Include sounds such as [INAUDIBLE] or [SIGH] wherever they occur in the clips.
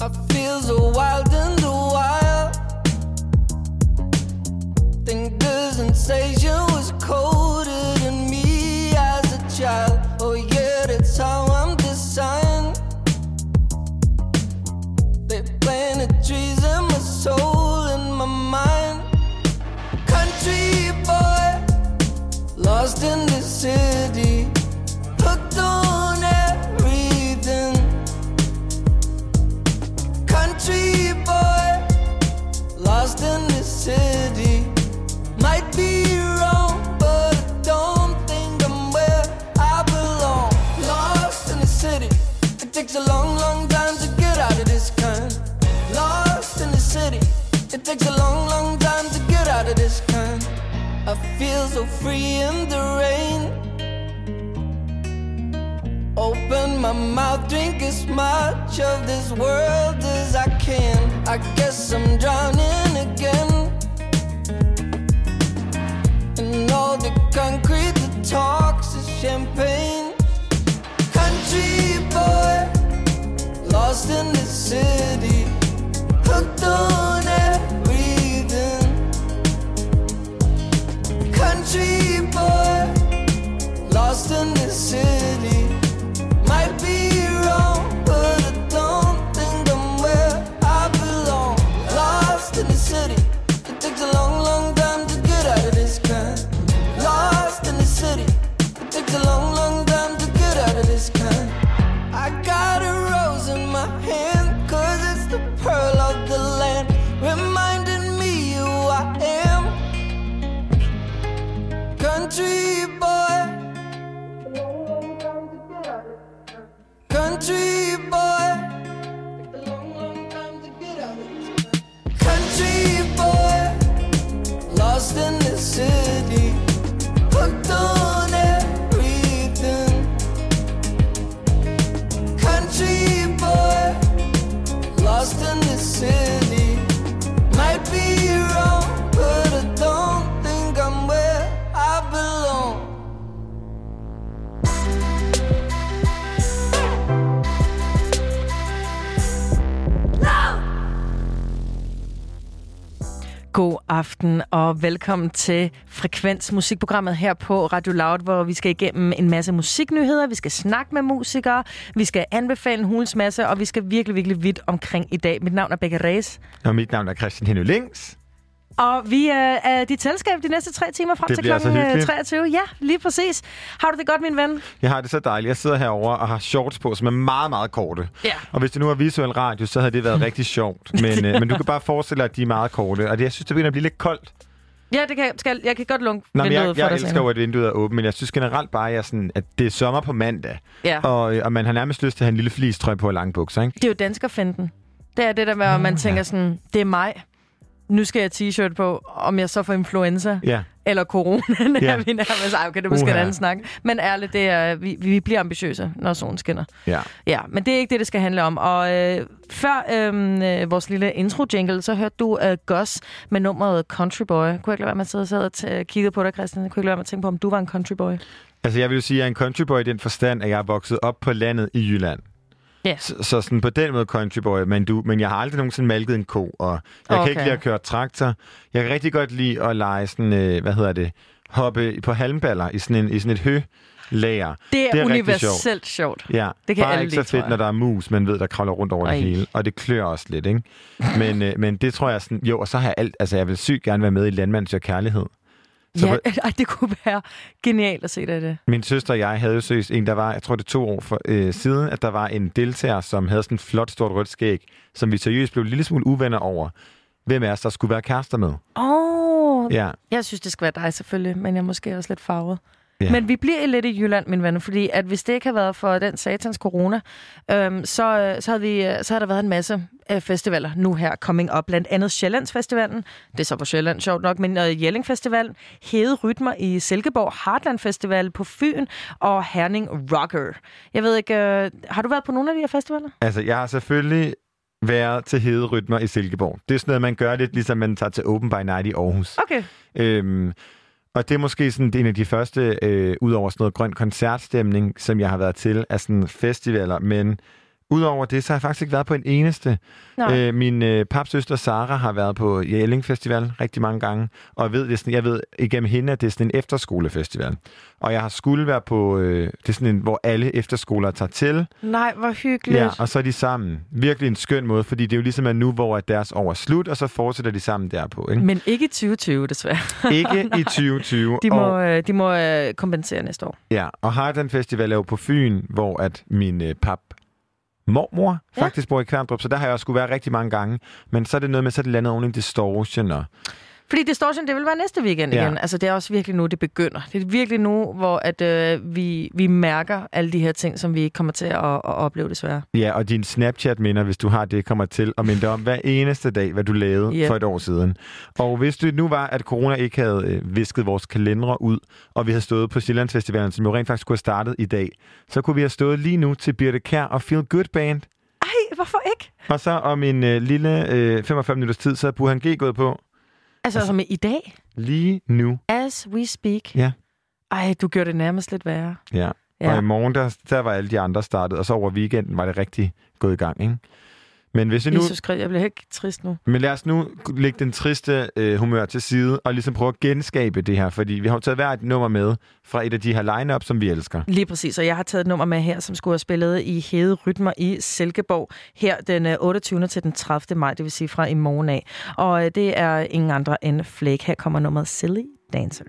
I feel so wild the wild. Think the sensation takes a long, long time to get out of this kind. I feel so free in the rain. Open my mouth, drink as much of this world as I can. I guess I'm drowning again. And all the concrete that talks is champagne. Country boy, lost in the city, hooked on Country aften og velkommen til Frekvens musikprogrammet her på Radio Loud, hvor vi skal igennem en masse musiknyheder, vi skal snakke med musikere, vi skal anbefale en hulens masse, og vi skal virkelig, virkelig vidt omkring i dag. Mit navn er Becca Reis, Og mit navn er Christian Henny Links og vi er, er dit selskab de næste tre timer frem Det til klokken øh, hyggeligt. 23. Ja, lige præcis. Har du det godt, min ven? Jeg har det så dejligt. Jeg sidder herovre og har shorts på, som er meget, meget korte. Ja. Og hvis det nu var visuel radio, så havde det været [LAUGHS] rigtig sjovt. Men, øh, men du kan bare forestille dig, at de er meget korte. Og det, jeg synes, det begynder at blive lidt koldt. Ja, det kan, skal, jeg kan godt lunke Nå, vinduet jeg, jeg dig elsker jo, at vinduet er åbent, men jeg synes generelt bare, at, jeg sådan, at det er sommer på mandag. Ja. Og, øh, og man har nærmest lyst til at have en lille flistrøje på og lange bukser, ikke? Det er jo danskerfinden. Det er det der med, at man tænker sådan, det er mig. Nu skal jeg t-shirt på, om jeg så får influenza. Ja. Eller corona, [LAUGHS] ja. Vi nærmest. Ej, okay, det er måske Uha. en anden snak. Men ærligt, det er, vi, vi bliver ambitiøse, når solen skinner. Ja. Ja, men det er ikke det, det skal handle om. Og øh, før øhm, øh, vores lille intro-jingle, så hørte du øh, Gus med nummeret Country Boy. Kunne jeg ikke lade være med at sidde og, sidde og t- kigge på dig, Christian? Jeg kunne ikke lade være med at tænke på, om du var en country boy. Altså, jeg vil jo sige, at jeg er en countryboy i den forstand, at jeg er vokset op på landet i Jylland. Ja. Så, så sådan på den måde countryboy, men, du, men jeg har aldrig nogensinde malket en ko, og jeg okay. Kan ikke lide at køre traktor. Jeg kan rigtig godt lide at lege sådan, øh, hvad hedder det, hoppe på halmballer i sådan, en, i sådan et hø-lager. Det er, Det er universelt sjovt. Ja, Det kan bare alle ikke lide, så fedt, når der er mus, man ved, der kravler rundt over Ej. det hele. Og det klør også lidt, ikke? Men, øh, men det tror jeg sådan, jo, og så har jeg alt, altså jeg vil sygt gerne være med i Landmands og Kærlighed. Så Ja, på- [LAUGHS] ej, det kunne være genialt at se dig i det. Min søster og jeg havde jo seriøst en, der var, jeg tror det er to år for, øh, siden, at der var en deltager, som havde sådan et flot, stort rødt skæg, som vi seriøst blev en lille smule uvenner over. Hvem af os, der skulle være kærester med? Åh, oh, Ja, jeg synes, det skal være dig selvfølgelig, men jeg er måske også lidt farvet. Ja. Men vi bliver lidt i Jylland, min ven, fordi at hvis det ikke havde været for den satans corona, øhm, så, øh, så, havde vi, øh, så havde der været en masse øh, festivaler nu her coming up. Blandt andet Sjællandsfestivalen, det er så på Sjælland, sjovt nok, men øh, Jelling Festival, Hede Rytmer i Silkeborg, Heartland Festival på Fyn og Herning Rocker. Jeg ved ikke, øh, har du været på nogle af de her festivaler? Altså, jeg har selvfølgelig været til hede rytmer i Silkeborg. Det er sådan noget, man gør lidt, ligesom man tager til Open by Night i Aarhus. Okay. Øhm, og det er måske sådan en af de første, øh, ud over sådan noget grøn koncertstemning, som jeg har været til, af sådan festivaler, men Udover det, så har jeg faktisk ikke været på en eneste. Øh, min øh, papsøster Sara har været på Jelling Festival rigtig mange gange, og jeg ved, det er sådan, jeg ved igennem hende, at det er sådan en efterskolefestival. Og jeg har skulle være på, øh, det er sådan en, hvor alle efterskoler tager til, Nej, hvor hyggeligt. ja, og så er de sammen. Virkelig en skøn måde, fordi det er jo ligesom at nu, hvor at deres år er slut, og så fortsætter de sammen derpå. Ikke, Men ikke i 2020, desværre. ikke i 2020. [LAUGHS] De må, og, øh, de må øh, kompensere næste år. ja, og Heartland Festival er jo på Fyn, hvor at min øh, pap mormor Ja. faktisk bor i Kværndrup, så der har jeg også skulle være rigtig mange gange. Men så er det noget med, så er det landet oven i distortion, og Fordi Distortion, det vil være næste weekend Ja. igen. Altså, det er også virkelig nu, det begynder. Det er virkelig nu, hvor at, øh, vi, vi mærker alle de her ting, som vi kommer til at, at opleve desværre. Ja, og din Snapchat-minder, hvis du har det, kommer til at minde om hver eneste dag, hvad du lavede Ja. for et år siden. Og hvis det nu var, at corona ikke havde øh, visket vores kalendere ud, og vi havde stået på Sjællandsfestivalen, som jo rent faktisk kunne have startet i dag, så kunne vi have stået lige nu til Birte Kær og Feel Good Band. Ej, hvorfor ikke? Og så om en øh, lille øh, 45 minutters tid, så er Burhan G gået på Altså, som i dag, lige nu. as we speak. Ja. Ej, du gjorde det nærmest lidt værre. Ja. ja. Ja. Og i morgen, der, der var alle de andre startet, og så over weekenden var det rigtig gået i gang, ikke? Men hvis vi nu... Jesus Christ, jeg bliver helt trist nu. Men lad os nu lægge den triste øh, humør til side, og ligesom prøve at genskabe det her, fordi vi har jo taget hver et nummer med fra et af de her line-up, som vi elsker. Lige præcis, og jeg har taget et nummer med her, som skulle have spillet i Hede Rytmer i Silkeborg, her den øh, 28. til den 30. maj, det vil sige fra i morgen af. Og øh, det er ingen andre end Flake. Her kommer nummeret Silly Dancer.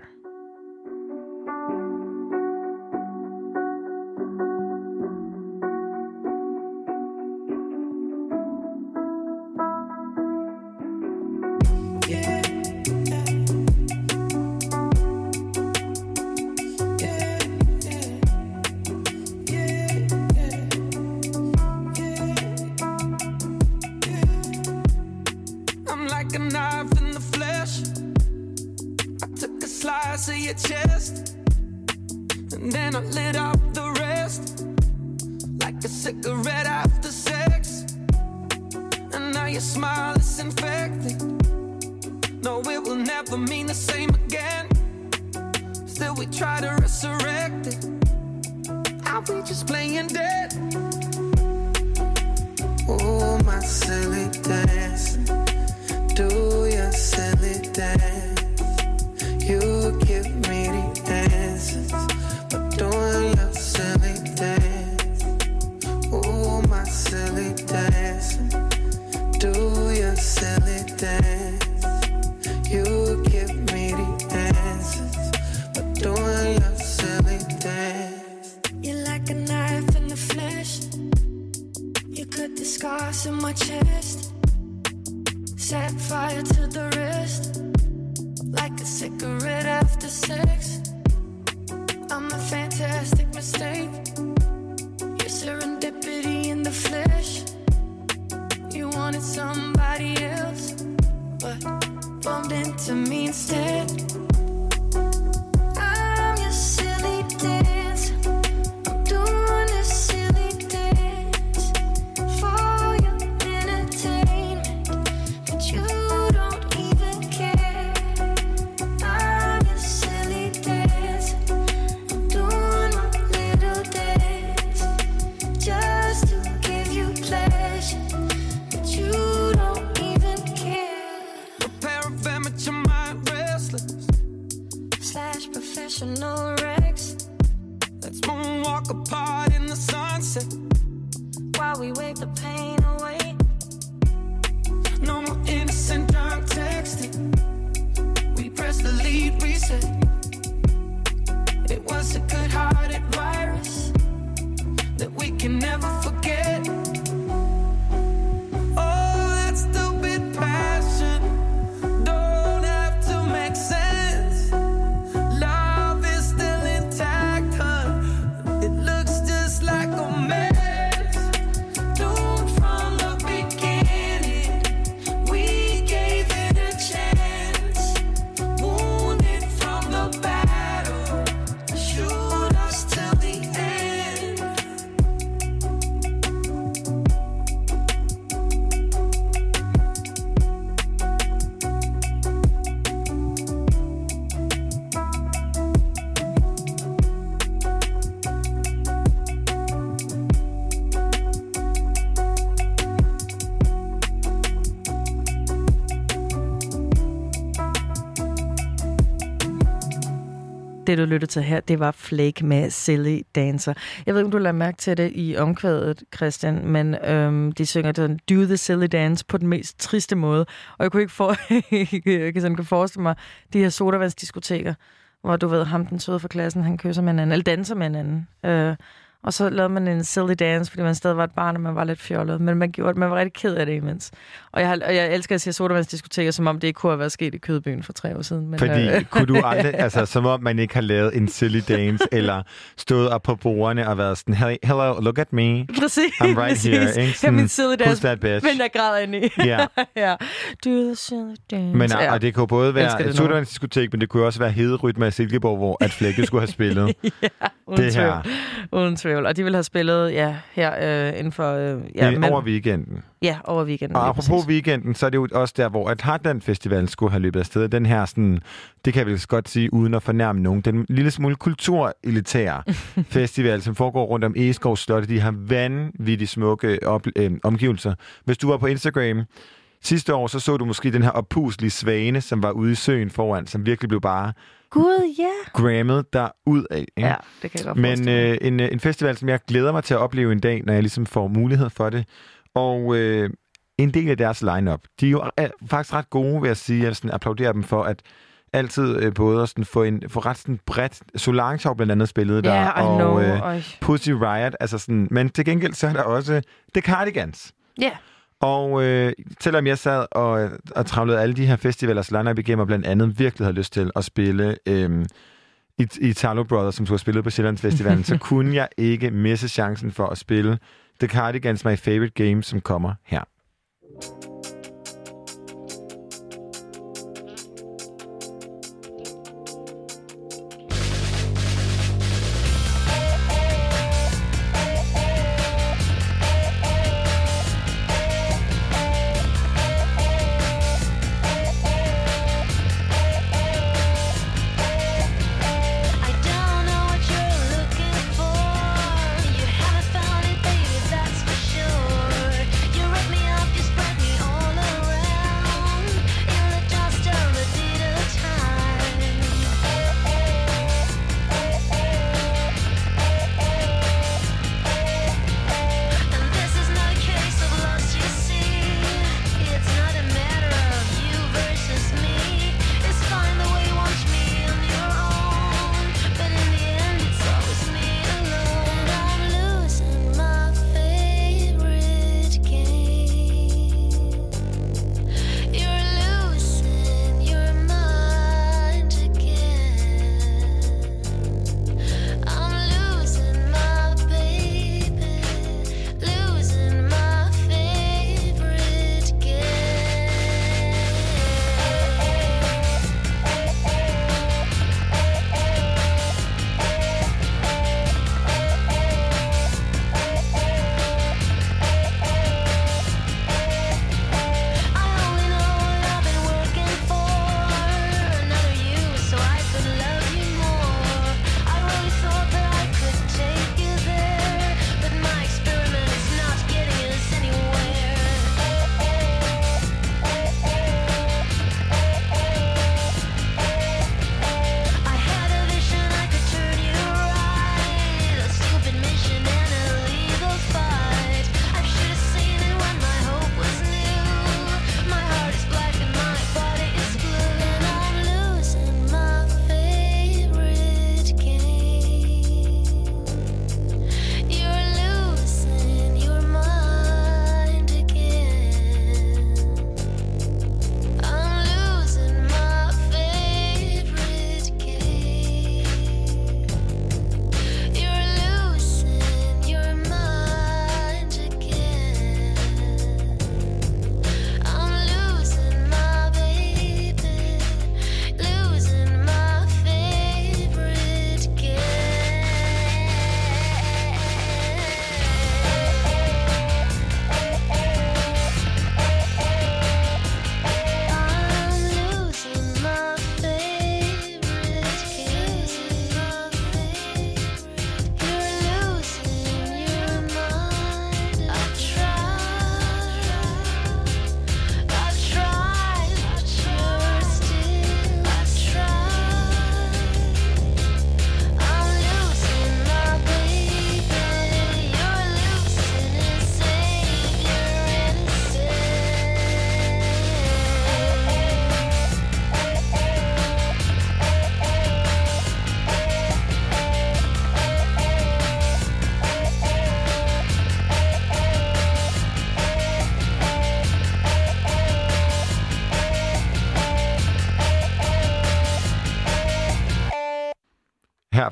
Det, du lyttede til her, det var Flake med Silly Dancer. Jeg ved ikke, om du lader mærke til det i omkvædet, Christian, men øhm, de synger den Do the Silly Dance på den mest triste måde. Og jeg kunne ikke for, [LAUGHS] jeg kan sådan kunne forestille mig de her sodavandsdiskoteker, hvor du ved, ham den søde fra klassen, han kysser med en anden, eller danser med en anden. Øh, og så lavede man en silly dance, fordi man stadig var et barn, og man var lidt fjollet. Men man, gjorde, man var rigtig ked af det imens. Og jeg, og jeg elsker at se sodavandsdiskoteker, som om det ikke kunne have været sket i Kødbyen for tre år siden. Men, Fordi øh, kunne du [LAUGHS] aldrig, altså som om man ikke har lavet en silly dance, [LAUGHS] eller stået op på bordene og været sådan, hey, hello, look at me. Præcis. I'm right præcis. here. Ikke? Sådan, min silly dance, that bitch? men jeg græder ind i. Ja. [LAUGHS] ja. Do the silly dance. Men ja. og det kunne både være et sodavandsdiskotek, men det kunne også være Hederrytme af Silkeborg, hvor at Flække skulle have spillet. Uden det her. Uden tvivl. Og de vil have spillet ja, her øh, inden for... Øh, ja, Ja, men- over weekenden. Ja, over weekenden. Og apropos præcis. weekenden, så er det jo også der, hvor at Heartland Festival skulle have løbet afsted. Den her, sådan, det kan jeg vel godt sige, uden at fornærme nogen, den lille smule kulturelitære [LAUGHS] festival, som foregår rundt om Egeskov Slot. De har vanvittigt smukke op, øh, omgivelser. Hvis du var på Instagram sidste år, så så du måske den her oppuslige svane, som var ude i søen foran, som virkelig blev bare Gud, ja. grammet der ud af. Ikke? Ja, det kan jeg godt Men øh, en, øh, en festival, som jeg glæder mig til at opleve en dag, når jeg ligesom får mulighed for det. Og øh, en del af deres lineup, de er jo øh, faktisk ret gode, vil jeg sige. Jeg sådan applaudere dem for, at altid øh, både at sådan få, en, få ret sådan bredt... Solange har blandt andet spillet der, I og know. øh. Pussy Riot. Altså sådan, men til gengæld så er der også The Cardigans. Ja. Og øh, selvom jeg sad og, og travlede alle de her festivalers lineup igennem, og blandt andet virkelig havde lyst til at spille øh, i, i Talo Brothers, som skulle have spillet på Sjællands Festivalen, så [LAUGHS] kunne jeg ikke misse chancen for at spille The Cardigans My Favorite Game, som kommer her.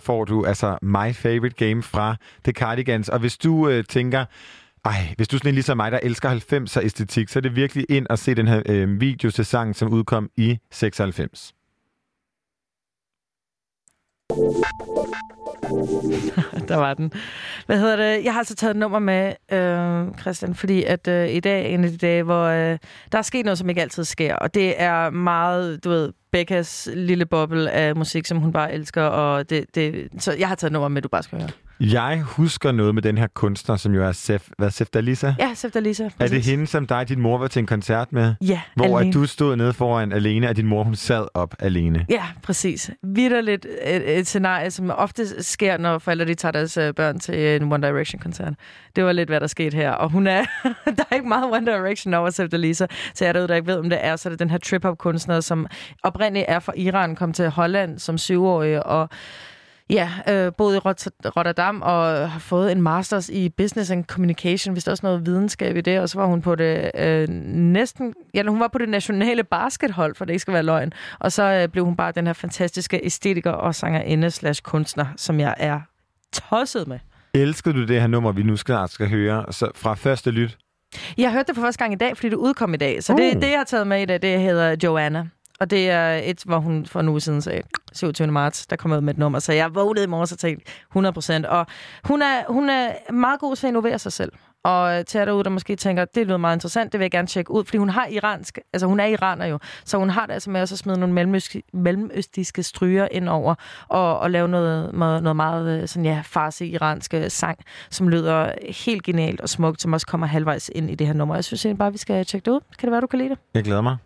Får du altså My Favorite Game fra The Cardigans. Og hvis du øh, tænker, ej, hvis du er sådan en ligesom mig, der elsker 90'er æstetik, så er det virkelig ind at se den her øh, video til sangen, som udkom i 96. [LAUGHS] der var den. Hvad hedder det? Jeg har altså taget et nummer med, øh, Christian, fordi at øh, i dag er en af de dage, hvor øh, der er sket noget, som ikke altid sker. Og det er meget, du ved, Beckas lille boble af musik, som hun bare elsker. Og det, det, så jeg har taget nummer med, du bare skal høre. Jeg husker noget med den her kunstner, som jo er Sef, hvad, Sef Dalisa. Ja, Sefta Lisa. Er det hende, som dig og din mor var til en koncert med? Ja, Hvor alene. at du stod nede foran alene, og din mor hun sad op alene. Ja, præcis. Vitterligt et, et scenarie, som ofte sker, når forældre de tager deres øh, børn til en One Direction-koncert. Det var lidt, hvad der skete her. Og hun er, [LAUGHS] der er ikke meget One Direction over Sefta Lisa. Så jeg derude, der ikke ved, om det er, så er det den her trip-hop-kunstner, som oprindeligt er fra Iran, kom til Holland som syvårig, og Ja, øh, boede i Rot- Rotterdam og har fået en masters i business and communication, hvis der også noget videnskab i det, og så var hun på det øh, næsten, ja, hun var på det nationale baskethold, for det ikke skal være løgn, og så øh, blev hun bare den her fantastiske æstetiker og sangerinde slash kunstner, som jeg er tosset med. Elskede du det her nummer, vi nu snart skal høre, så fra første lyt? Jeg hørte det for første gang i dag, fordi det udkom i dag, så Uh. det, det jeg har taget med i dag, det hedder Joanna. Og det er et, hvor hun for en uge siden sagde, 27. marts, der kom ud med et nummer. Så jeg vågnede i morges og tænkte 100 procent. Og hun er, hun er meget god til at innovere sig selv. Og til derude, der måske tænker, det lyder meget interessant, det vil jeg gerne tjekke ud, fordi hun har iransk, altså hun er iraner jo, så hun har det altså med også at smide nogle mellemøstiske, mellemøstiske stryger ind over, og, og lave noget, noget, meget øh, sådan, ja, farse-iranske øh, sang, som lyder helt genialt og smukt, som også kommer halvvejs ind i det her nummer. Jeg synes egentlig bare, vi skal tjekke det ud. Kan det være, du kan lide det? Jeg glæder mig.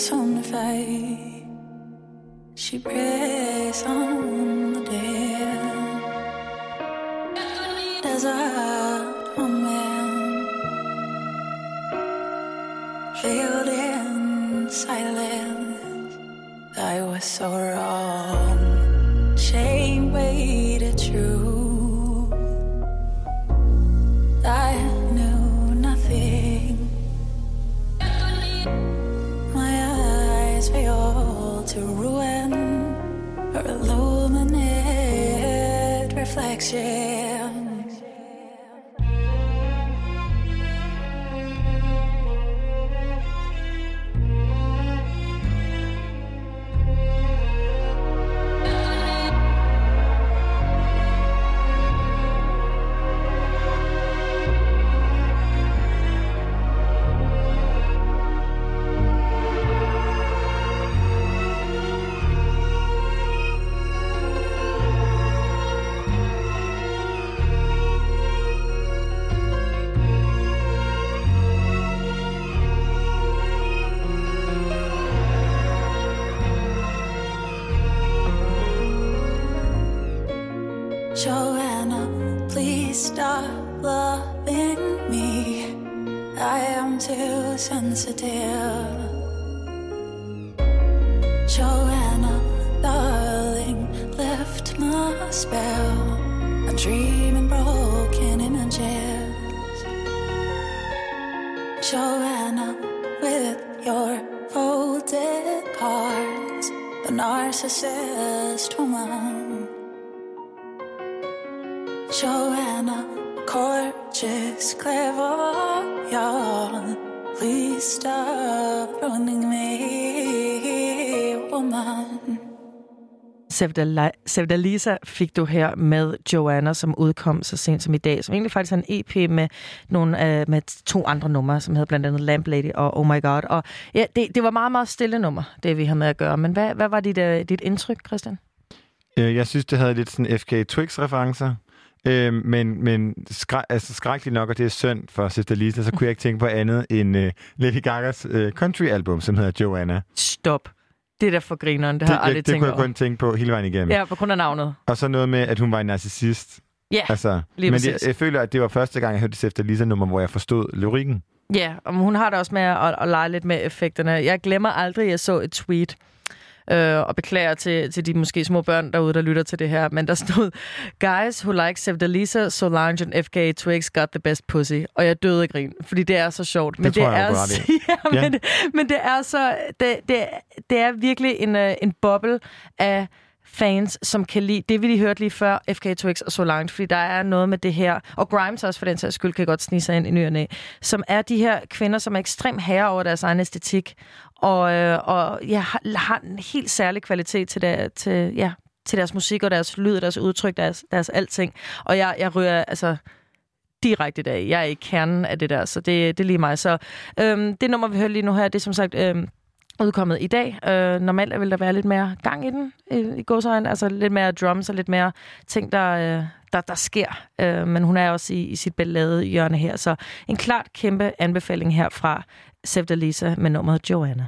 Personified. She preys on the dead. A woman in silence. I was so wrong. Sevda Lisa fik du her med Joanna, som udkom så sent som i dag, som egentlig faktisk er en EP med, nogle, uh, med to andre numre, som hedder blandt andet Lamp Lady og Oh My God. Og ja, det, det var meget, meget stille nummer, det vi havde med at gøre. Men hvad, hvad var dit, uh, dit indtryk, Christian? Øh, Jeg synes, det havde lidt sådan FK Twix-referencer. Øh, men men skræ, altså, skrækkeligt nok, og det er synd for Sister Lisa, så kunne jeg ikke tænke på andet end øh, Lady Gagas øh, country-album, som hedder Joanna. Stop. Det er da for grineren, det, det har jeg det, aldrig det tænkt kunne jeg kun tænke på hele vejen igennem. Ja, på grund af navnet. Og så noget med, at hun var en narcissist. Ja, Altså, lige men jeg, jeg føler, at det var første gang, jeg hørte det efter Lisa-nummer, hvor jeg forstod lyrikken. Ja, og hun har det også med at, at lege lidt med effekterne. Jeg glemmer aldrig, at jeg så et tweet, øh, og beklager til, til de måske små børn derude, der lytter til det her, men der stod, Guys who like Sevdalisa, Solange and FK Twigs got the best pussy. Og jeg døde af grin, fordi det er så sjovt. Men tror jeg, er, du har ret så- i. [LAUGHS] ja, Ja. men, men det er så, det, det, det er virkelig en, øh, en boble af fans, som kan lide det, vi lige hørte lige før, FK Twix og Solange, fordi der er noget med det her, og Grimes også for den sags skyld, kan godt snige sig ind i ny og næ, som er de her kvinder, som er ekstremt herre over deres egen æstetik, og, øh, og ja, har, har en helt særlig kvalitet til, der, til, ja, til deres musik og deres lyd, deres udtryk, deres, deres alting. Og jeg, jeg ryger, altså direkte i dag. Jeg er i kernen af det der, så det, det er lige mig. Så øhm, det nummer, vi hører lige nu her, det er som sagt øhm, udkommet i dag. Øh, normalt vil der være lidt mere gang i den, i, i godsøjne. Altså lidt mere drums og lidt mere ting, der, øh, der, der sker. Øh, men hun er også i, i sit ballade hjørne her. Så en klart kæmpe anbefaling herfra fra Lisa med nummeret Joanna.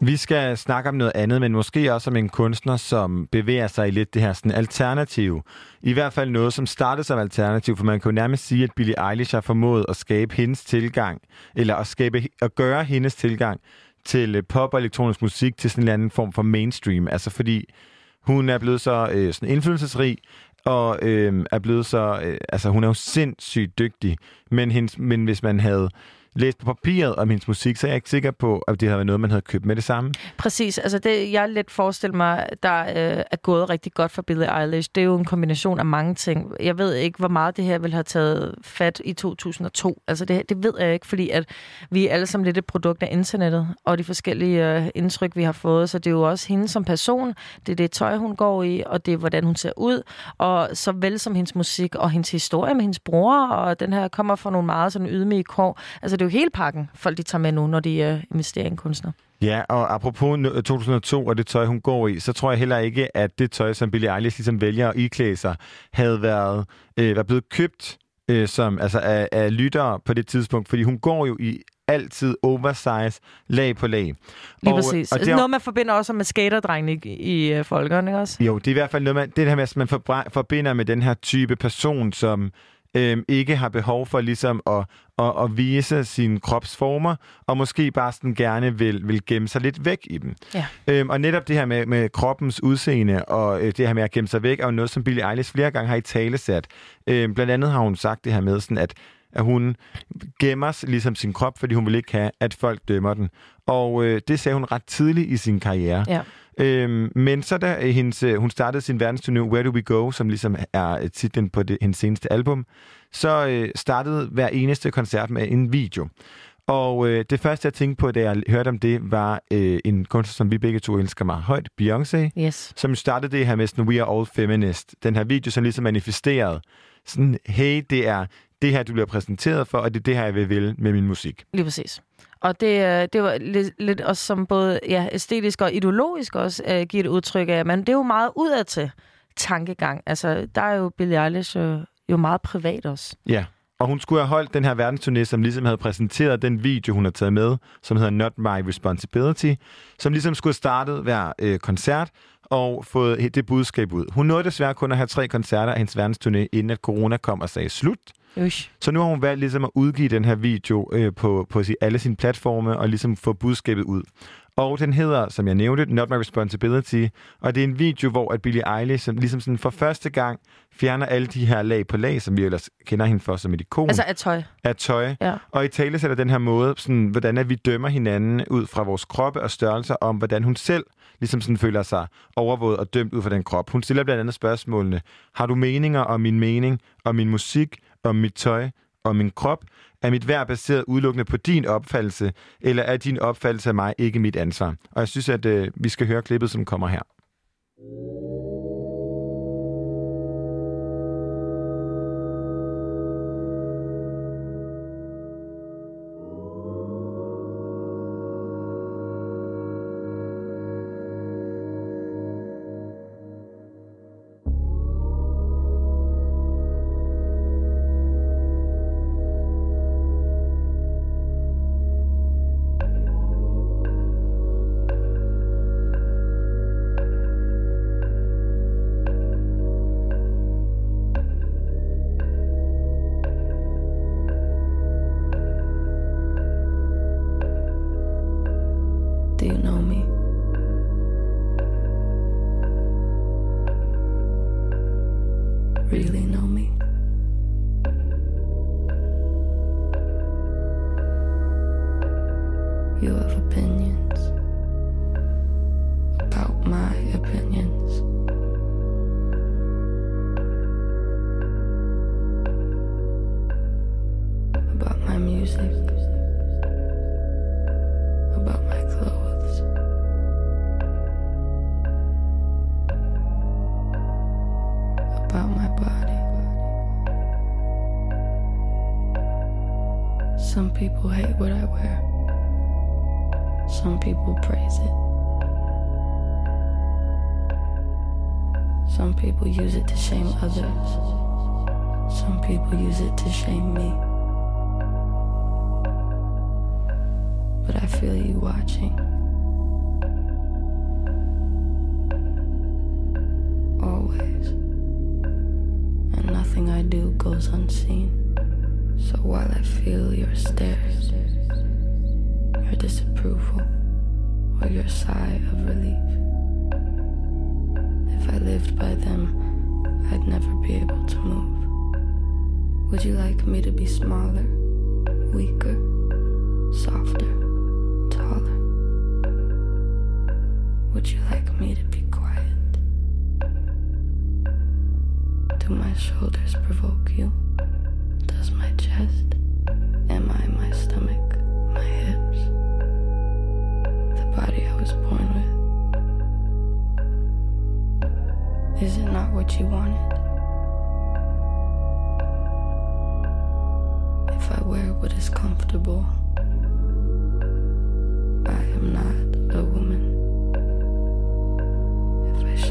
Vi skal snakke om noget andet, men måske også om en kunstner, som bevæger sig i lidt det her sådan alternativ. I hvert fald noget, som startede som alternativ, for man kan jo nærmest sige, at Billie Eilish har formået at skabe hendes tilgang, eller at, skabe, at gøre hendes tilgang til øh, pop og elektronisk musik til sådan en eller anden form for mainstream. Altså fordi hun er blevet så øh, sådan indflydelsesrig, og øh, er blevet så... Øh, altså, hun er jo sindssygt dygtig, men, hendes, men hvis man havde læst på papiret om hendes musik, så er jeg ikke sikker på, at det havde været noget, man havde købt med det samme. Præcis. Altså det, jeg lidt forestiller mig, der øh, er gået rigtig godt for Billie Eilish. Det er jo en kombination af mange ting. Jeg ved ikke, hvor meget det her vil have taget fat i 2002. Altså det, det ved jeg ikke, fordi at vi er alle sammen lidt et produkt af internettet og de forskellige øh, indtryk, vi har fået. Så det er jo også hende som person. Det er det tøj, hun går i, og det er, hvordan hun ser ud. Og så vel som hendes musik og hendes historie med hendes bror, og den her kommer fra nogle meget sådan ydmyge kår. Altså det jo hele pakken, folk de tager med nu, når de øh, investerer i en kunstner. Ja, og apropos nu- 2002 og det tøj, hun går i, så tror jeg heller ikke, at det tøj, som Billie Eilish ligesom vælger at iklæde sig, havde været, øh, var blevet købt øh, som, altså af, af lyttere på det tidspunkt, fordi hun går jo i altid oversize, lag på lag. Lige og, præcis. Og Og det er, Noget, man forbinder også med skaterdrengene i, i folkeren, ikke også? jo, det er i hvert fald noget, man, det her med, at man forbinder med den her type person, som øhm, ikke har behov for ligesom at, at, at vise sine kropsformer, og måske bare sådan gerne vil, vil gemme sig lidt væk i dem. Ja. Øhm, og netop det her med, med kroppens udseende, og øh, det her med at gemme sig væk, er jo noget, som Billie Eilish flere gange har i tale sat. Øhm, blandt andet har hun sagt det her med, sådan at, at hun gemmer ligesom sin krop, fordi hun vil ikke have, at folk dømmer den. Og øh, det sagde hun ret tidligt i sin karriere. Ja. Øhm, men så da øh, hendes, øh, hun startede sin verdensturné Where Do We Go, som ligesom er øh, titlen på det, hendes seneste album, så øh, startede hver eneste koncert med en video. Og øh, det første, jeg tænkte på, da jeg hørte om det, var øh, en kunstner, som vi begge to elsker meget højt, Beyoncé, Yes. som startede det her med sådan, We Are All Feminist. Den her video, som ligesom manifesterede sådan, hey, det er det her, du bliver præsenteret for, og det er det her, jeg vil vil med min musik. Lige præcis. Og det, øh, det var lidt, lidt også som både ja, æstetisk og ideologisk også øh, uh, giver et udtryk af, men det er jo meget udadtil tankegang. Altså, der er jo Billie Eilish jo, jo meget privat også. Ja, og hun skulle have holdt den her verdensturné, som ligesom havde præsenteret den video, hun har taget med, som hedder Not My Responsibility, som ligesom skulle have startet hver øh, koncert og fået det budskab ud. Hun nåede desværre kun at have tre koncerter af hendes verdensturné, inden at corona kom og sagde slut. Ush. Så nu har hun valgt ligesom at udgive den her video øh, på, på si- alle sine platforme og ligesom få budskabet ud. Og den hedder, som jeg nævnte, Not My Responsibility. Og det er en video, hvor at Billie Eilish som, ligesom sådan for første gang fjerner alle de her lag på lag, som vi ellers kender hende for som et ikon Altså af tøj. af tøj. Ja. Og i tale sætter den her måde, sådan, hvordan at vi dømmer hinanden ud fra vores kroppe og størrelser, om hvordan hun selv ligesom sådan føler sig overvåget og dømt ud fra den krop. Hun stiller blandt andet spørgsmålene, har du meninger om min mening, om min musik, om mit tøj, om min krop? Er mit værd baseret udelukkende på din opfattelse, eller er din opfattelse af mig ikke mit ansvar? Og jeg synes, at øh, vi skal høre klippet, som kommer her.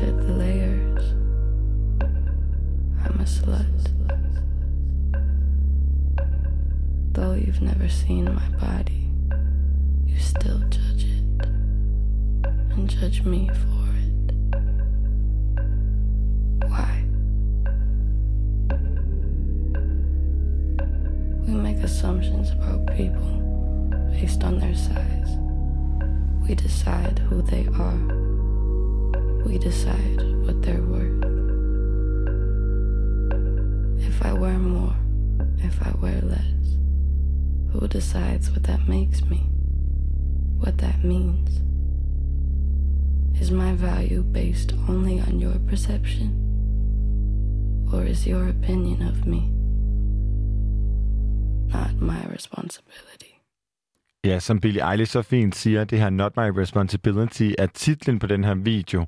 Shed the layers, I'm a slut. Though you've never seen my body, you still judge it and judge me for it. Why? We make assumptions about people based on their size. We decide who they are. We decide what they're worth. If I wear more, if I wear less, who decides what that makes me? What that means? Is my value based only on your perception? Or is your opinion of me not my responsibility? Ja, som Billie Eilish så fint siger, det her Not My Responsibility er titlen på den her video.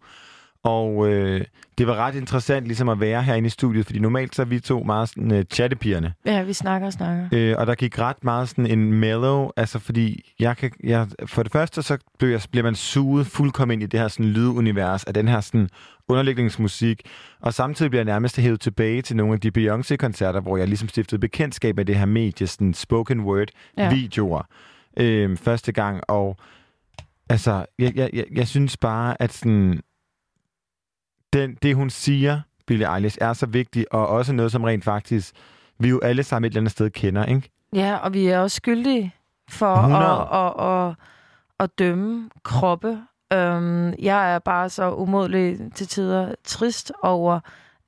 Og øh, det var ret interessant ligesom at være herinde i studiet, fordi normalt så er vi to meget sådan øh, chattepigerne. Ja, vi snakker og snakker. Øh, og der gik ret meget sådan en mellow, altså fordi jeg kan, jeg, for det første så bliver, jeg, bliver man suget fuldkommen ind i det her sådan lydunivers af den her sådan underlægningsmusik, og samtidig bliver jeg nærmest hævet tilbage til nogle af de Beyoncé-koncerter, hvor jeg ligesom stiftede bekendtskab med det her medie, sådan spoken word Ja. Øh, første gang, og altså, jeg, jeg, jeg, jeg synes bare, at sådan, den, det hun siger, Billie Eilish, er så vigtigt, og også noget, som rent faktisk vi jo alle sammen et eller andet sted kender, ikke? Ja, og vi er også skyldige for 100. at, at, at, at dømme kroppe. Øhm, jeg er bare så umådelig til tider trist over,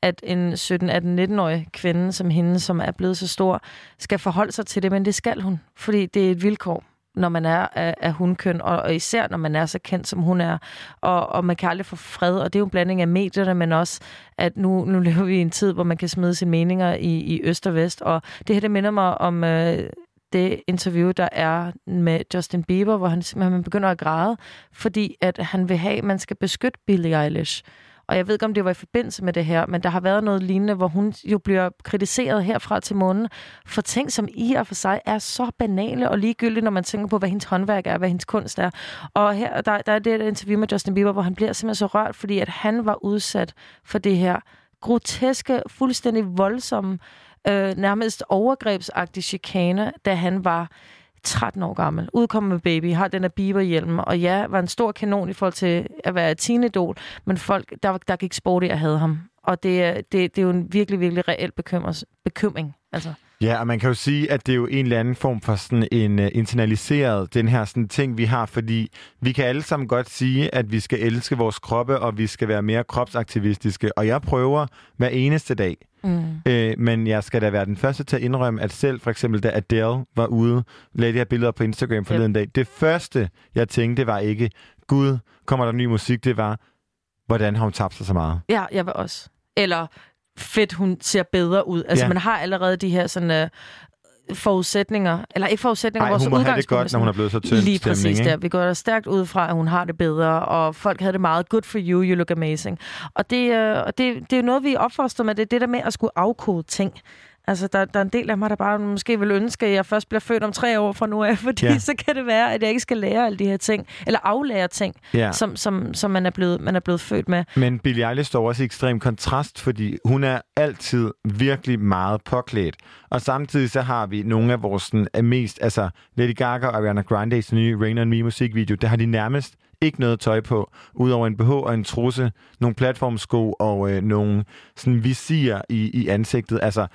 at en 17, 18, 19-årig kvinde som hende, som er blevet så stor, skal forholde sig til det, men det skal hun, fordi det er et vilkår når man er af, af hundkøn, og, og især når man er så kendt, som hun er. Og, og man kan aldrig få fred, og det er jo en blanding af medierne, men også, at nu, nu lever vi i en tid, hvor man kan smide sine meninger i, i øst og vest. Og det her, det minder mig om øh, det interview, der er med Justin Bieber, hvor han simpelthen begynder at græde, fordi at han vil have, at man skal beskytte Billie Eilish. Og jeg ved ikke, om det var i forbindelse med det her, men der har været noget lignende, hvor hun jo bliver kritiseret herfra til månen for ting, som i og for sig er så banale og ligegyldige, når man tænker på, hvad hendes håndværk er, hvad hendes kunst er. Og her der, der er det et interview med Justin Bieber, hvor han bliver simpelthen så rørt, fordi at han var udsat for det her groteske, fuldstændig voldsomme, øh, nærmest overgrebsagtige chikane, da han var 13 år gammel, udkommet med baby, har den her Bieber-hjelm, og ja, var en stor kanon i forhold til at være et teenidol, men folk, der, der gik sport i at have ham. Og det, det, det er jo en virkelig, virkelig reel bekymring. Altså. Ja, og man kan jo sige, at det er jo en eller anden form for sådan en uh, internaliseret, den her sådan ting, vi har, fordi vi kan alle sammen godt sige, at vi skal elske vores kroppe, og vi skal være mere kropsaktivistiske, og jeg prøver hver eneste dag. Mm. Øh, men jeg skal da være den første til at indrømme, at selv for eksempel, da Adele var ude, lagde de her billeder på Instagram forleden dag, det første, jeg tænkte, var ikke, Gud, kommer der ny musik, det var, hvordan har hun tabt sig så meget? Ja, jeg vil også. Eller fedt, hun ser bedre ud. Altså, Ja. man har allerede de her sådan, øh, forudsætninger, eller ikke forudsætninger, Nej, vores have det udgangspunkt godt, når hun er blevet så tynd Lige stemning, præcis ikke? der. Vi går da stærkt ud fra, at hun har det bedre, og folk havde det meget. Good for you, you look amazing. Og det, øh, og det, det er jo noget, vi er opfostret med, det er det der med at skulle afkode ting. Altså, der, der er en del af mig, der bare måske vil ønske, at jeg først bliver født om tre år fra nu af, [LAUGHS] fordi Ja. så kan det være, at jeg ikke skal lære alle de her ting, eller aflære ting, Ja. som, som, som man, er blevet, man er blevet født med. Men Billie Eilish står også i ekstrem kontrast, fordi hun er altid virkelig meget påklædt. Og samtidig så har vi nogle af vores sådan, er mest, altså Lady Gaga og Ariana Grande's nye Rain on Me musikvideo, der har de nærmest ikke noget tøj på, udover en BH og en trusse, nogle platformsko og øh, nogle sådan visir i, i ansigtet. Altså,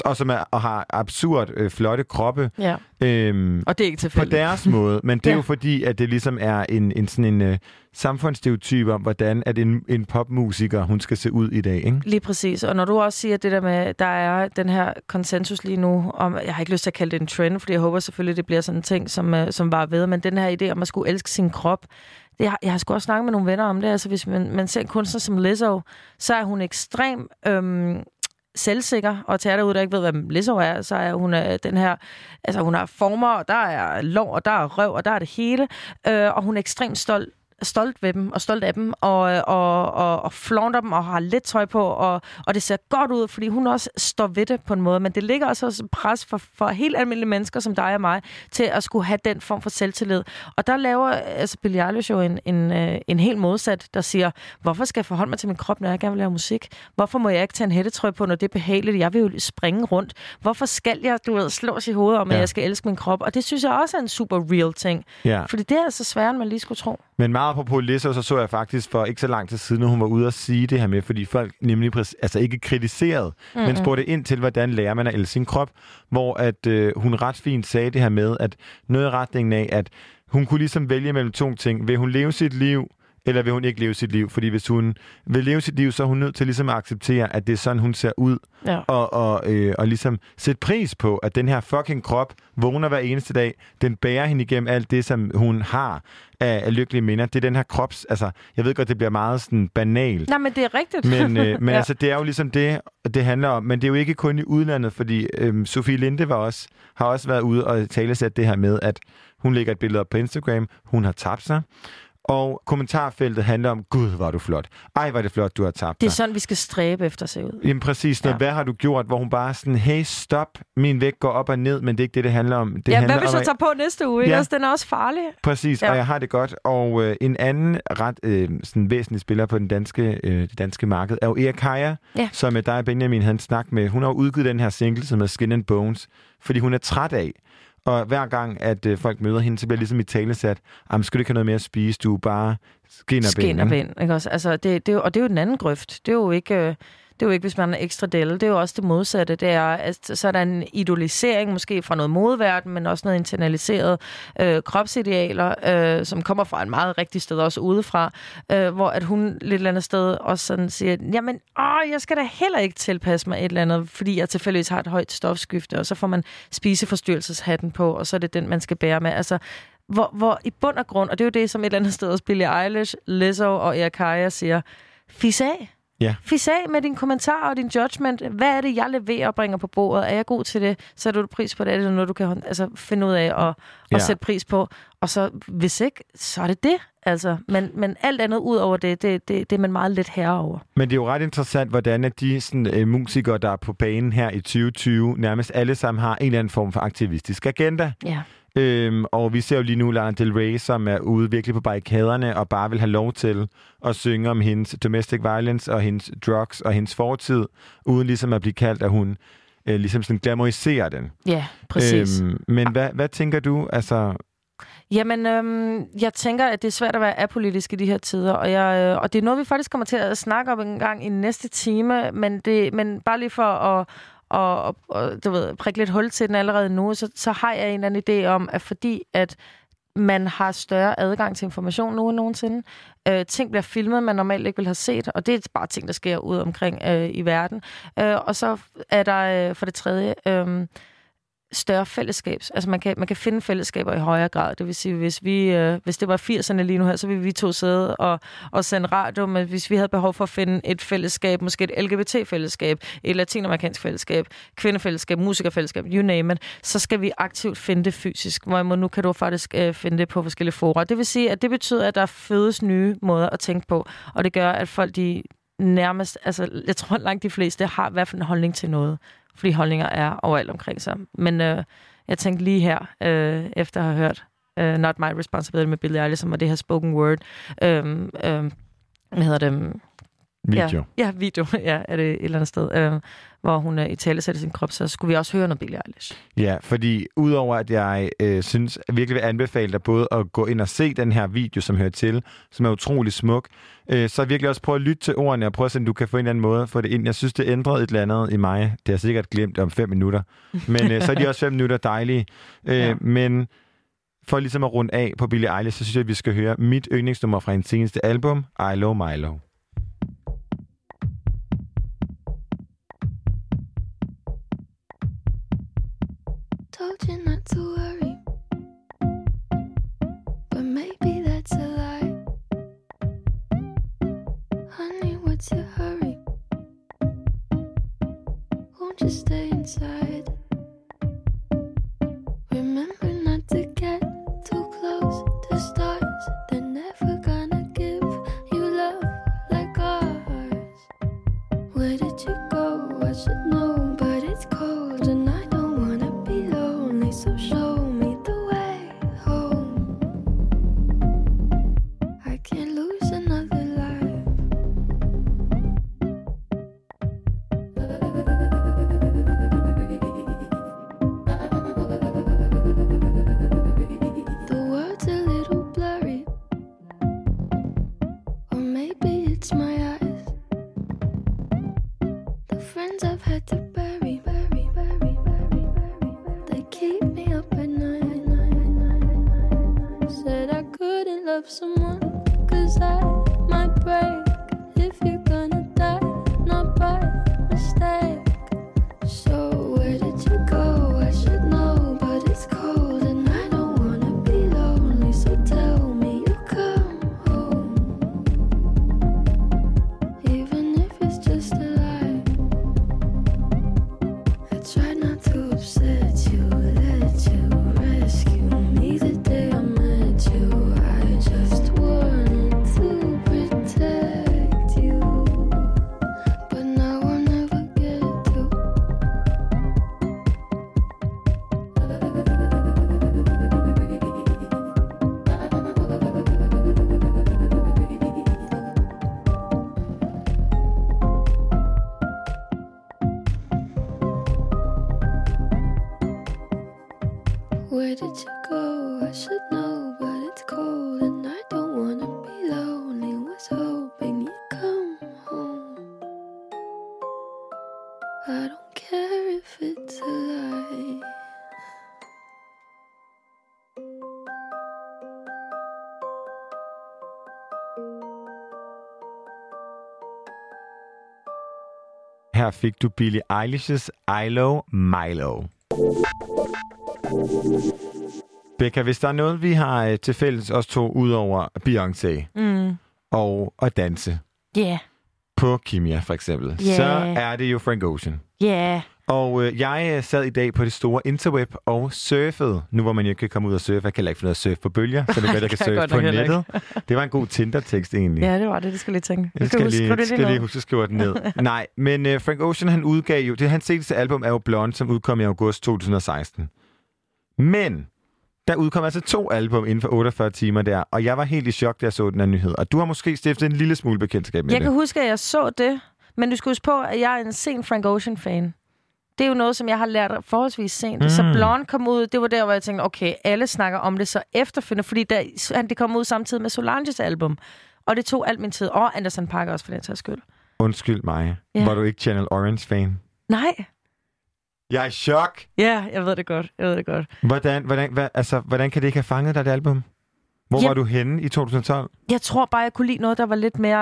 og som er, og har absurd øh, flotte kroppe. Ja. Øhm, Og det er ikke på tilfældigt. deres måde, men det er Ja. jo fordi, at det ligesom er en, en sådan en uh, samfundsstereotyp om, hvordan at en, en popmusiker, hun skal se ud i dag, ikke? Lige præcis. Og når du også siger det der med, der er den her konsensus lige nu, om, jeg har ikke lyst til at kalde det en trend, fordi jeg håber selvfølgelig, det bliver sådan en ting, som, øh, som var ved, men den her idé om at skulle elske sin krop, det har, jeg har sgu også snakket med nogle venner om det. Altså, hvis man, man ser en kunstner som Lizzo, så er hun ekstrem øhm, selvsikker, og til jer derude, der ikke ved, hvad Lizzo er, så er hun øh, den her, altså hun har former, og der er lov, og der er røv, og der er det hele, øh, og hun er ekstremt stolt stolt ved dem og stolt af dem og, og, og, og flaunter dem og har lidt tøj på, og, og det ser godt ud, fordi hun også står ved det på en måde. Men det ligger også også pres for, for helt almindelige mennesker som dig og mig til at skulle have den form for selvtillid. Og der laver altså Billie Eilish jo en, en, øh, en helt modsat, der siger, hvorfor skal jeg forholde mig til min krop, når jeg gerne vil lave musik? Hvorfor må jeg ikke tage en hættetrøje på, når det er behageligt? Jeg vil jo springe rundt. Hvorfor skal jeg, du ved, slås i hovedet om, at Ja. jeg skal elske min krop? Og det synes jeg også er en super real ting. Ja. Fordi det er altså sværere, end man lige skulle tro. Men meget apropos Lizzo, så så jeg faktisk for ikke så lang tid siden, at hun var ude og sige det her med, fordi folk nemlig altså ikke kritiserede, mm-hmm. men spurgte ind til, hvordan lærer man at elske sin krop, hvor at øh, hun ret fint sagde det her med, at noget i retningen af, at hun kunne ligesom vælge mellem to ting. Vil hun leve sit liv, eller vil hun ikke leve sit liv? Fordi hvis hun vil leve sit liv, så er hun nødt til ligesom at acceptere, at det er sådan, hun ser ud, Ja. og, og, øh, og ligesom sætte pris på, at den her fucking krop vågner hver eneste dag. Den bærer hende igennem alt det, som hun har af, af lykkelige minder. Det er den her krops... Altså, jeg ved godt, det bliver meget sådan banalt. Nej, men det er rigtigt. Men, øh, [LAUGHS] men Ja. altså, det er jo ligesom det, det handler om. Men det er jo ikke kun i udlandet, fordi øhm, Sofie Linde var også, har også været ude og talesætte det her med, at hun lægger et billede op på Instagram. Hun har tabt sig. Og kommentarfeltet handler om, gud, er du flot. Ej, er det flot, du har tabt Det er dig. sådan, vi skal stræbe efter at se ud. Jamen præcis, noget, Ja. hvad har du gjort, hvor hun bare sådan, hey, stop, min vægt går op og ned, men det er ikke det, det handler om. Det ja, handler hvad hvis om, jeg tager på næste uge? Ja. Den er også farlig. Præcis, Ja. og jeg har det godt. Og øh, en anden ret øh, sådan væsentlig spiller på den danske, øh, det danske marked er jo Erik Kaja, Ja. som med dig og Benjamin havde en snak med. Hun har udgivet den her single, som er Skin and Bones, fordi hun er træt af. Og hver gang, at øh, folk møder hende, så bliver ligesom i tale sat, jamen, skal du ikke have noget mere at spise, du er bare skin og ben. Skin og ikke?" også? Altså, det, det, og det er jo den anden grøft. Det er jo ikke... øh, det er jo ikke, hvis man er ekstra delle. Det er jo også det modsatte. Det er, at så er der en idolisering, måske fra noget modeverden, men også noget internaliseret øh, kropsidealer, øh, som kommer fra en meget rigtig sted, også udefra, øh, hvor at hun lidt eller andet sted også sådan siger, jamen, åh, jeg skal da heller ikke tilpasse mig et eller andet, fordi jeg tilfældigvis har et højt stofskifte, og så får man spiseforstyrrelseshatten på, og så er det den, man skal bære med. Altså, hvor, hvor i bund og grund, og det er jo det, som et eller andet sted også Billie Eilish, Lizzo og Erikaya siger, fis af. Ja. Fis af med dine kommentarer og din judgment. Hvad er det, jeg leverer og bringer på bordet? Er jeg god til det? Så er du pris på det. Er det noget, du kan altså, finde ud af at, at Ja. sætte pris på? Og så, hvis ikke, så er det det. Altså, men, men alt andet ud over det, det, det, det er man meget lidt herre over. Men det er jo ret interessant, hvordan at de sådan, øh, musikere, der er på banen her i 2020, nærmest alle sammen har en eller anden form for aktivistisk agenda. Ja. Øhm, og vi ser jo lige nu Lana Del Rey, som er ude virkelig på barrikaderne og bare vil have lov til at synge om hendes domestic violence og hendes drugs og hendes fortid, uden ligesom at blive kaldt, at hun øh, ligesom sådan glamoriserer den. Ja, præcis. Øhm, men hvad, hvad tænker du? Altså, Jamen, øhm, jeg tænker, at det er svært at være apolitisk i de her tider, og, jeg, øh, og det er noget, vi faktisk kommer til at snakke om en gang i næste time, men, det, men bare lige for at og, og, og du ved, prikke lidt hul til den allerede nu, så, så har jeg en eller anden idé om, at fordi at man har større adgang til information nu end nogensinde. Øh, ting bliver filmet, man normalt ikke vil have set, og det er bare ting, der sker ud omkring øh, i verden. Øh, og så er der øh, for det tredje øh, større fællesskabs. Altså man kan, man kan finde fællesskaber i højere grad. Det vil sige, hvis, vi, øh, hvis det var 80'erne lige nu her, så ville vi to sidde og, og sende radio, men hvis vi havde behov for at finde et fællesskab, måske et LGBT-fællesskab, et latinamerikansk fællesskab, kvindefællesskab, musikerfællesskab, you name it, så skal vi aktivt finde det fysisk. Hvorimod nu kan du faktisk øh, finde det på forskellige fora. Det vil sige, at det betyder, at der fødes nye måder at tænke på, og det gør, at folk de nærmest, altså jeg tror langt de fleste har i hvert fald en holdning til noget fordi holdninger er overalt omkring sig. Men øh, jeg tænkte lige her, øh, efter at have hørt øh, Not My Responsibility med Billie Eilish, som var det her spoken word, øh, øh, hvad hedder det? Video. Ja, ja, video, [LAUGHS] ja, er det et eller andet sted, øh, hvor hun øh, i tale sætter sin krop, så skulle vi også høre noget Billie Eilish. Ja, fordi udover at jeg øh, synes, virkelig vil anbefale dig både at gå ind og se den her video, som hører til, som er utrolig smuk, øh, så virkelig også prøve at lytte til ordene og prøve at se, om du kan få en eller anden måde få det ind. Jeg synes, det ændrede et eller andet i mig. Det har jeg sikkert glemt om fem minutter. Men øh, så er de også fem minutter dejlige. Øh, [LAUGHS] Ja. Men for ligesom at runde af på Billie Eilish, så synes jeg, at vi skal høre mit yndlingsnummer fra hendes seneste album, I Love Milo. Told not to worry, but maybe that's a lie. Honey, what's your hurry? Won't you stay inside? Fik du Billie Eilish's Ilo Milo. Becca, hvis der er noget, vi har øh, til fælles os to, ud over Beyoncé Mm. og at danse Yeah. på Kimia for eksempel, Ja. så er det jo Frank Ocean. Yeah. Og øh, jeg øh, sad i dag på det store interweb og surfede. Nu hvor man jo ikke kan komme ud og surfe, jeg kan ikke finde ud af at surfe på bølger, så det er [LAUGHS] godt, jeg kan jeg surfe på nettet. Det var en god Tinder-tekst egentlig. Ja, det var det. Det skal jeg lige tænke. Jeg skal, huske, lige, det skal lige ned. huske at skrive den ned. [LAUGHS] Nej, men uh, Frank Ocean, han udgav jo... Det, hans seneste album er jo Blonde, som udkom i august 2016. Men der udkom altså to album inden for 48 timer der, og jeg var helt i chok, da jeg så den her nyhed. Og du har måske stiftet en lille smule bekendtskab med Jeg det. kan huske, at jeg så det, men du skal huske på, at jeg er en sen Frank Ocean-fan. Det er jo noget, som jeg har lært forholdsvis sent. Mm. Så. Blonde kom ud, det var der, hvor jeg tænkte, okay, alle snakker om det så efterfølgende, fordi der, han- det kom ud samtidig med Solanges album. Og det tog alt min tid. Og Anderson Park også, for den sags skyld. Undskyld mig. Ja. Var du ikke Channel Orange-fan? Nej. Jeg er i chok. Ja, jeg ved det godt. Jeg ved det godt. Hvordan, hvordan, hvad, altså, hvordan kan det ikke have fanget dig, det album? Hvor Jamen- var du henne i 2012? Jeg tror bare, jeg kunne lide noget, der var lidt mere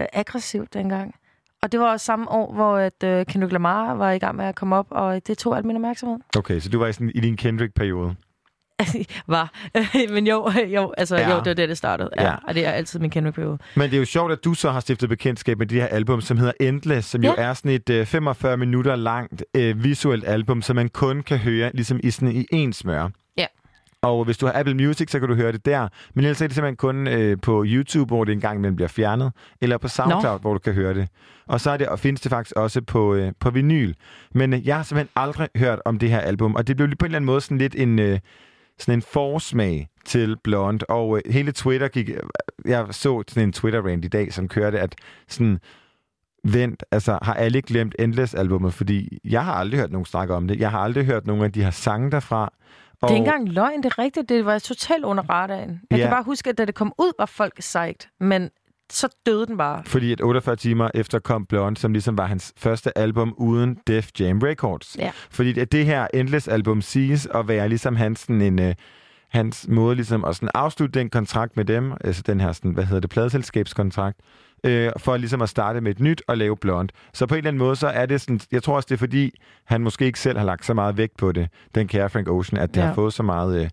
øh, aggressivt dengang. Og det var også samme år, hvor at, øh, Kendrick Lamar var i gang med at komme op, og det tog al min opmærksomhed. Okay, så du var i, sådan, i din Kendrick-periode. [LAUGHS] var. [LAUGHS] Men jo, [LAUGHS] jo, altså, Ja. jo, det var det, det startede. Ja. Ja. Og det er altid min Kendrick-periode. Men det er jo sjovt, at du så har stiftet bekendtskab med det her album, som hedder Endless, som ja. jo er sådan et øh, 45 minutter langt øh, visuelt album, som man kun kan høre ligesom i, sådan, i én smør. Og hvis du har Apple Music, så kan du høre det der. Men ellers er det simpelthen kun øh, på YouTube, hvor det engang imellem bliver fjernet, eller på SoundCloud, hvor du kan høre det. Og så er det, og findes det faktisk også på, øh, på vinyl. Men øh, jeg har simpelthen aldrig hørt om det her album, og det blev på en eller anden måde sådan lidt en... Øh, sådan en forsmag til Blonde, og øh, hele Twitter gik... Jeg så sådan en Twitter-rant i dag, som kørte, at sådan... Vent, altså har alle glemt Endless-albummet? Fordi jeg har aldrig hørt nogen snakke om det. Jeg har aldrig hørt nogen af de her sange derfra. Og Det er ikke engang løgn, det er rigtigt. Det var totalt under radaren. Jeg Ja. kan bare huske, at da det kom ud, var folk sejt. Men så døde den bare. Fordi at 48 timer efter kom Blonde, som ligesom var hans første album uden Def Jam Records. Ja. Fordi at det her Endless-album siges at være ligesom hans, sådan en, øh, hans måde ligesom at sådan afslutte den kontrakt med dem, altså den her, sådan, hvad hedder det, pladselskabskontrakt, øh, for ligesom at starte med et nyt og lave Blonde. Så på en eller anden måde, så er det sådan, jeg tror også, det er fordi, han måske ikke selv har lagt så meget vægt på det, den kære Frank Ocean, at det. Ja. har fået så meget, øh,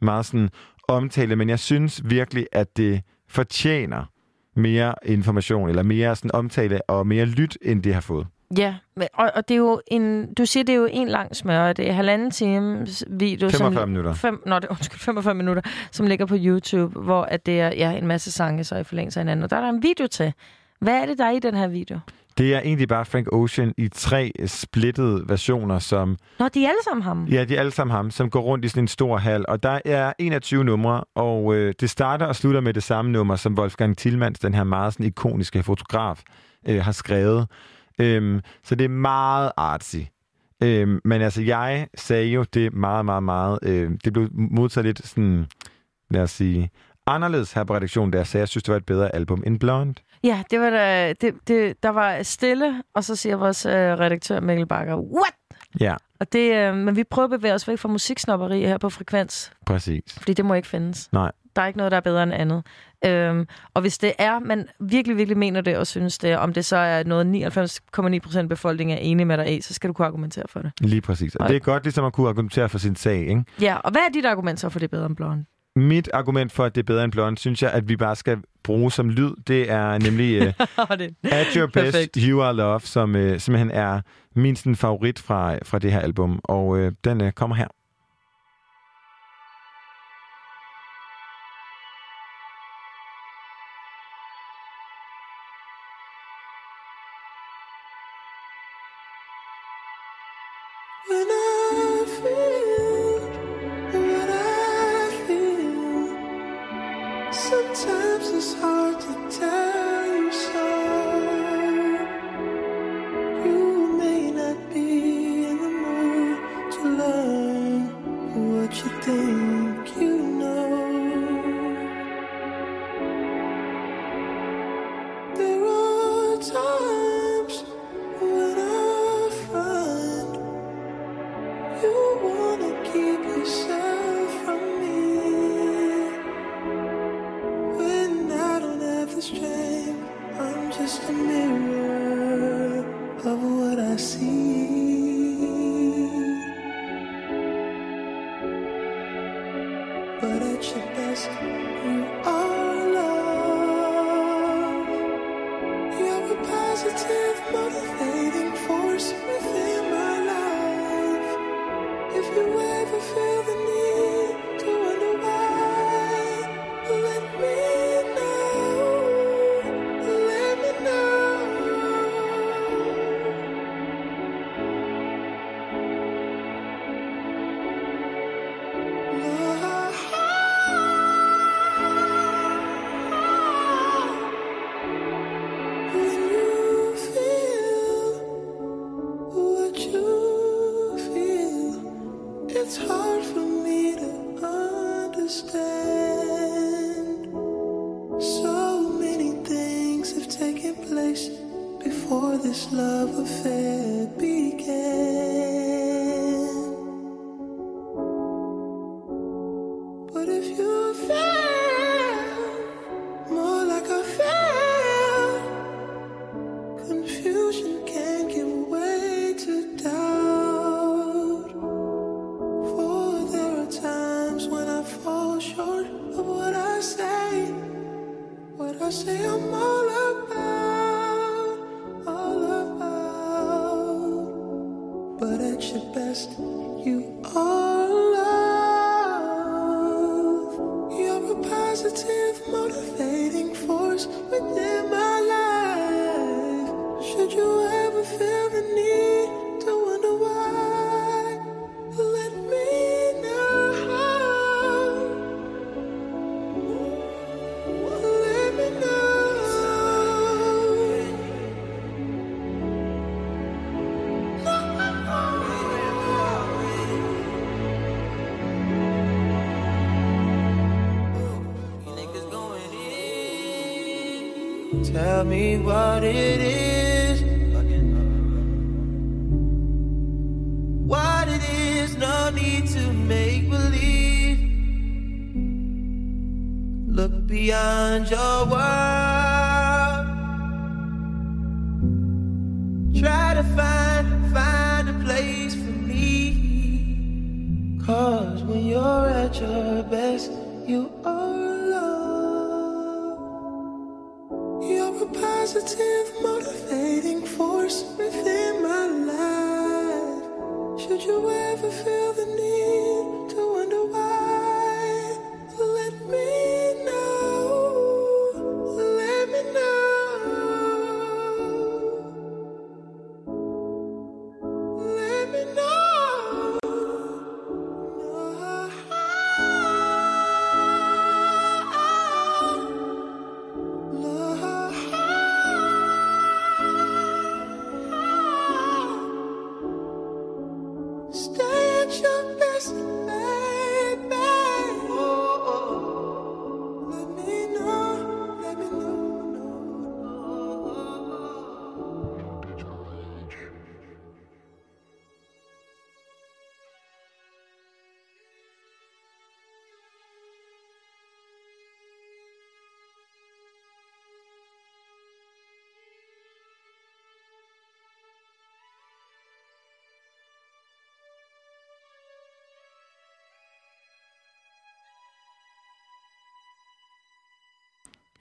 meget sådan omtale, men jeg synes virkelig, at det fortjener mere information, eller mere sådan omtale og mere lyt, end det har fået. Ja, og, og det er jo en, du siger, det er jo en lang smør. Det er halvanden times video. 45 som, minutter. Fem, nå, det, undskyld, 45 minutter, som ligger på YouTube, hvor at det er ja, en masse sange, så i forlængelse af hinanden. Og der er der en video til. Hvad er det, der er i den her video? Det er egentlig bare Frank Ocean i tre splittede versioner, som Nå, de er alle sammen ham. Ja, de er alle sammen ham, som går rundt i sådan en stor hal. Og der er 21 numre, og øh, det starter og slutter med det samme nummer, som Wolfgang Tillmans, den her meget sådan ikoniske fotograf, øh, har skrevet. Øhm, så det er meget artsy. Øhm, men altså, jeg sagde jo det meget, meget, meget... Øh, det blev modtaget lidt sådan, lad os sige, anderledes her på redaktionen, da jeg sagde, jeg synes, det var et bedre album end Blonde. Ja, det var da, det, det, der var stille, og så siger vores øh, redaktør Mikkel Bakker, what? Ja, Og det, øh, men vi prøver at bevæge os væk fra musiksnopperi her på Frekvens, præcis. fordi det må ikke findes. Nej. Der er ikke noget, der er bedre end andet. Øhm, og hvis det er, man virkelig, virkelig mener det og synes det, om det så er noget 99,9 procent befolkningen er enige med dig i, så skal du kunne argumentere for det. Lige præcis. Og det er godt ligesom at kunne argumentere for sin sag, ikke? Ja, og hvad er dit argument så for det er bedre end blonde? Mit argument for, at det er bedre end Blonde, synes jeg, at vi bare skal bruge som lyd. Det er nemlig [LAUGHS] uh. At Your Best, Perfekt. You Are Love, som uh, simpelthen er min sådan, favorit fra, fra det her album. Og uh, den uh, kommer her.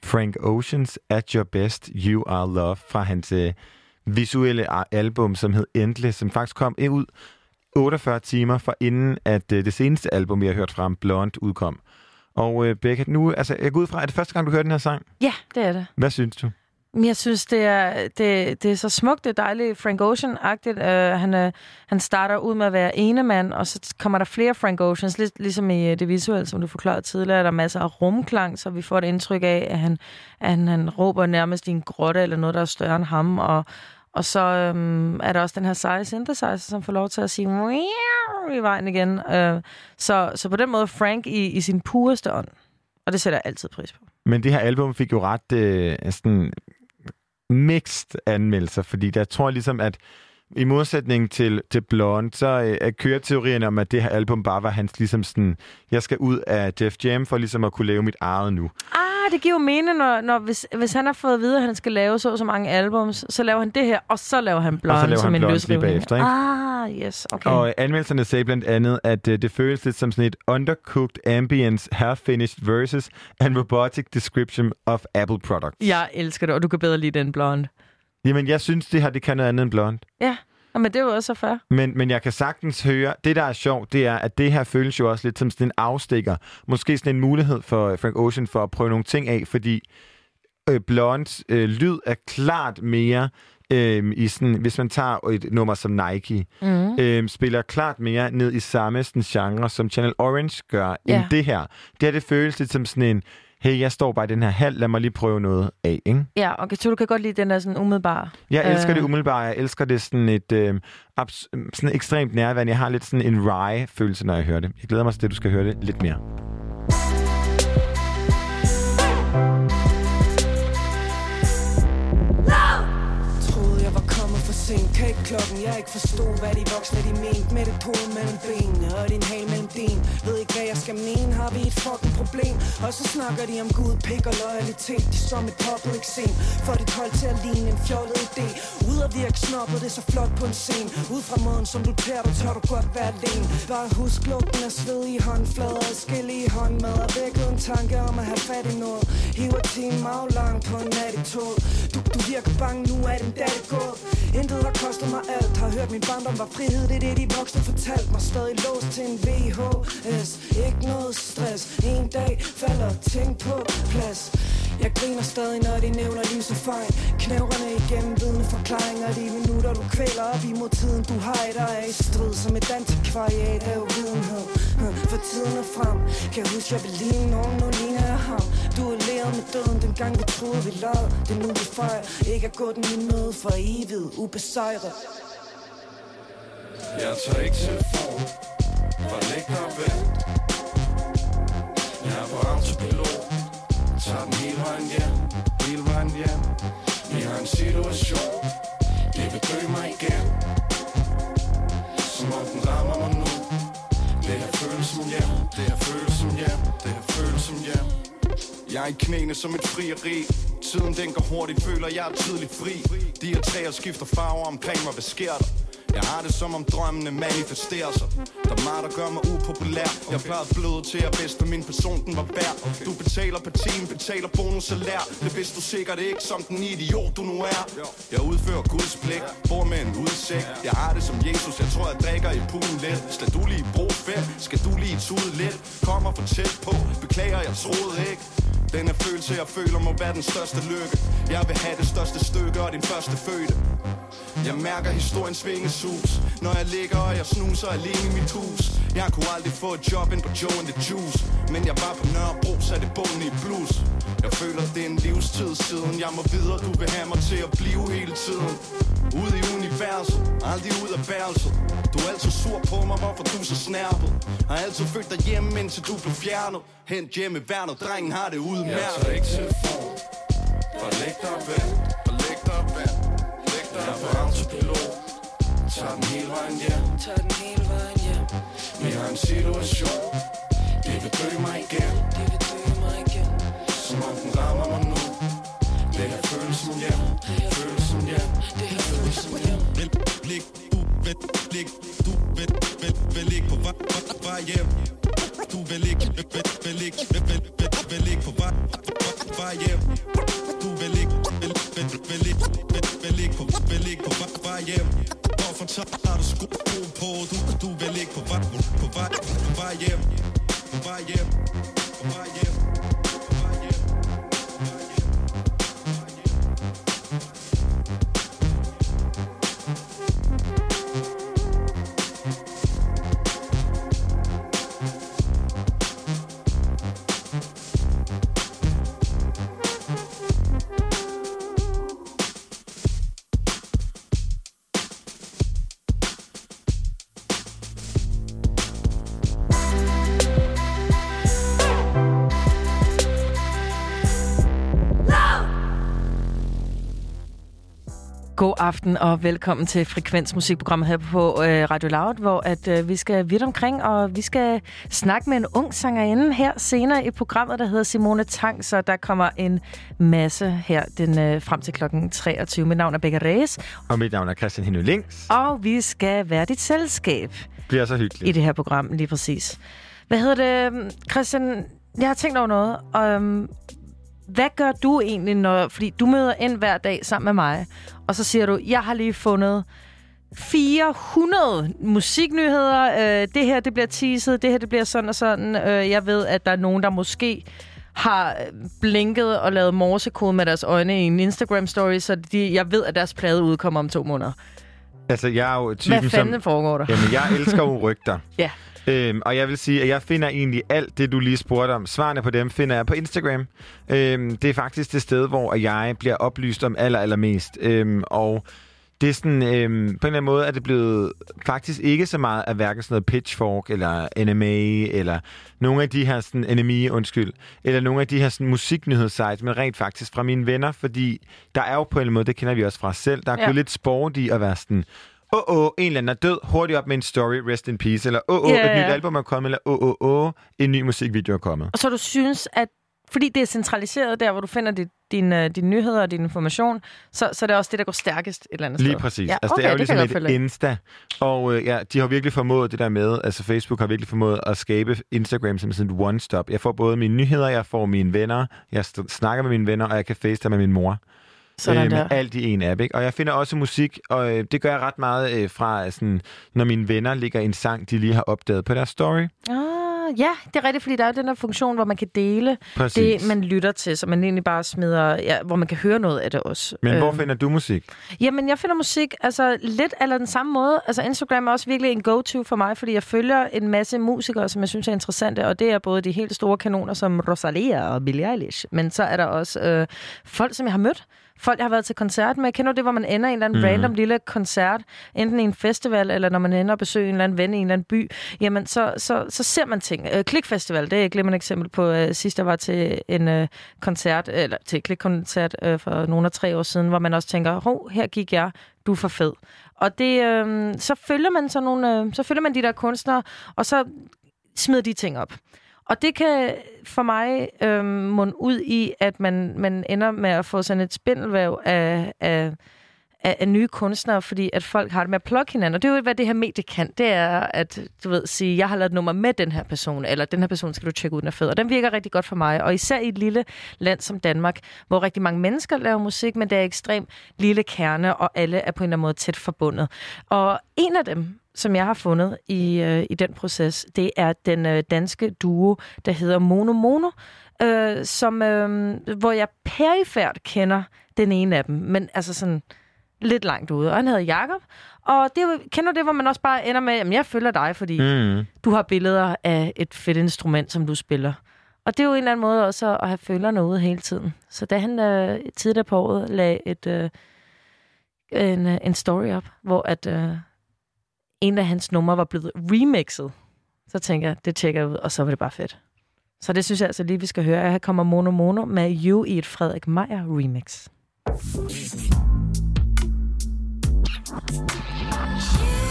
Frank Oceans At Your Best, You Are Love fra hans øh, visuelle album, som hed Endless, som faktisk kom ud 48 timer fra inden, at øh, det seneste album, vi har hørt fra ham, Blonde, udkom. Og øh, Becca, nu, altså, jeg går ud fra, at det første gang, du hørte den her sang. Ja, det er det. Hvad synes du? Men Jeg synes, det er, det, det er så smukt, det er dejligt Frank Ocean-agtigt. Uh, han, uh, han starter ud med at være ene mand, og så kommer der flere Frank Oceans, lig, ligesom i uh, det visuelle, som du forklarede tidligere. Der er masser af rumklang, så vi får et indtryk af, at han, at han, han råber nærmest i en grotte eller noget, der er større end ham. Og, og så um, er der også den her seje synthesizer, som får lov til at sige i vejen igen. Uh, så, så på den måde Frank i, i sin pureste ånd. Og det sætter jeg altid pris på. Men det her album fik jo ret øh, sådan mixed anmeldelser, fordi der tror jeg ligesom, at i modsætning til, til Blonde, så øh, er køreteorien om, at det her album bare var hans ligesom sådan, jeg skal ud af Def Jam for ligesom at kunne lave mit eget nu. Ah, det giver jo mening, når, når hvis, hvis han har fået at vide, at han skal lave så så mange albums, så laver han det her, og så laver han Blonde Og så laver som han en Blonde lige løsrivning. bagefter, ikke? Ah, yes, okay. Og anmeldelserne sagde blandt andet, at uh, det føles lidt som sådan et undercooked ambience, half-finished versus and robotic description of Apple products. Jeg elsker det, og du kan bedre lide den Blonde. Jamen, jeg synes, det her det kan noget andet end blond. Ja, Nå, men det er jo også så fair. Men, men jeg kan sagtens høre, det der er sjovt, det er, at det her føles jo også lidt som sådan en afstikker. Måske sådan en mulighed for Frank Ocean for at prøve nogle ting af, fordi øh, Blondes øh, lyd er klart mere øh, i sådan, hvis man tager et nummer som Nike, Mm. øh, spiller klart mere ned i samme sådan, genre, som Channel Orange gør, Ja. end det her. Det her, det føles lidt som sådan en, hey, jeg står bare i den her hal, lad mig lige prøve noget af, ikke? Ja, okay, så du kan godt lide den der sådan umiddelbare. Jeg elsker Øh. det umiddelbart. Jeg elsker det sådan et øh, abs- sådan ekstremt nærværende. Jeg har lidt sådan en rye-følelse, når jeg hører det. Jeg glæder mig til det, du skal høre det lidt mere. Troede jeg var kommet for sent Kan ikke klokken, jeg ikke forstod Hvad de voksne de mente Med det hoved mellem benene Og din hal mellem din Ved ikke hvad jeg skal mene Har vi et fucking problem. Og så snakker de om Gud, pik og loyalitet. De står med public scene. For det hold til at ligne en fjollet idé. Ud at virke snobbet, det er så flot på en scene. Ud fra måden som du klæder dig Tør du godt være alene. Bare husk lugten af sved i håndflader. Adskillige håndmad. Og vækket en tanke om at have fat i noget. Hiver timen aflang på en nat i tog. Du, du virker bange, nu er den dag gået. Intet har kostet mig alt. Har hørt min barndom var frihed. Det er det de voksne fortalte mig. Stadig låst til en VHS Ikke ikke noget stress. En dag falder ting på plads. Jeg griner stadig, når de nævner lys og fejl. Knævrene igennem vidne forklaringer. De minutter, du kvæler op imod tiden Du har i dig i strid som et antikvariat af uvidenhed. Hm, for tiden er frem. Kan jeg huske, jeg vil ligne nogen, nu ligner jeg ham. Du er læret med døden, dengang vi troede, vi lavede Det er nu, vi fejrer. Ikke at gå den i møde for evigt. Ubesejret. Jeg tager ikke telefon Bare læg dig og autopilot Tager den hele vejen hjem. Hele vejen hjem. Vi har en situation. Det vil dø mig igen. Som om den rammer mig nu. Det her føles som hjem. Det her føles som hjem. Det her føles som hjem. Jeg er i knæene som et frieri. Tiden den går hurtigt, føler jeg er tidligt fri. De her træer skifter farver omkring mig, hvad sker der? Jeg har det som om drømmene manifesterer sig. Der er meget, der gør mig upopulær. Jeg plejede bløde til at bedste min person, den var værd. Du betaler per time, betaler bonus salær Det vidste du sikkert ikke som den idiot, du nu er. Jeg udfører Guds pligt, bor med en udsigt. Jeg har det som Jesus, jeg tror jeg drikker i poolen lidt. Skal du lige bruge fedt, skal du lige tude lidt. Kommer for tæt på, beklager jeg troede ikke. Denne følelse, jeg føler, må være den største lykke. Jeg vil have det største stykke og din første fødte Jeg mærker historiens vingesus Når jeg ligger og jeg snuser alene i mit hus. Jeg kunne aldrig få et job ind på Joe and the Juice. Men jeg var på Nørrebro, satte bunden i blues. Blus Jeg føler, det er en livstid siden. Jeg må videre, du vil have mig til at blive hele tiden. Ude i universet, aldrig ud af værelset. Du er altid sur på mig, hvorfor du er så snærpet. Har altid følt dig hjemme, indtil du blev fjernet. Hent hjemme i værnet, drengen har det udmærket Jeg tager ikke telefon Bare læg dig og vent Bare læg dig og vent Læg dig Jeg er på autopilot Tager den hele vejen hjem. Tag den hele vejen hjem. Vi har en situation. Det vil dø mig igen. Det vil dø mig igen. Som om den rammer mig nu. Det her føles som hjem Føles som hjem. Det her føles som hjem Blik, du vil, blik, du vil, vil, vil ikke på vej, vej, vej hjem. Du vil ikke, vil, vil, vil ikke, vil, vil, vil, vil ikke på vej, vej, vej hjem. Du vil ikke, vil, vil, vil ikke, vil, vil ikke på, vil ikke på vej, vej hjem. Hvorfor tager du sko på? Du, du vil ikke på vej, på vej, på vej hjem. På vej hjem, på vej hjem. God aften og velkommen til Frekvensmusikprogrammet her på øh, Radio Loud, hvor at øh, vi skal vidt omkring, og vi skal snakke med en ung sangerinde her senere i programmet, der hedder Simone Tang, så der kommer en masse her den, øh, frem til klokken 23. Mit navn er Becca Reyes, Og mit navn er Christian Henø Links. og vi skal være dit selskab Bliver så i hyggeligt. det her program, lige præcis. Hvad hedder det, Christian? Jeg har tænkt over noget. Um, hvad gør du egentlig, når... Fordi du møder ind hver dag sammen med mig, og så siger du, jeg har lige fundet 400 musiknyheder. Øh, det her, det bliver teaset. Det her, det bliver sådan og sådan. Øh, jeg ved, at der er nogen, der måske har blinket og lavet morsekode med deres øjne i en Instagram-story, så de, jeg ved, at deres plade udkommer om to måneder. Altså, jeg er jo typen, Hvad fanden som... foregår der? Jamen, jeg elsker jo rygter. [LAUGHS] Ja. Øhm, og jeg vil sige, at jeg finder egentlig alt det, du lige spurgte om. Svarene på dem finder jeg på Instagram. Øhm, det er faktisk det sted, hvor jeg bliver oplyst om aller, allermest. Øhm, og det er sådan, øhm, på en eller anden måde er det blevet faktisk ikke så meget af hverken sådan noget Pitchfork, eller NMA, eller nogle af de her sådan, NME, undskyld, eller nogle af de her sådan, musiknyhedssites, men rent faktisk fra mine venner, fordi der er jo på en eller anden måde, det kender vi også fra os selv, der er Ja. ja. gået lidt sport i at være sådan, åh, oh, oh, en eller anden er død, hurtigt op med en story, rest in peace, eller åh, oh, oh, Ja, et nyt album er kommet, eller åh, åh, åh, en ny musikvideo er kommet. Og så du synes, at fordi det er centraliseret der, hvor du finder dit, dine, dine nyheder og din information, så, så er det også det, der går stærkest et eller andet Lige sted. præcis. Ja, altså, okay, det er jo det ligesom et. Insta. Og øh, ja, de har virkelig formået det der med, altså Facebook har virkelig formået at skabe Instagram som sådan et one-stop. Jeg får både mine nyheder, jeg får mine venner, jeg snakker med mine venner, og jeg kan facetime med min mor. Sådan øh, der. alt i en app, ikke? Og jeg finder også musik, og øh, det gør jeg ret meget øh, fra, sådan, når mine venner ligger en sang, de lige har opdaget på deres story. Ah, ja, det er rigtigt, fordi der er den der funktion, hvor man kan dele Præcis. det, man lytter til, så man egentlig bare smider, ja, hvor man kan høre noget af det også. Men hvor Øhm, finder du musik? Jamen, jeg finder musik altså lidt eller den samme måde. Altså, Instagram er også virkelig en go-to for mig, fordi jeg følger en masse musikere, som jeg synes er interessante, og det er både de helt store kanoner som Rosalia og Billie Eilish, men så er der også øh, folk, som jeg har mødt. Folk, jeg har været til koncert med. Kender du det, hvor man ender i en eller anden mm. random lille koncert, enten i en festival, eller når man ender og besøger en eller anden ven i en eller anden by, jamen, så, så, så ser man ting. Øh, Klikfestival, det er et glemmer eksempel på. Øh, sidst jeg var til en øh, koncert, eller til et klikkoncert øh, for nogle af tre år siden, hvor man også tænker, hov, her gik jeg, du er for fed. Og det, øh, så følger man sådan nogle, øh, så følger man de der kunstnere, og så smider de ting op. Og det kan for mig øh, munde ud i, at man, man ender med at få sådan et spindelvæv af, af, af, af nye kunstnere, fordi at folk har det med at plukke hinanden. Og det er jo, hvad det her medie kan. Det er at, du ved, sige, jeg har lavet nummer med den her person, eller den her person skal du tjekke ud, den er fed. Og den virker rigtig godt for mig. Og især i et lille land som Danmark, hvor rigtig mange mennesker laver musik, men det er ekstremt lille kerne, og alle er på en eller anden måde tæt forbundet. Og en af dem, som jeg har fundet i, øh, i den proces, det er den øh, danske duo, der hedder Mono Mono, øh, som, øh, hvor jeg perifært kender den ene af dem, men altså sådan lidt langt ude. Og han hedder Jakob. Og det, er kender du det, hvor man også bare ender med, at jeg følger dig, fordi mm. Mm. du har billeder af et fedt instrument, som du spiller. Og det er jo en eller anden måde også at have følgerne ude hele tiden. Så da han øh, tidligere på året lagde et, øh, en, øh, en story op, hvor at øh, en af hans numre var blevet remixet, så tænker jeg, det tjekker jeg ud, og så var det bare fedt. Så det synes jeg altså lige, vi skal høre. Her kommer Mono Mono med You i et Frederik Meier remix. Yeah.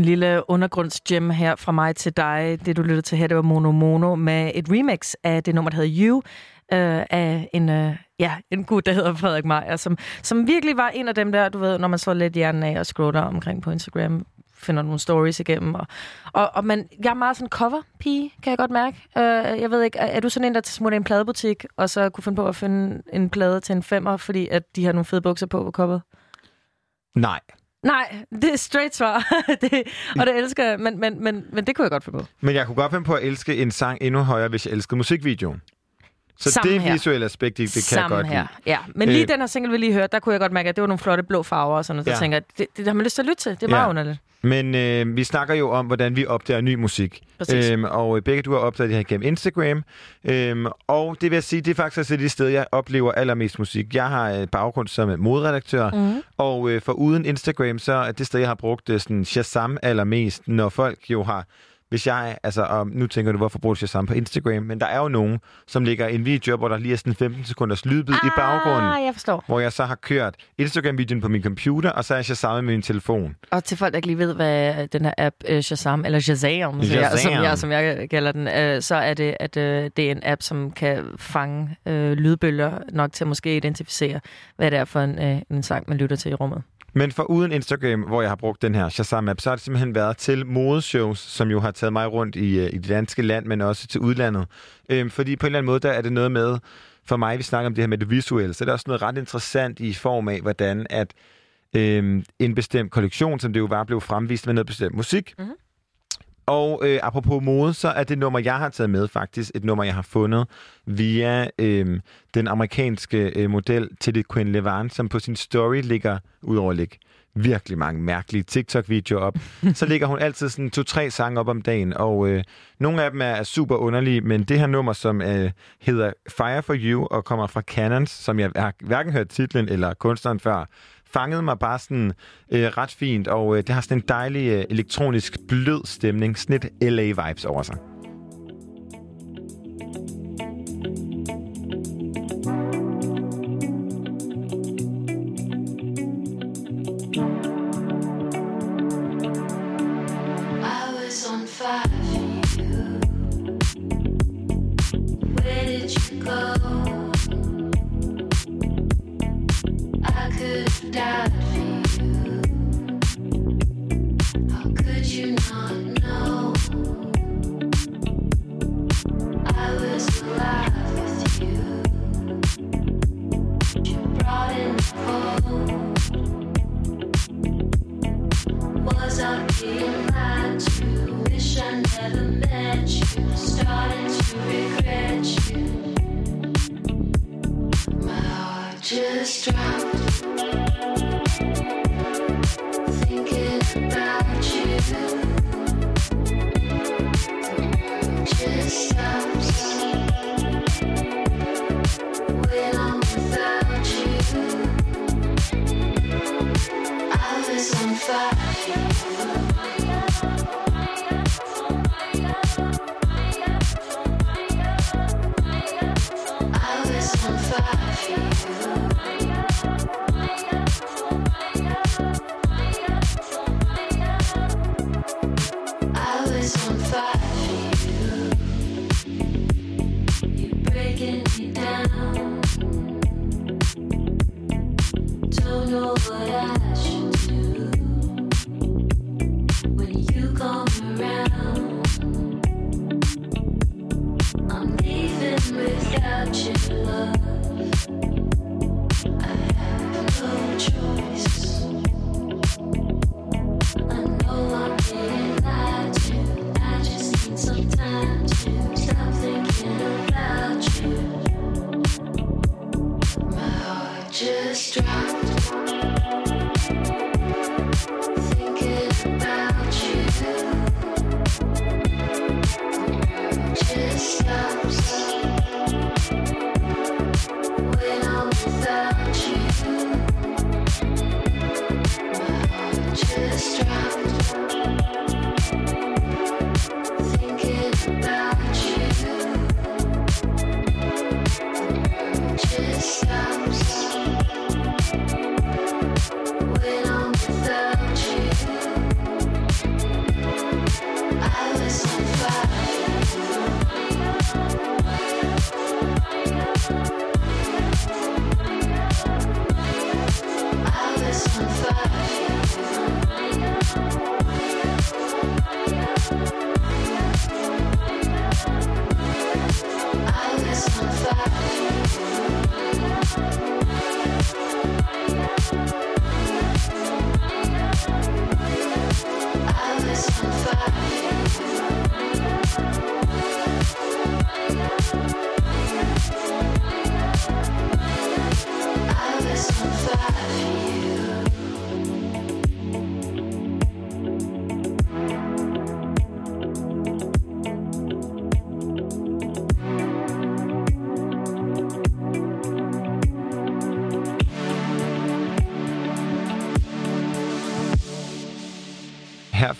En lille undergrundsgem her fra mig til dig. Det, du lyttede til her, det var Mono Mono med et remix af det nummer, der hedder You, øh, af en, øh, ja, en gut, der hedder Frederik Meier, som, som virkelig var en af dem der, du ved, når man så lidt hjernen af og scroller omkring på Instagram, finder nogle stories igennem. Og, og, og man, jeg er meget sådan cover-pige, kan jeg godt mærke. Øh, jeg ved ikke, er, er du sådan en, der smutter i en pladebutik, og så kunne finde på at finde en plade til en femmer, fordi at de har nogle fede bukser på på coveret? Nej. Nej, det er straight svar, [LAUGHS] det, og det elsker jeg, men, men, men, men det kunne jeg godt finde på. Men jeg kunne godt finde på at elske en sang endnu højere, hvis jeg elskede musikvideoen. Så Samme det her. visuelle aspekt, det, det kan Samme jeg godt her. lide. Ja, men lige Øh. den her single, vi lige hørte, der kunne jeg godt mærke, at det var nogle flotte blå farver og sådan noget. Så Ja. ja. tænker jeg, det, det har man lyst til at lytte til. Det er meget Ja. underligt. Men øh, vi snakker jo om, hvordan vi opdager ny musik. Præcis. Øhm, og øh, begge du har opdaget det her gennem Instagram. Øhm, og det vil jeg sige, det er faktisk også et af de steder, jeg oplever allermest musik. Jeg har øh, baggrund som øh, moderedaktør, Mhm. og øh, for uden Instagram, så er det sted, jeg har brugt øh, sådan Shazam allermest, når folk jo har... Hvis jeg, altså, og nu tænker du, hvorfor bruger du Shazam på Instagram? Men der er jo nogen, som lægger en video, hvor der lige er sådan 15 sekunders lydbid i baggrunden. Ah, jeg forstår. Hvor jeg så har kørt Instagram-videoen på min computer, og så er jeg Shazam med min telefon. Og til folk, der ikke lige ved, hvad den her app uh, Shazam, eller Shazam, som jeg, som, Shazam. jeg, som jeg kalder den, uh, så er det, at uh, det er en app, som kan fange uh, lydbølger nok til at måske identificere, hvad det er for en, uh, en sang, man lytter til i rummet. Men for uden Instagram, hvor jeg har brugt den her Shazam-app, så har det simpelthen været til modeshows, som jo har taget mig rundt i, øh, i det danske land, men også til udlandet. Øhm, fordi på en eller anden måde, der er det noget med, for mig, vi snakker om det her med det visuelle, så er der også noget ret interessant i form af, hvordan at øhm, en bestemt kollektion, som det jo var, blev fremvist med noget bestemt musik. Mhm. Og øh, apropos mode, så er det nummer, jeg har taget med faktisk, et nummer, jeg har fundet via øh, den amerikanske øh, model til det Queen Levan, som på sin story ligger, udover at lægge virkelig mange mærkelige TikTok-videoer op, [LAUGHS] så ligger hun altid sådan to-tre sange op om dagen, og øh, nogle af dem er, er super underlige, men det her nummer, som øh, hedder Fire for You og kommer fra Cannons, som jeg har hverken hørt titlen eller kunstneren før, fangede mig bare sådan øh, ret fint, og øh, det har sådan en dejlig øh, elektronisk blød stemning, sådan lidt LA-vibes over sig. Just dropped.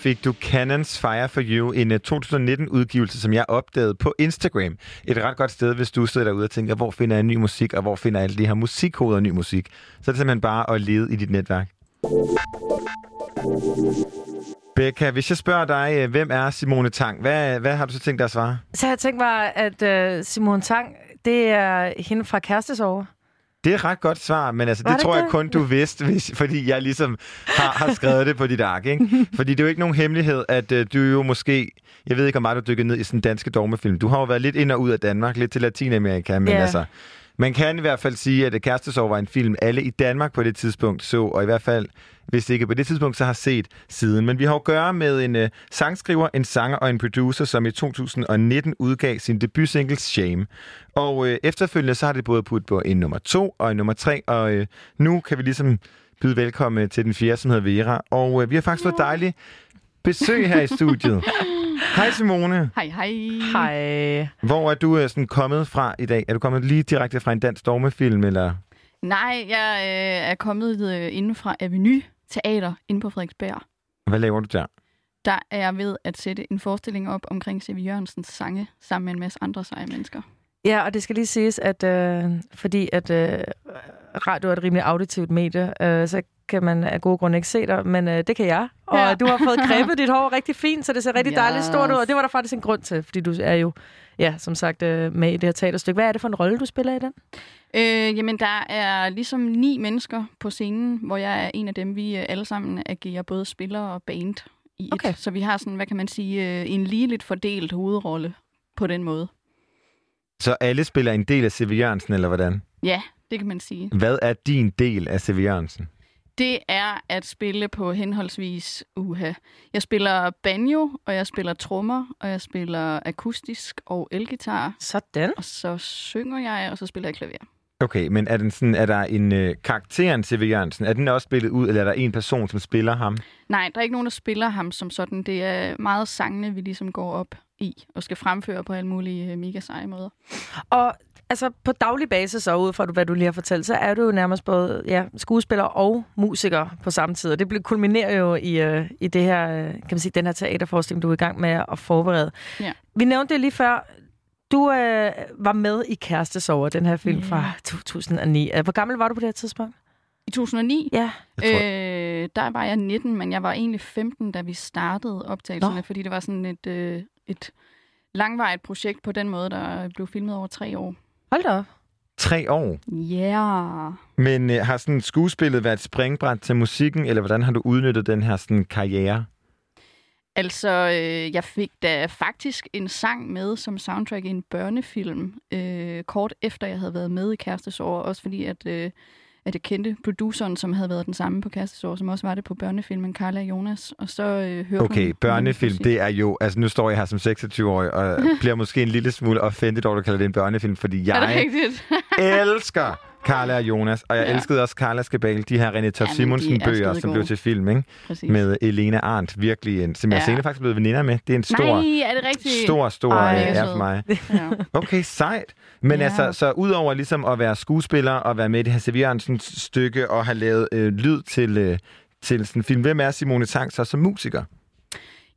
Fik du Cannons Fire for You, en øh, 2019-udgivelse, som jeg opdagede på Instagram. Et ret godt sted, hvis du sidder derude og tænker, hvor finder jeg ny musik, og hvor finder alle de her musikkoder og ny musik. Så er det simpelthen bare at lede i dit netværk. Becca, hvis jeg spørger dig, øh, hvem er Simone Tang? Hvad, hvad har du så tænkt dig at svare? Så jeg tænkte mig, at uh, Simone Tang, det er hende fra Kærestesover. Det er et ret godt svar, men altså, det, det tror jeg det? kun, du vidste, hvis, fordi jeg ligesom har, har skrevet det på dit ark. Ikke? [LAUGHS] Fordi det er jo ikke nogen hemmelighed, at uh, du jo måske... Jeg ved ikke, om meget du dykker ned i sådan danske dogmefilm. Du har jo været lidt ind og ud af Danmark, lidt til Latinamerika, men Ja. altså... Man kan i hvert fald sige, at Kærestesorg var en film, alle i Danmark på det tidspunkt så, og i hvert fald, hvis ikke på det tidspunkt, så har set siden. Men vi har at gøre med en uh, sangskriver, en sanger og en producer, som i 2019 udgav sin debutsingle Shame. Og uh, efterfølgende så har det både puttet på en nummer to og en nummer tre, og uh, nu kan vi ligesom byde velkommen til den fjerde, som hedder Vera. Og uh, vi har faktisk fået dejligt besøg her i studiet. [LAUGHS] Hej Simone. Hej, hej. Hej. Hvor er du uh, sådan kommet fra i dag? Er du kommet lige direkte fra en dansk dogmefilm, eller... Nej, jeg øh, er kommet øh, inden fra Avenue Teater inde på Frederiksberg. Hvad laver du der? Der er jeg ved at sætte en forestilling op omkring C.V. Jørgensens sange sammen med en masse andre seje mennesker. Ja, og det skal lige siges, at øh, fordi at øh, radio er et rimelig auditivt medie, øh, så kan man af gode grunde ikke se dig, men øh, det kan jeg. Og Ja. du har fået [LAUGHS] grebet dit hår rigtig fint, så det ser rigtig dejligt stort ud, og Yes. det var der faktisk en grund til, fordi du er jo, ja, som sagt, øh, med i det her teaterstykke. Hvad er det for en rolle, du spiller i den? Øh, jamen, der er ligesom ni mennesker på scenen, hvor jeg er en af dem. Vi øh, alle sammen agerer både spiller og band i et. Okay. Så vi har sådan, hvad kan man sige, øh, en ligeligt fordelt hovedrolle på den måde. Så alle spiller en del af C.V. Jørgensen, eller hvordan? Ja, det kan man sige. Hvad er din del af C.V. Jørgensen? Det er at spille på henholdsvis uha. Jeg spiller banjo, og jeg spiller trommer, og jeg spiller akustisk og elgitar. Sådan. Og så synger jeg, og så spiller jeg klaver. Okay, men er, den sådan, er der en øh, karakteren C.V. Jørgensen? Er den også spillet ud, eller er der en person, som spiller ham? Nej, der er ikke nogen, der spiller ham som sådan. Det er meget sangene, vi ligesom går op i og skal fremføre på alle mulige øh, mega seje måder. Og altså, på daglig basis, og ud fra hvad du lige har fortalt, så er du jo nærmest både ja, skuespiller og musiker på samme tid. Og det kulminerer jo i, øh, i det her, øh, kan man sige, den her teaterforestilling, du er i gang med at forberede. Ja. Vi nævnte det lige før. Du øh, var med i Kærestesover, den her film Ja. fra 2009. Øh, Hvor gammel var du på det her tidspunkt? I 2009, Ja. Jeg tror, øh, der var jeg 19, men jeg var egentlig 15, da vi startede optagelserne, Nå. fordi det var sådan et, øh, et langvarigt projekt på den måde, der blev filmet over tre år. Hold da op. tre år. Ja. Yeah. Men øh, har sådan skuespillet været et springbræt til musikken, eller hvordan har du udnyttet den her sådan, karriere? Altså, øh, jeg fik da faktisk en sang med som soundtrack i en børnefilm, øh, kort efter jeg havde været med i Kærestesår, også fordi at, øh, at jeg kendte produceren, som havde været den samme på Kærestesår, som også var det på børnefilmen, Carla og Jonas, og så øh, hørte Okay, hun børnefilm, det er jo... Altså, nu står jeg her som 26-årig, og [LAUGHS] bliver måske en lille smule offended over, at du kalder det en børnefilm, fordi jeg elsker Carla og Jonas, og jeg Ja. elskede også Carla Skabal, de her René de Simonsen-bøger, er som blev til film, ikke? Præcis. Med Elena Arndt, virkelig en, som jeg Ja. senere faktisk blev veninder med. Det er en stor, Nej, er det rigtigt? stor, stor Ej, ære sød. for mig. [LAUGHS] Ja. Okay, sejt. Men Ja. altså, så udover ligesom at være skuespiller og være med i det her C.V. Jørgensens stykke og have lavet øh, lyd til, øh, til sådan en film, hvem er Simone Tang så som musiker?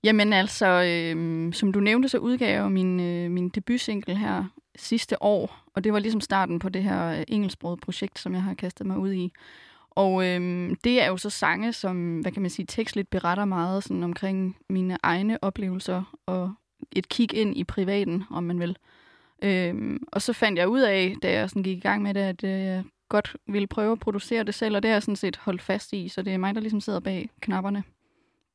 Jamen altså, øh, som du nævnte, så udgav jeg jo min, øh, min debutsingle her sidste år, og det var ligesom starten på det her øh, engelsksproget projekt, som jeg har kastet mig ud i. Og øh, det er jo så sange, som, hvad kan man sige, tekstligt beretter meget sådan omkring mine egne oplevelser og et kig ind i privaten, om man vil. Øhm, og så fandt jeg ud af, da jeg sådan gik i gang med det, at øh, jeg godt ville prøve at producere det selv, og det har jeg sådan set holdt fast i, så det er mig, der ligesom sidder bag knapperne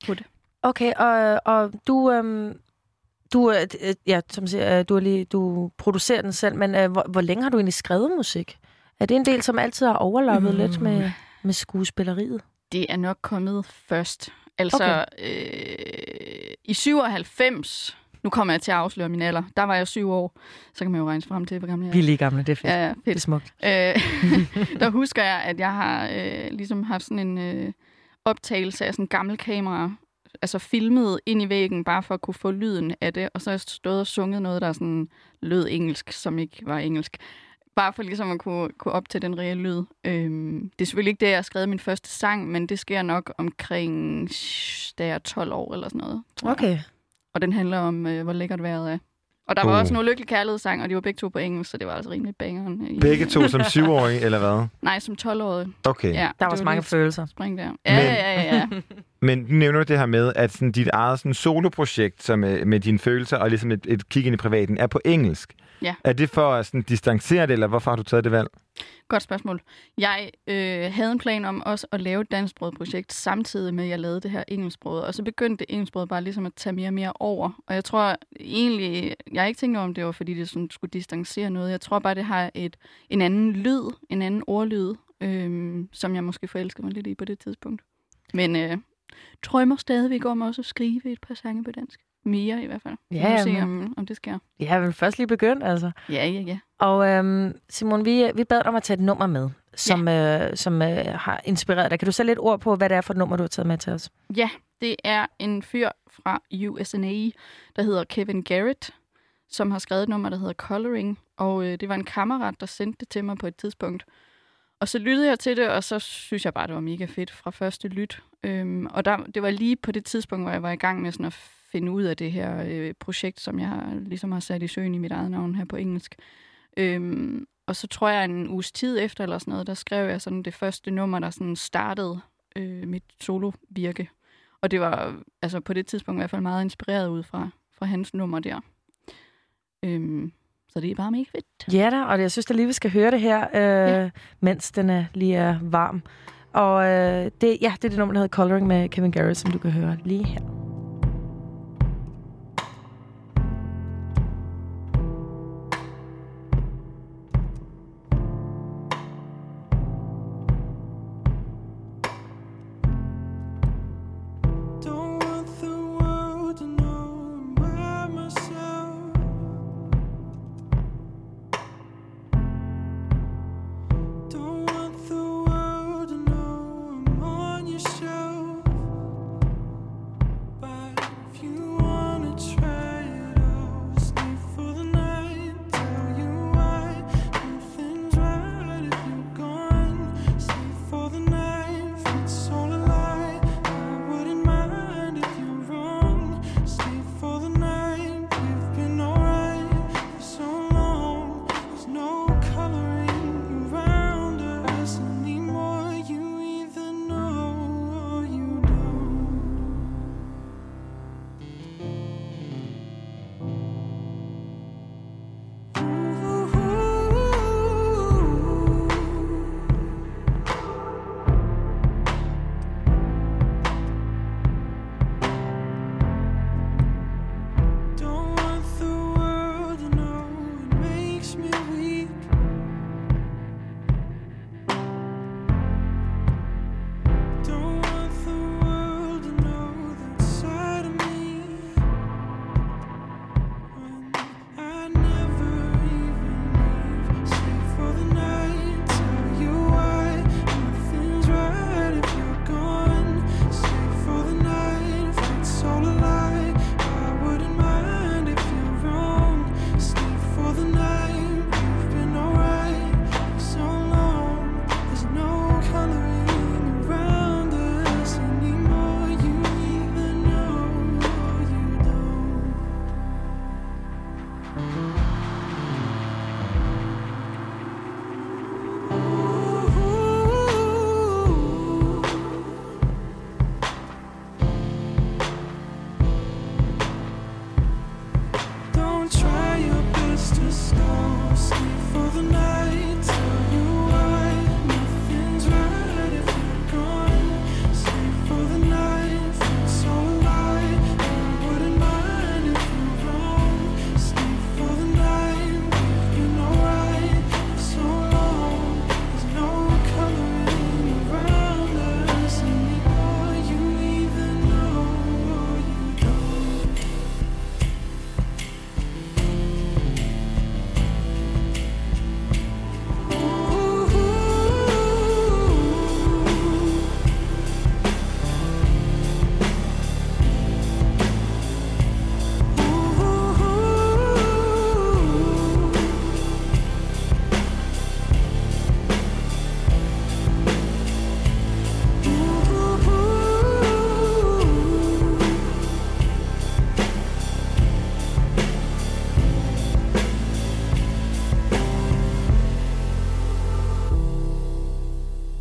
på det. Okay, og, og du, øhm, du, øh, ja, som siger, øh, du, er lige, du producerer den selv, men øh, hvor, hvor længe har du egentlig skrevet musik? Er det en del, som altid har overlappet mm. lidt med, med skuespilleriet? Det er nok kommet først. Altså, okay. øh, i 97, nu kommer jeg til at afsløre min alder, der var jeg syv år, så kan man jo regne frem til, hvor gammel jeg er. Vi er lige gamle, det er fedt. Ja, ja, Det er fedt. smukt. Øh, [LAUGHS] der husker jeg, at jeg har øh, ligesom haft sådan en øh, optagelse af sådan en gammel kamera, altså filmet ind i væggen, bare for at kunne få lyden af det, og så har jeg stået og sunget noget, der sådan lød engelsk, som ikke var engelsk. Bare for ligesom at kunne, kunne op til den reelle lyd. Øhm, det er selvfølgelig ikke det, jeg har skrevet min første sang, men det sker nok omkring, da jeg er 12 år eller sådan noget. jeg. Okay. Og den handler om, øh, hvor lækkert vejret er. Og der var Uh. også en ulykkelig kærlighedssang, og de var begge to på engelsk, så det var altså rimelig bangeren. Begge to som [LAUGHS] syvårige, eller hvad? Nej, som 12-årig. Okay. Ja, Der var også mange følelser. Spring der. Ja, ja, ja, ja. [LAUGHS] Men nu nævner du det her med, at sådan, dit eget sådan, soloprojekt som, øh, med dine følelser og ligesom et, et kig ind i privaten er på engelsk. Ja. Er det for at sådan, distancere det, eller hvorfor har du taget det valg? Godt spørgsmål. Jeg øh, havde en plan om også at lave et dansksproget projekt, samtidig med, at jeg lavede det her engelsksproget. Og så begyndte det engelsksproget bare ligesom at tage mere og mere over. Og jeg tror egentlig, jeg har ikke tænkt over, om det var, fordi det sådan skulle distancere noget. Jeg tror bare, det har et, en anden lyd, en anden ordlyd, øh, som jeg måske forelskede mig lidt i på det tidspunkt. Men øh, drømmer stadigvæk om også at skrive et par sange på dansk. Mere i hvert fald. Vi Ja, må se, om, om det sker. Ja, men først lige begyndt, altså. Ja, ja, ja. Og øhm, Simon, vi, vi bad dig om at tage et nummer med, som, øh, som øh, har inspireret dig. Kan du sætte lidt ord på, hvad det er for et nummer, du har taget med til os? Ja, det er en fyr fra USNA, der hedder Kevin Garrett, som har skrevet et nummer, der hedder Coloring. Og øh, det var en kammerat, der sendte det til mig på et tidspunkt. Og så lyttede jeg til det, og så synes jeg bare, det var mega fedt fra første lyt. Øhm, og der, det var lige på det tidspunkt, hvor jeg var i gang med sådan at finde ud af det her øh, projekt, som jeg ligesom har sat i søen i mit eget navn her på engelsk. Øhm, og så tror jeg en uges tid efter eller sådan noget, der skrev jeg sådan det første nummer, der sådan startede øh, mit solo-virke. Og det var altså på det tidspunkt i hvert fald meget inspireret ud fra, fra hans nummer der. Øhm, så det er bare mega fedt. Ja da, og jeg synes da lige, vi skal høre det her, øh, ja. mens den er lige er varm. Og øh, det, ja, det er det nummer, der hedder Coloring med Kevin Garrett, som du kan høre lige her.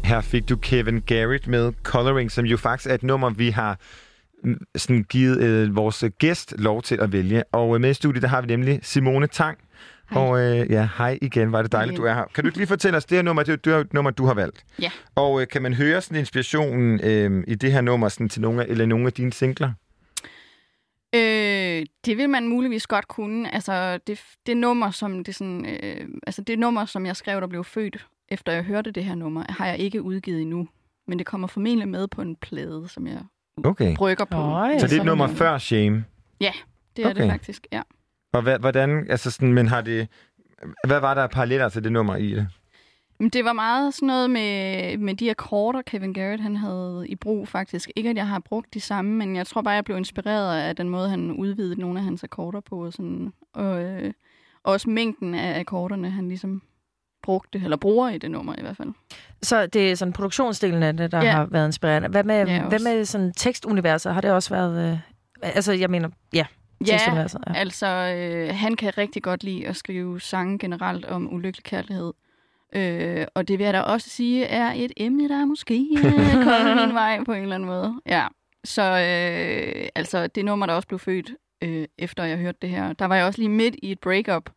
Her fik du Kevin Garrett med Coloring, som jo faktisk er et nummer, vi har mm, sådan givet øh, vores gæst lov til at vælge. Og øh, med i studiet, der har vi nemlig Simone Tang. Hej. Og øh, ja, hej igen. Var det dejligt, Hej. du er her. Kan du ikke lige fortælle os, det her nummer, det er, det er et nummer, du har valgt. Ja. Og øh, kan man høre sådan inspirationen øh, i det her nummer sådan, til nogle af, eller nogle af dine singler? Øh, det vil man muligvis godt kunne. Altså, det, det nummer, som det sådan, øh, altså det nummer, som jeg skrev, der blev født, efter jeg hørte det her nummer, har jeg ikke udgivet endnu. Men det kommer formentlig med på en plade, som jeg Okay. brygger på. Øj. Så det er et nummer før Shame. Ja, det er Okay. det faktisk, ja. Og hvad, hvordan, altså sådan, men har det, hvad var der paralleller til det nummer i det? Men det var meget sådan noget med, med de akkorder, Kevin Garrett han havde i brug faktisk. Ikke, at jeg har brugt de samme, men jeg tror bare, jeg blev inspireret af den måde, han udvidede nogle af hans akkorder på. Og, sådan, og øh, også mængden af akkorderne, han ligesom brugte, eller bruger i det nummer i hvert fald. Så det er sådan produktionsdelen af det, der Ja. har været inspirerende. Hvad med, Ja, hvad med sådan tekstuniverset? Har det også været... Øh, altså, jeg mener, ja, Ja, tekstuniverset. Ja. altså øh, han kan rigtig godt lide at skrive sange generelt om ulykkelig kærlighed. Øh, og det vil jeg da også sige er et emne, der måske er [LAUGHS] kommet min vej på en eller anden måde. Ja, så øh, altså det nummer, der også blev født øh, efter jeg hørte det her, der var jeg også lige midt i et breakup,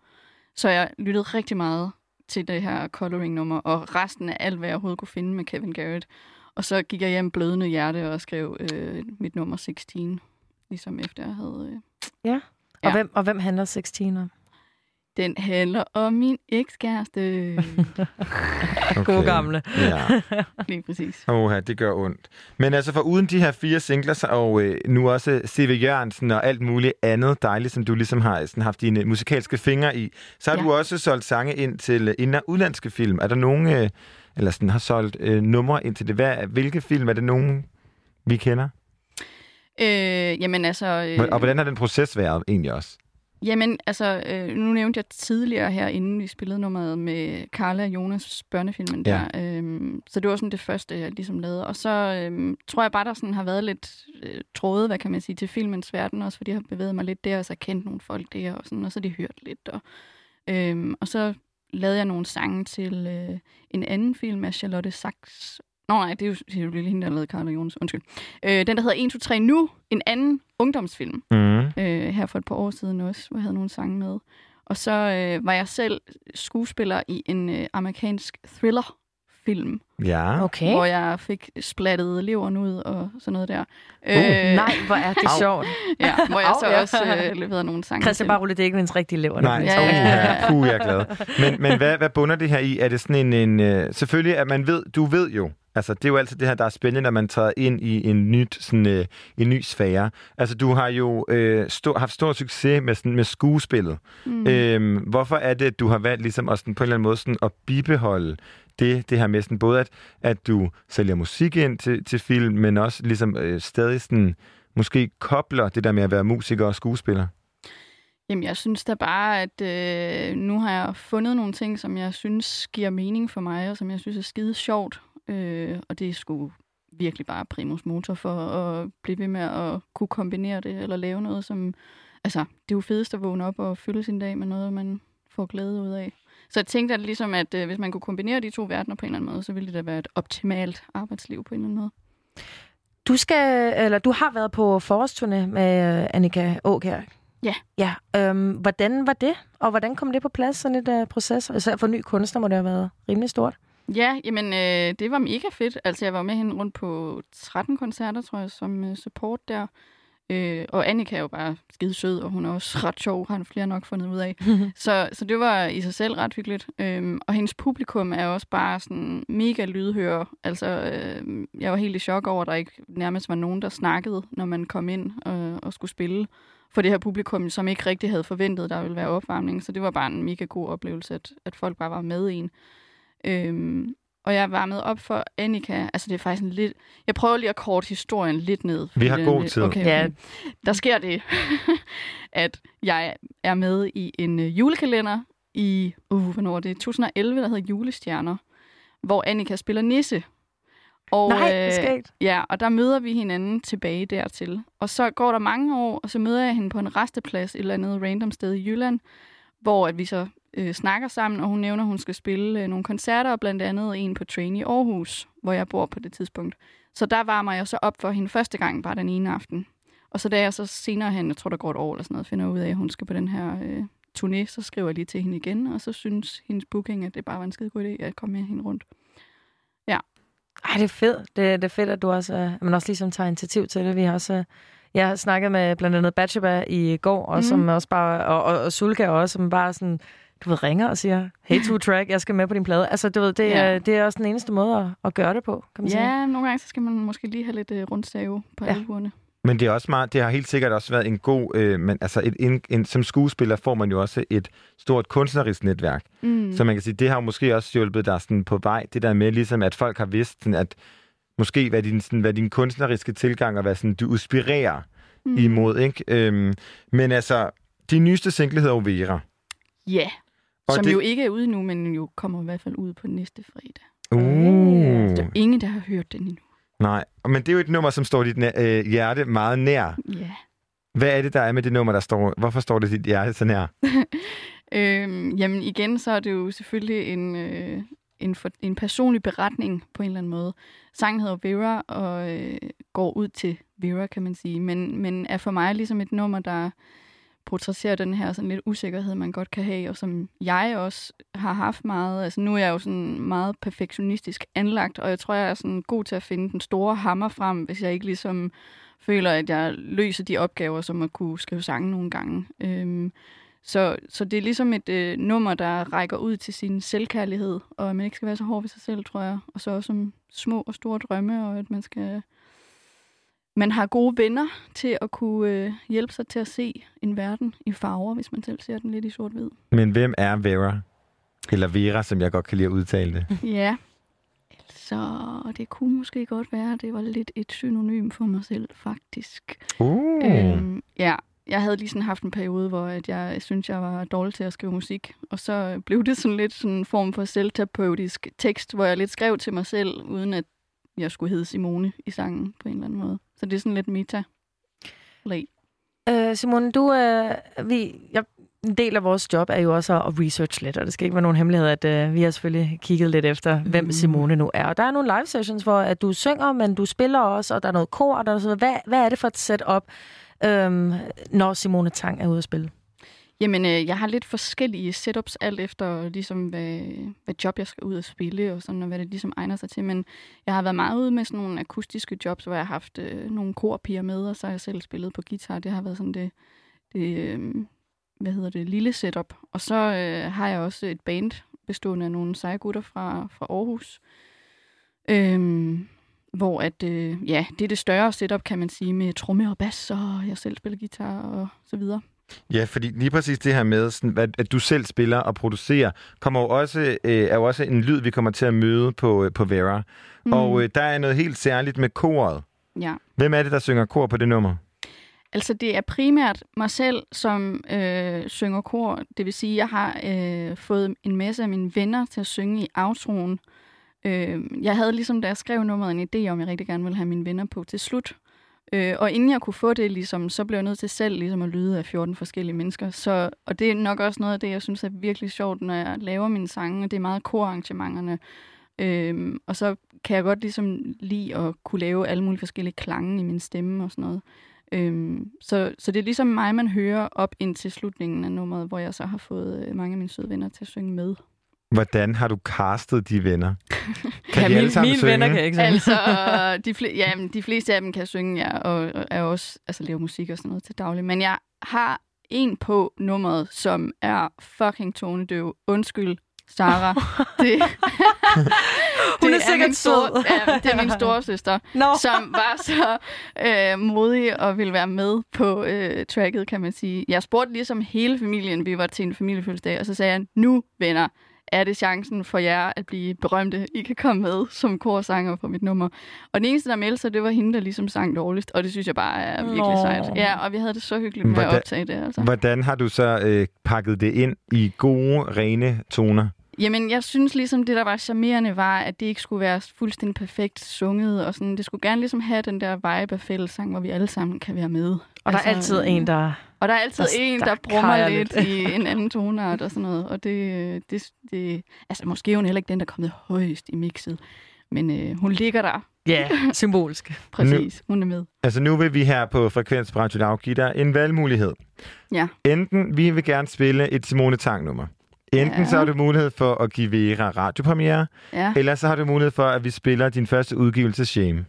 så jeg lyttede rigtig meget til det her coloring-nummer, og resten af alt, hvad jeg overhovedet kunne finde med Kevin Garrett. Og så gik jeg hjem blødende hjerte og skrev øh, mit nummer 16, ligesom efter jeg havde... Øh, Og, Ja. hvem, og hvem handler 16 om? Den handler om min ekskæreste. [LAUGHS] Okay. Gode gamle. Ja. [LAUGHS] Lige præcis. Oha, det gør ondt. Men altså, for uden de her fire singler, og øh, nu også C.V. Jørgensen og alt muligt andet dejligt, som du ligesom har sådan haft dine musikalske fingre i, så har Ja. du også solgt sange ind til øh, ind- og udlandske film. Er der nogen, øh, eller sådan har solgt øh, numre ind til det? Hvad, hvilke film er det nogen, vi kender? Øh, jamen altså... Øh, Og hvordan har den proces været egentlig også? Jamen altså, øh, nu nævnte jeg tidligere her, inden vi spillede nummeret med Carla og Jonas børnefilmen Ja. der. Øh, så det var sådan det første, jeg ligesom lavede. Og så øh, tror jeg bare, der sådan har været lidt øh, tråde, hvad kan man sige, til filmens verden også, fordi jeg har bevæget mig lidt der, og så har kendt nogle folk der, og, sådan, og så har de hørt lidt. Og, øh, og så lavede jeg nogle sange til øh, en anden film af Charlotte Sachs. Nå nej, det er jo, det er jo lige hende, der lavede Carla og Jonas. Undskyld. Øh, den, der hedder 1, 2, 3 Nu. En anden ungdomsfilm Mm. øh, her for et par år siden også, hvor jeg havde nogle sange med. Og så øh, var jeg selv skuespiller i en øh, amerikansk thriller-film, Ja. Okay. hvor jeg fik splattet leveren ud og sådan noget der. Uh, Nej, hvor er det Au. sjovt. [LAUGHS] Ja, hvor jeg Au, så ja. også øh, leverede nogle sange Christian til. Barrulle, det er ikke ens rigtige lever. Nej, Ja, ja, ja. Puh, jeg er glad. Men, men hvad, hvad bunder det her i? Er det sådan en... en øh, selvfølgelig, at man ved... Du ved jo, altså det er jo altid det her, der er spændende, når man træder ind i en, nyt, sådan, øh, en ny sfære. Altså du har jo øh, stor, haft stor succes med, sådan, med skuespillet. Mm. Øhm, hvorfor er det, at du har valgt ligesom at sådan, på en eller anden måde sådan, at bibeholde det, det her med sådan, både, at, at du sælger musik ind til, til film, men også ligesom øh, stadig sådan, måske kobler det der med at være musiker og skuespiller? Jamen, jeg synes da bare, at øh, nu har jeg fundet nogle ting, som jeg synes giver mening for mig, og som jeg synes er skide sjovt. Øh, og det er sgu virkelig bare primus motor for at blive ved med at kunne kombinere det, eller lave noget, som... Altså, det er jo fedest at vågne op og fylde sin dag med noget, man får glæde ud af. Så jeg tænkte at ligesom, at øh, hvis man kunne kombinere de to verdener på en eller anden måde, så ville det da være et optimalt arbejdsliv på en eller anden måde. Du, skal, eller, du har været på forårsturné med øh, Annika Åkær. Ja. ja øhm, hvordan var det, og hvordan kom det på plads, sådan et uh, proces? Især for ny kunstner må det have været rimelig stort. Ja, jamen øh, det var mega fedt. Altså jeg var med hende rundt på 13 koncerter, tror jeg, som øh, support der. Øh, og Annika er jo bare skide sød, og hun er også ret sjov, har flere nok fundet ud af. [LAUGHS] så, så det var i sig selv ret hyggeligt. Øhm, og hendes publikum er også bare sådan mega lydhør. Altså, øh, jeg var helt i chok over, at der ikke nærmest var nogen, der snakkede, når man kom ind og, og skulle spille for det her publikum, som ikke rigtig havde forventet, der ville være opvarmning. Så det var bare en mega god oplevelse, at, at folk bare var med i en. Øhm, og jeg varmede op for Annika. Altså, det er faktisk en lidt... Jeg prøver lige at korte historien lidt ned. fordi har god lidt- tid. Okay, Ja. Der sker det, [LAUGHS] at jeg er med i en øh, julekalender i... Uh, hvornår er det? 2011, der hedder Julestjerner, hvor Annika spiller nisse. Og, Nej, det er skægt. Ja, og der møder vi hinanden tilbage dertil. Og så går der mange år, og så møder jeg hende på en resteplads et eller andet random sted i Jylland, hvor at vi så øh, snakker sammen, og hun nævner, at hun skal spille øh, nogle koncerter, og blandt andet en på Train i Aarhus, hvor jeg bor på det tidspunkt. Så der varmer jeg så op for hende første gang, bare den ene aften. Og så da jeg så senere hen, jeg tror der går et år eller sådan noget, finder ud af, at hun skal på den her øh, turné, så skriver jeg lige til hende igen, og så synes hendes booking, at det bare var en skide god idé at komme med hende rundt. Ej, det er fedt. Det, det er fedt, at du også, øh, man også ligesom tager initiativ til det. Vi har også, øh, jeg har snakket med blandt andet Batsheba i går, og, Mhm. som også bare, og, og, og Sulka også, som bare sådan, du ved, ringer og siger, hey, to track, jeg skal med på din plade. Altså, du ved, det, Ja. ja. det er også den eneste måde at, at gøre det på, kan man sige. Ja, nogle gange så skal man måske lige have lidt øh, rundstave på Ja. ja. albuerne. Men det er også meget, det har helt sikkert også været en god, øh, men altså et, en, en, som skuespiller får man jo også et stort kunstnerisk netværk. Mm. Så man kan sige, det har jo måske også hjulpet dig sådan på vej, det der med ligesom, at folk har vidst, sådan, at måske hvad din, sådan, hvad din kunstneriske tilgang og hvad sådan, du inspirerer mm. imod, ikke? Øhm, men altså, din nyeste single hedder Overa. Ja, Og som det- jo ikke er ude nu, men jo kommer i hvert fald ud på næste fredag. Uh. Der er ingen, der har hørt den endnu. Nej, men det er jo et nummer, som står dit øh, hjerte meget nær. Ja. Hvad er det, der er med det nummer, der står... Hvorfor står det dit hjerte så nær? [LAUGHS] Øhm, jamen igen, så er det jo selvfølgelig en, øh, en, for, en personlig beretning på en eller anden måde. Sangen hedder Vera og øh, går ud til Vera, kan man sige, men, men er for mig ligesom et nummer, der portrætterer den her sådan lidt usikkerhed, man godt kan have, og som jeg også har haft meget. Altså nu er jeg jo sådan meget perfektionistisk anlagt, og jeg tror, jeg er sådan god til at finde den store hammer frem, hvis jeg ikke ligesom føler, at jeg løser de opgaver, som at kunne skrive sange nogle gange. Øhm, så, så det er ligesom et øh, nummer, der rækker ud til sin selvkærlighed, og at man ikke skal være så hård ved sig selv, tror jeg. Og så også om små og store drømme, og at man skal man har gode venner til at kunne øh, hjælpe sig til at se en verden i farver, hvis man selv ser den lidt i sort-hvid. Men hvem er Vera? Eller Vera, som jeg godt kan lide at udtale det. [LAUGHS] Ja. Så det kunne måske godt være, at det var lidt et synonym for mig selv, faktisk. Uh. Øhm, ja, jeg havde lige sådan haft en periode, hvor at jeg synes jeg var dårlig til at skrive musik. Og så blev det sådan lidt sådan en form for selvterapeutisk tekst, hvor jeg lidt skrev til mig selv, uden at jeg skulle hedde Simone i sangen på en eller anden måde. Så det er sådan lidt meta. Lag. Øh, Simone, du, øh, vi, jeg, en del af vores job er jo også at research lidt, og det skal ikke være nogen hemmelighed, at øh, vi har selvfølgelig kigget lidt efter, mm. hvem Simone nu er. Og der er nogle live sessions, hvor at du synger, men du spiller også, og der er noget kor, og der er sådan noget. Hvad, hvad er det for et setup, øhm, når Simone Tang er ude at spille? Jamen, øh, jeg har lidt forskellige setups, alt efter ligesom, hvad, hvad job jeg skal ud og spille, og sådan, og hvad det ligesom egner sig til. Men jeg har været meget ude med sådan nogle akustiske jobs, hvor jeg har haft øh, nogle korpiger med, og så har jeg selv spillet på guitar. Det har været sådan det, det øh, hvad hedder det, lille setup. Og så øh, har jeg også et band bestående af nogle seje gutter fra, fra Aarhus. Øhm, hvor at, øh, ja, det er det større setup, kan man sige, med tromme og bas, og jeg selv spiller guitar og så videre. Ja, fordi lige præcis det her med, sådan, at, du selv spiller og producerer, kommer jo også, øh, er jo også en lyd, vi kommer til at møde på, øh, på Vera. Mm. Og øh, der er noget helt særligt med koret. Ja. Hvem er det, der synger kor på det nummer? Altså, det er primært mig selv, som øh, synger kor. Det vil sige, at jeg har øh, fået en masse af mine venner til at synge i outroen. Øh, jeg havde ligesom, da jeg skrev nummeret, en idé om, jeg rigtig gerne ville have mine venner på til slut. Øh, og inden jeg kunne få det, ligesom, så blev jeg nødt til selv ligesom, at lyde af 14 forskellige mennesker. Så, og det er nok også noget af det, jeg synes er virkelig sjovt, når jeg laver mine sange. Det er meget korarrangementerne. Øh, og så kan jeg godt ligesom lide at kunne lave alle mulige forskellige klange i min stemme og sådan noget. Øhm, så, så det er ligesom mig, man hører op ind til slutningen af nummeret, hvor jeg så har fået øh, mange af mine søde venner til at synge med. Hvordan har du castet de venner? [LAUGHS] Kan Ja, de alle mine, sammen mine synge? venner kan ikke synge. Altså, [LAUGHS] de, fl- ja, men de fleste af dem kan synge, ja, og, og er også altså, laver musik og sådan noget til daglig. Men jeg har en på nummeret, som er fucking tonedøv. Undskyld, Sara. [LAUGHS] det, Hun er det sikkert min store, sød. ja, det er min store søster, Nå. som var så øh, modig og ville være med på øh, tracket, kan man sige. Jeg spurgte ligesom hele familien, vi var til en familiefødselsdag, og så sagde jeg, nu venner, er det chancen for jer at blive berømte. I kan komme med som korsanger på mit nummer. Og den eneste, der meldte sig, det var hende, der ligesom sang dårligst. Og det synes jeg bare er virkelig Nå. sejt. Ja, og vi havde det så hyggeligt med at Hvordan- optage det. Altså. Hvordan har du så øh, pakket det ind i gode, rene toner? Jamen, jeg synes ligesom, det der var charmerende var, at det ikke skulle være fuldstændig perfekt sunget, og sådan, det skulle gerne ligesom have den der vibe af fællessang, hvor vi alle sammen kan være med. Og der er altid en, der... Og der er altid der- en, der der brummer lidt lidt. i en anden tonart og sådan noget. Og det, det, det, altså måske er hun heller ikke den, der er kommet højst i mixet. Men øh, hun ligger der. Ja, symbolsk. [LAUGHS] Præcis, hun er med. Altså nu vil vi her på Frekvens på Radio Loud give dig en valgmulighed. Ja. Enten, vi vil gerne spille et Simone Tang-nummer. Enten Ja. så har du mulighed for at give Vera radiopremiere, Ja. eller så har du mulighed for, at vi spiller din første udgivelse Shame.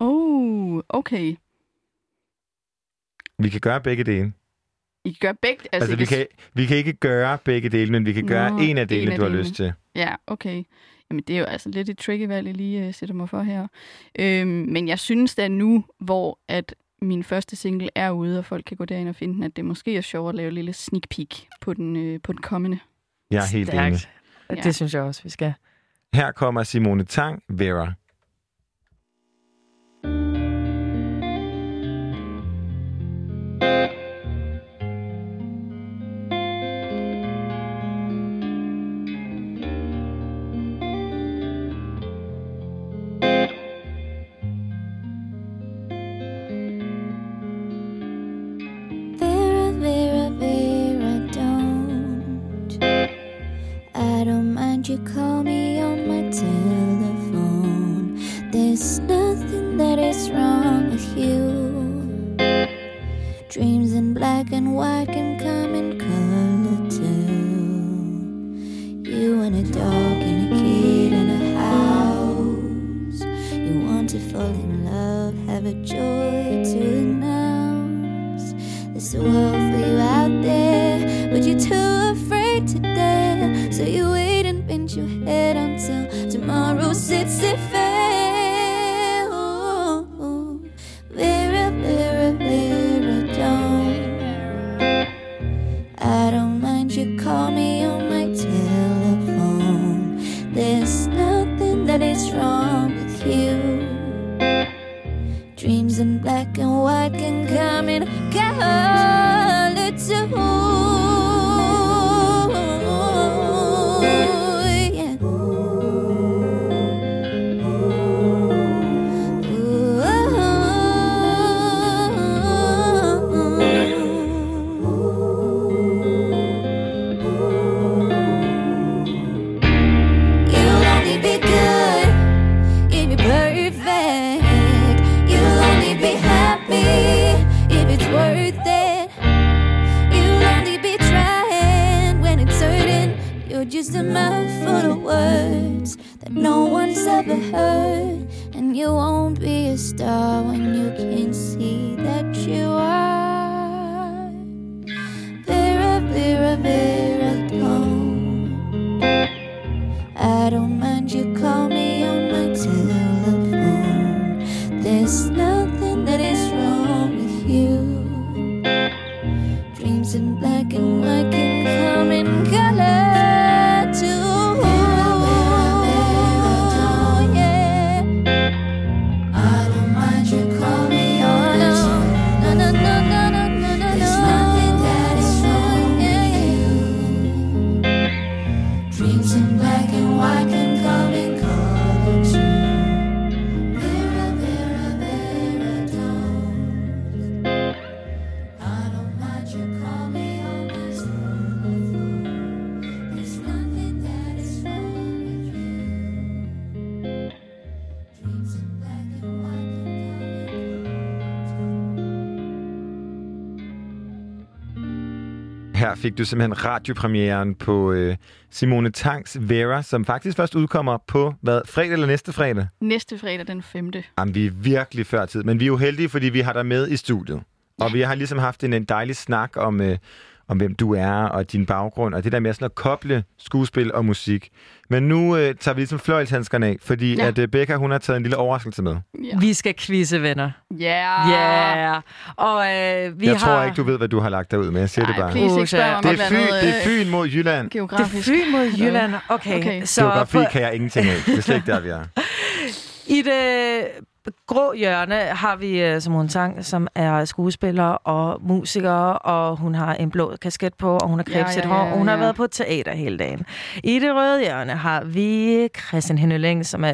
Oh, okay. Vi kan gøre begge dele. I kan gøre begge... Altså, altså vi, kan, vi kan ikke gøre begge dele, men vi kan gøre Nå, en af en delene, af du har delene. lyst til. Ja, okay. Jamen, det er jo altså lidt et tricky valg, jeg lige uh, sætter mig for her. Øhm, men jeg synes da nu, hvor at min første single er ude, og folk kan gå derind og finde den, at det måske er sjovt at lave et lille sneak peek på den, øh, på den kommende. Jeg er helt Stærkt. enig. Ja. Det synes jeg også, vi skal. Her kommer Simone Tang. Vera, fik du simpelthen radiopremieren på øh, Simone Tangs Vera, som faktisk først udkommer på, hvad, fredag eller næste fredag? Næste fredag den 5. Jamen, vi er virkelig før tid, men vi er jo heldige, fordi vi har dig med i studiet. Og vi har ligesom haft en, en dejlig snak om, øh, om, hvem du er og din baggrund, og det der med sådan at koble skuespil og musik. Men nu øh, tager vi ligesom fløjlshandskerne af, fordi ja. At øh, Becca, hun har taget en lille overraskelse med. Ja. Vi skal quizze, venner. Ja. Ja. Yeah. Og øh, vi jeg har... tror ikke, du ved, hvad du har lagt dig ud med. Jeg siger Nej, det bare. please ikke spørg Det et er, fyn, det er Fyn mod Jylland. Det er geografisk. Fyn mod Jylland. Okay. Okay. Så Geografi på, kan jeg ingenting af. Det er slet ikke der, vi er. [LAUGHS] i det grå hjørne har vi øh, Simone Tang, som er skuespiller og musiker, og hun har en blå kasket på, og hun har Ja, krebset ja, hår, ja, og hun har ja. været på teater hele dagen. I det røde hjørne har vi Christian Henneling, som er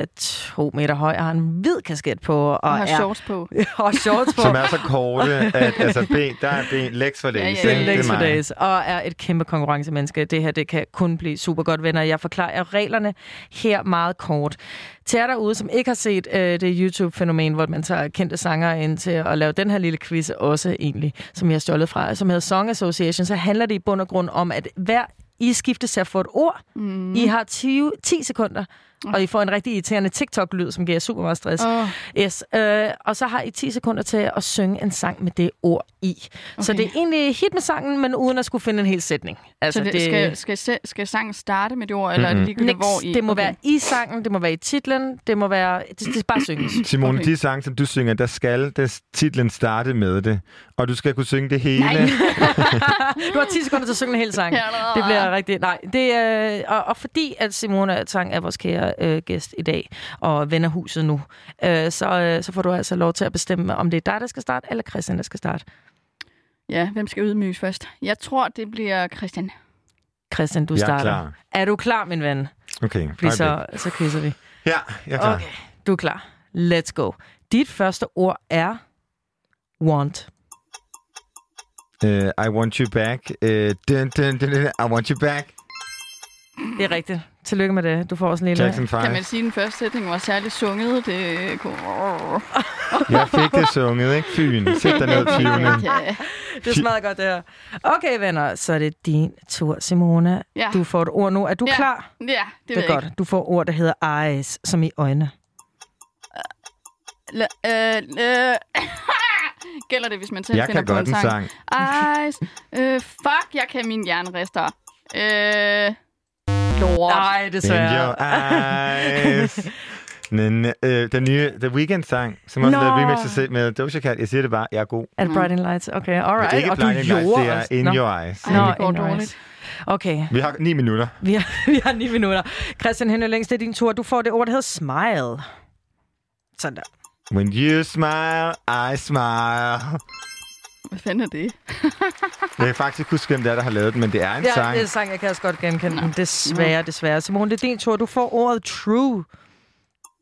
to meter høj og har en hvid kasket på. Og, Og har er, shorts på. [LAUGHS] og shorts på. Som er så korte, at altså, [LAUGHS] ben, der er ben, legs for Ja, days. ja, Det ja. er ikke? Legs for mig. Days, og er et kæmpe konkurrencemenneske. Det her, det kan kun blive super godt venner. Jeg forklarer reglerne her meget kort. Til jer derude, som ikke har set øh, det YouTube-fænomen, hvor man tager kendte sanger ind til at lave den her lille quiz også egentlig, som jeg har stjålet fra, som hedder Song Association, så handler det i bund og grund om, at hver I skiftes til at få et ord. Mm. I har 10, 10 sekunder, og I får en rigtig irriterende TikTok-lyd, som giver super meget stress. Åh. Yes, øh, og så har I 10 sekunder til at synge en sang med det ord i. Okay. Så det er egentlig hit med sangen, men uden at skulle finde en hel sætning. Altså, Så det, skal, skal, se- skal sangen starte med det ord, eller er det ligegyldigt, Niks, hvor i? det må okay. være i sangen, det må være i titlen, det må være... Det, det skal bare synges. Simone, Okay. de sange, som du synger, der skal der titlen starte med det. Og du skal kunne synge det hele. Nej. [LAUGHS] Du har 10 sekunder til at synge en hel sang. Det bliver rigtig... Nej, det er... Og, og fordi at Simone Tang er vores kære øh, gæst i dag, og ven af huset nu, øh, så, øh, så får du altså lov til at bestemme, om det er dig, der skal starte, eller Christian, der skal starte. Ja, hvem skal ydmyges først? Jeg tror, det bliver Christian. Christian, du Jeg er starter. klar. Er du klar, min ven? Okay, Fordi så, så quizzer vi. Ja, jeg er klar. Okay, du er klar. Let's go. Dit første ord er want. Uh, I want you back. Uh, dun, dun, dun, dun, I want you back. Det er rigtigt. Tillykke med det. Du får også en lille... Jackson 5. Kan man sige, at den første sætning var særligt sunget? Det. [LAUGHS] Jeg fik det sunget, ikke? Fyn. Sæt dig ned, flyvende. Ja. Det smager godt, det her. Okay, venner, så er det din tur, Simone. Ja. Du får et ord nu. Er du Ja, klar? ja, det, Det er jeg godt. Du får ord, der hedder eyes, som i øjne. ikke. La- øh, øh, [LAUGHS] Gælder det, hvis man selv Jeg finder kan på godt en en sang? Eyes. Øh, fuck, jeg kan min jernrester. Øh, lort. Nej, In desværre. your eyes. Den, øh, den nye The Weeknd-sang, som også Nå. lavede remix af selv med Doja Cat. Jeg siger det bare, jeg er god. Er det Bright Lights? Okay, alright. Det er ikke og Blinding Lights, det er også. In Nå. Your Eyes. Nå, det går in your dårligt. eyes. Okay, Vi har ni minutter. [LAUGHS] vi har, vi har ni minutter. Christian Henning Længst, det er din tur. Du får det ord, der hedder smile. Sådan der. When you smile, I smile. Hvad fanden er det? [LAUGHS] Jeg kan faktisk ikke huske, hvem det er, der har lavet den, men det er en Ja, sang. det er en sang, jeg kan også godt genkende den. Desværre, desværre. Simone, det er din tur. Du får ordet true.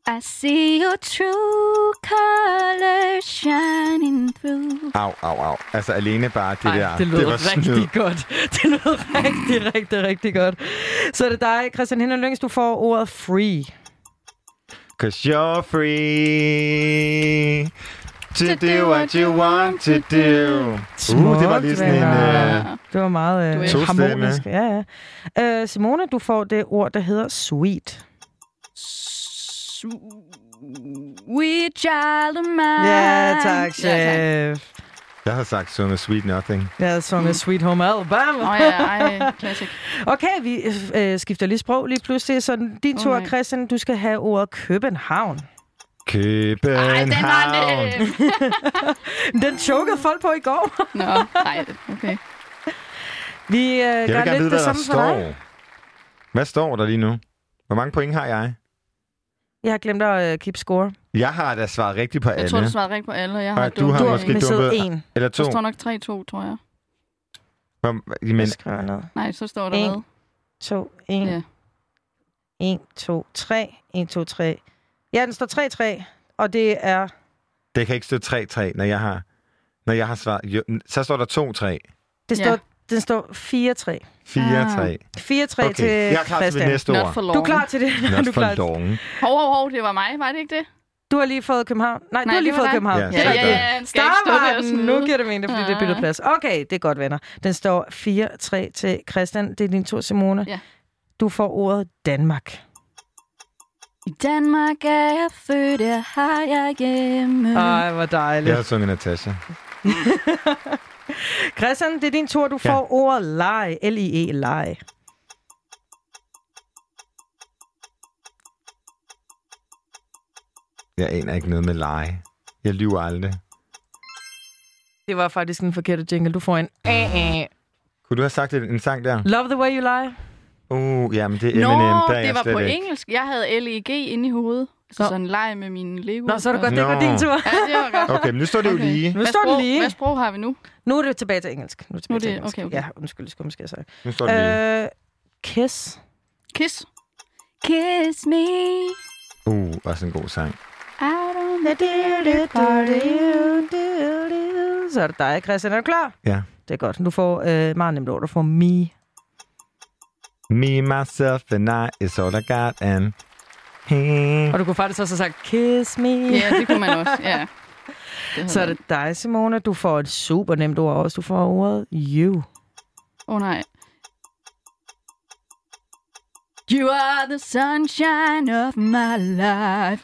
I see your true colors shining through. Au, au, au. Altså alene bare det Ej, der. det lyder var rigtig snyd. godt. [LAUGHS] Det lyder rigtig, rigtig, rigtig godt. Så er det dig, Christian Henning Lyngs, du får ordet free. Cause you're free to do what you want to do. Uh, det var lige sådan en... Uh, Det var meget øh, Tostemme. harmonisk. Ja, ja. Øh, Simone, du får det ord, der hedder sweet. Sweet child of mine. Ja, tak, Ja, chef. jeg har sagt sunget Sweet Nothing. Jeg havde sunget Sweet Home Alabama. Åh oh, ja, ej, classic. [LAUGHS] Okay, vi øh, skifter lige sprog lige pludselig. Så din tur, Okay. Christian. Du skal have ordet København. København. Ej, den var nem. [LAUGHS] Den chokede folk på i går. [LAUGHS] Nå, nej, okay. Vi øh, Jeg vil gør gerne lidt vide, det der samme for dig. Hvad står der lige nu? Hvor mange point har jeg? Jeg har glemt at uh, keep score. Jeg har da svaret rigtigt på Jeg alle. tror, du svarede rigtigt på alle, og jeg har Og du har Du måske dumpet- en. Eller Der to. står nok 3-2, tror jeg. Hvor- Men... Skriver ned. Nej, så står der En. hvad? 2, 1, Ja. 1, 2, 3, 1, 2, 3. Ja, den står 3-3, og det er... det kan ikke stå 3-3, når jeg har, når jeg har svaret. Jo, så står der 2-3. Det Ja. står, Den står 4-3. 4-3. 4-3 Okay, til jeg er klar til det Christian. næste Not ord. Du er klar til det? [LAUGHS] Not [LAUGHS] du, er for klar. long. Hov, hov, hov, det var mig, var det ikke det? du har lige fået København. Nej, Nej, du har lige det fået dig. København. Ja, Det er det. ja, skal ikke stå der og Starvarten! Nu giver det mening, fordi det er byttet Ah. plads. Okay, det er godt, venner. Den står 4-3 til Christian. Det er din tur, Simone. Ja. Du får ordet Danmark. I Danmark er jeg født, jeg har jeg hjemme. Ej, hvor dejligt. Jeg har sunget Natasha. [LAUGHS] Christian, det er din tur. Du Ja. får ordet leg. L-I-E, leg. Jeg aner ikke noget med lege. Jeg lyver aldrig. Det var faktisk en forkert jingle. Du får en A-A. Kunne du have sagt en, en sang der? Love the way you lie. Uh, jamen det er Nå, Eminem. Der er det jeg var på ikke. engelsk. Jeg havde L-E-G inde i hovedet. Altså Nå. sådan en leg med mine Lego. Nå, så er det godt, det var din tur. Ja, det var godt. Okay, men nu står det jo Okay. lige. Nu står det lige. Hvad sprog har vi nu? Nu er det tilbage til engelsk. Nu er det tilbage Nu er til det- engelsk. okay, okay. Ja, undskyld, det skulle måske have sagt. Nu står det lige. Øh, kiss. Kiss. Kiss me. Uh, også en god sang. Så er det dig, Christian. Er du klar? Ja. Det er godt. Du får øh, meget nemt ord. Du får me. Me, myself and I is all I got, and he. Og du kunne faktisk også have sagt kiss me. Ja, det kunne man også. Ja. [LAUGHS] Det Så er det dig, Simone. Du får et super nemt ord også. Du får ordet you. Åh oh, nej. You are the sunshine of my life.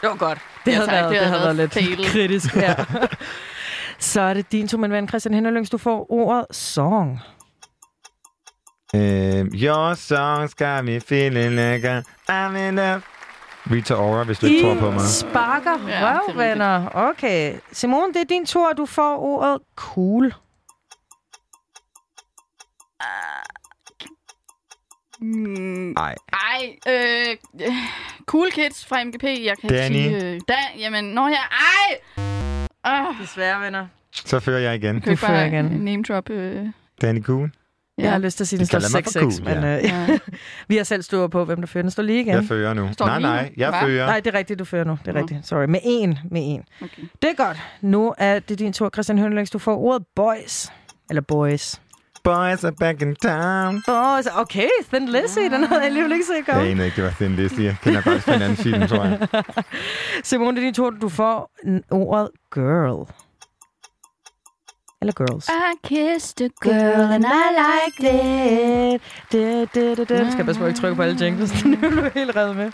Det var godt. Det Ja, havde tak. været, Det det havde havde været været lidt kritisk. [LAUGHS] Ja. Så er det din tur, min ven Christian Hendelyngs. Du får ordet song. Uh, your songs got me feeling like I'm in love. Rita Ora, hvis du ikke tror på mig. sparker Ja, det er røv, rigtigt. venner. Okay. Simone, det er din tur. Du får ordet cool. Mm, Nej. ej, øh, øh, Cool Kids fra MGP. Jeg kan Danny. ikke sige... Øh, da, jamen, når jeg... Ej! Ah, Desværre, venner. Så fører jeg igen. kan du fører igen. name drop? Øh, Danny Cool. Ja. Jeg har lyst til at sige, at den står kalder mig for 6-6, cool, men ja. øh, ja. [LAUGHS] vi har selv stået på, hvem der fører. Den står lige igen. Jeg fører nu. Står nej, nej, jeg Hva? fører. Nej, det er rigtigt, du fører nu. Det er rigtigt. Sorry. Med en. Med en. Okay. Det er godt. Nu er det din tur, Christian Hønlings. Du får ordet boys. Eller boys. Boys are back in town. Boys. Okay, Thin Lizzy. Den havde jeg alligevel ikke set Jeg komme. aner ikke, det var Thin Lizzy. Jeg kender fra en anden film, tror jeg. [LAUGHS] Simone, det er din tur. Du får ordet girl. Eller girls. I kissed a girl and I liked it. Det, det, det, det. Skal jeg at ikke trykke på alle jingles. [LAUGHS] Nu er du helt reddet med.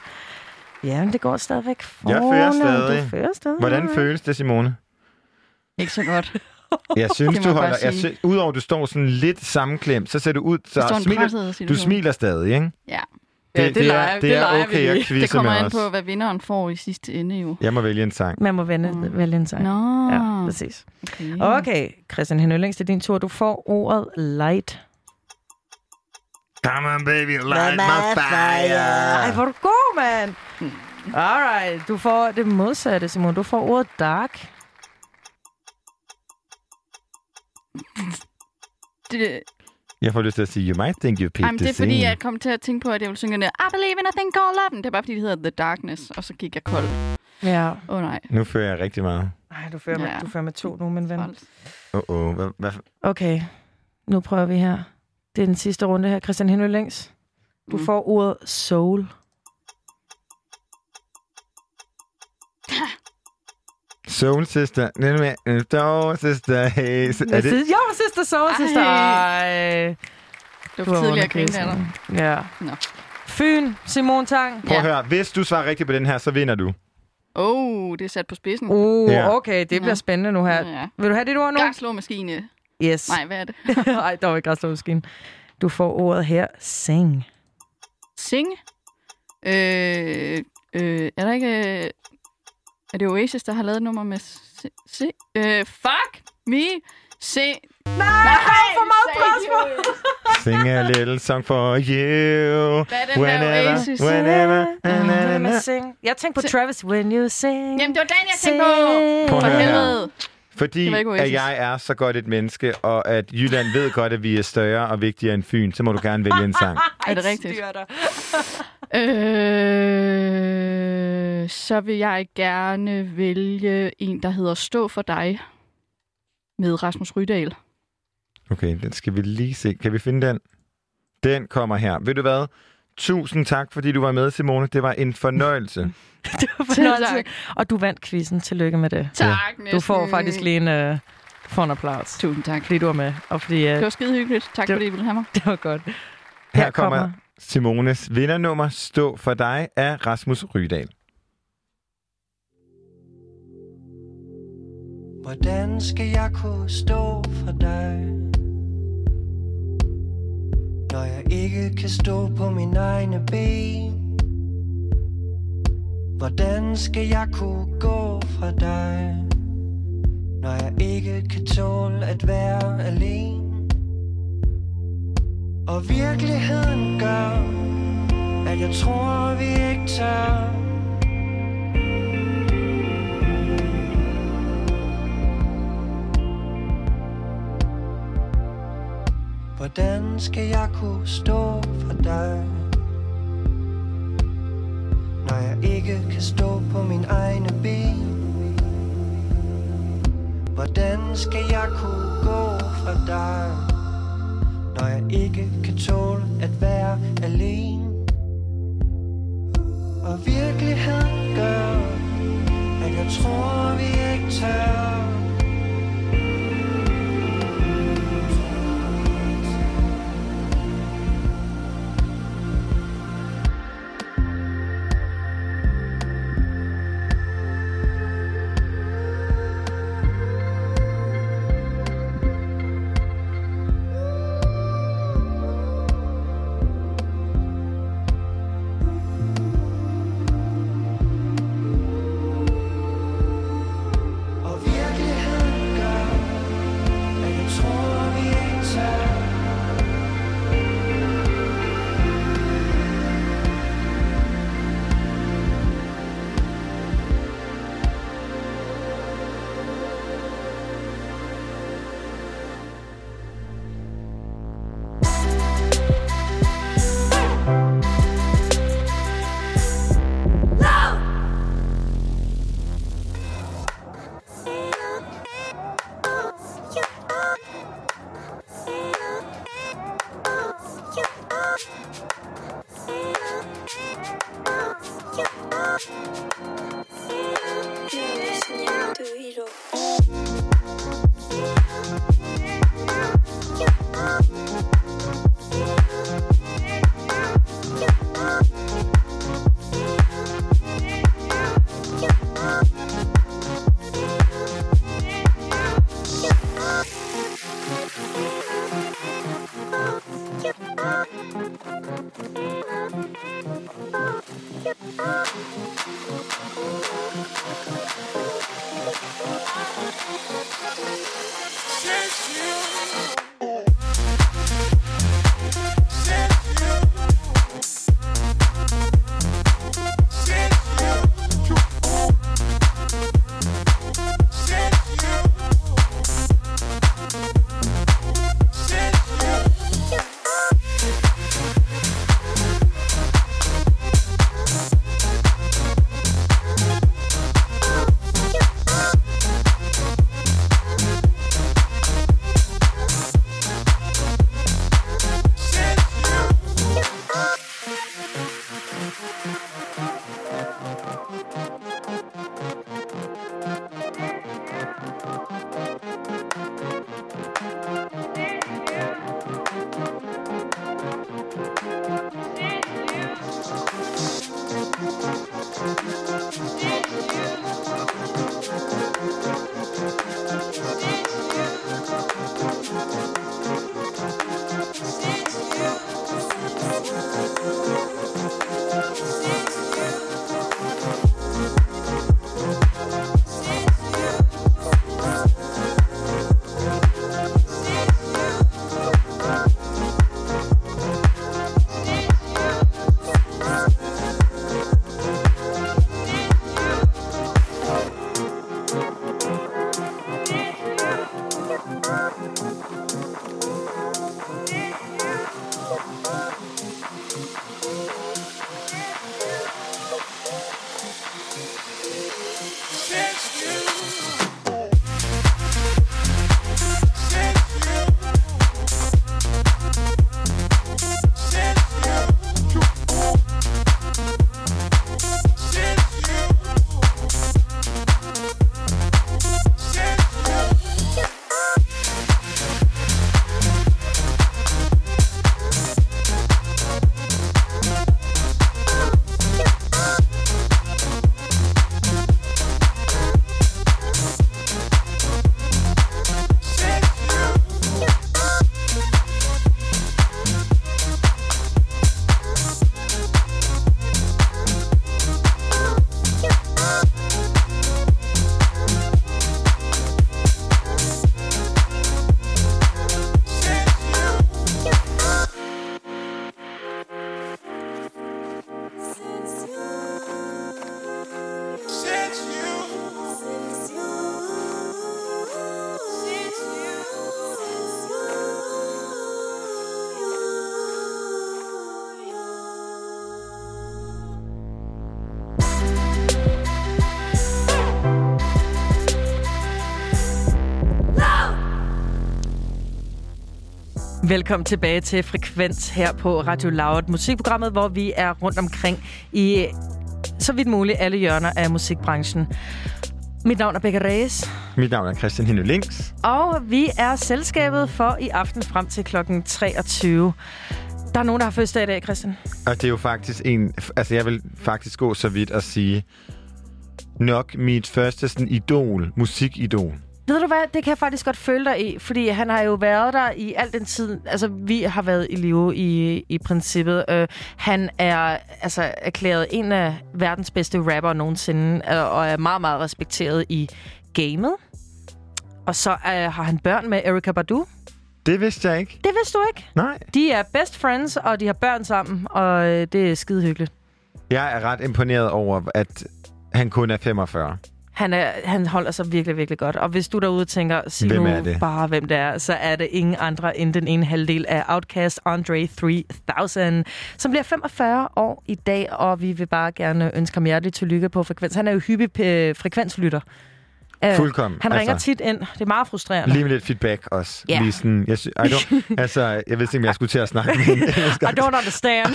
Ja, men det går stadigvæk Jeg fører stadig. Du fører stadig. Hvordan føles det, Simone? Ikke så godt. [LAUGHS] Jeg synes, du bare holder... Jeg sy- Udover at du står sådan lidt sammenklemt, så ser du ud... Så smiler, presset du situation. smiler stadig, ikke? Ja. Ja, det leger- er, det det er leger vi okay at quizze Det kommer an på, hvad vinderen får i sidste ende jo. Jeg må vælge en sang. Man må vende, Mm. vælge en sang. Nå. Ja, præcis. Okay. Okay, Christian Henølings, det er din tur. Du får ordet light. Come on, baby, light my fire. Ej, hvor er du god, mand. Alright, du får det modsatte, Simon. Du får ordet dark. Det, Jeg får lyst til at sige, you might think you picked Jamen, det er the fordi, scene. jeg kom til at tænke på, at jeg ville synge den I believe in a thing called love. Det er bare fordi, det hedder The Darkness, og så gik jeg kold. Ja. Åh oh, nej. Nu fører jeg rigtig meget. Ej, du fører, med, Ja. du fører med to nu, min ven. Åh, oh, oh. hvad, hvad, Okay, nu prøver vi her. Det er den sidste runde her. Christian Henølings. Du Mm. får ordet soul. Soul Sister. Soul Sister. Hey. Er det? Jo, sister soul, sister. Ej. Det var Du for at grine. Ja. Nå. Fyn, Simon Tang. Prøv at høre. Hvis du svarer rigtigt på den her, så vinder du. Oh, det er sat på spidsen. Uh, Ja. okay, det bliver Ja. spændende nu her. Ja. Vil du have dit ord nu? Gangslåmaskine. Yes. Nej, hvad er det? [LAUGHS] Nej, der var ikke græsslåmaskine. Du får ordet her. Sing. Sing. Øh, øh, er der ikke... Er det Oasis, der har lavet et nummer med... Se, se, øh, fuck me. Se... Nej, for meget pres på. Sing a little song for you. Hvad er den der Oasis? whenever, Med na. sing. Jeg tænkte på Travis, when you sing. Jamen, det var den, jeg tænkte på. For helvede. Fordi at jeg er så godt et menneske, og at Jylland ved godt, at vi er større og vigtigere end Fyn, så må du gerne vælge en sang. Er det rigtigt? Øh, så vil jeg gerne vælge en, der hedder Stå for dig. Med Rasmus Rydal. Okay, den skal vi lige se. Kan vi finde den? Den kommer her. Ved du hvad? Tusind tak, fordi du var med, Simone. Det var en fornøjelse. [LAUGHS] Det var [LAUGHS] fornøjelse. tak. Og du vandt quizzen. Tillykke med det. Tak, Du får faktisk lige en, uh, får en applaus. Tusind tak. Fordi du var med. Og fordi uh, Det var skide hyggeligt. Tak, Det- fordi I ville have mig. [LAUGHS] det var godt. Her kommer Simones vindernummer Stå for dig af Rasmus Rydal. Hvordan skal jeg kunne stå for dig? Når jeg ikke kan stå på mine egne ben Hvordan skal jeg kunne gå fra dig? Når jeg ikke kan tåle at være alene og virkeligheden gør, at jeg tror, vi ikke tør. Hvordan skal jeg kunne stå for dig? Når jeg ikke kan stå på min egne ben Hvordan skal jeg kunne gå fra dig? Når jeg ikke kan tåle at være alene. Og virkeligheden gør At jeg tror vi ikke tør. Velkommen tilbage til Frekvens her på Radio Loud, musikprogrammet, hvor vi er rundt omkring i så vidt muligt alle hjørner af musikbranchen. Mit navn er Becca Reyes, Mit navn er Christian Hinde Links. og vi er selskabet for i aften frem til klokken 23. Der er nogen, der har fødselsdag i dag, Christian. Og det er jo faktisk en... Altså, jeg vil faktisk gå så vidt at sige, nok mit første sådan idol, musikidol. Ved du hvad, det kan jeg faktisk godt føle dig i, fordi han har jo været der i al den tid, altså vi har været i live i, i princippet. Øh, han er altså erklæret en af verdens bedste rapper nogensinde, øh, og er meget, meget respekteret i gamet. Og så øh, har han børn med Erika Badu. Det vidste jeg ikke. Det vidste du ikke. Nej. De er best friends, og de har børn sammen, og øh, det er skide hyggeligt. Jeg er ret imponeret over, at han kun er 45. Han, er, han holder sig virkelig, virkelig godt. Og hvis du derude tænker, sig Hvem nu bare, hvem det er, så er det ingen andre end den ene halvdel af Outcast, Andre 3000, som bliver 45 år i dag, og vi vil bare gerne ønske ham hjerteligt tillykke på frekvens. Han er jo hyppig øh, frekvenslytter. Øh, Fuldkommen. Han ringer Altså- tit ind. Det er meget frustrerende. Lige med lidt feedback også. Ja. Lige sådan, jeg, sy- I don't, [LAUGHS] altså, jeg vidste ikke, om jeg skulle til at snakke med [LAUGHS] en engelsk. I don't understand.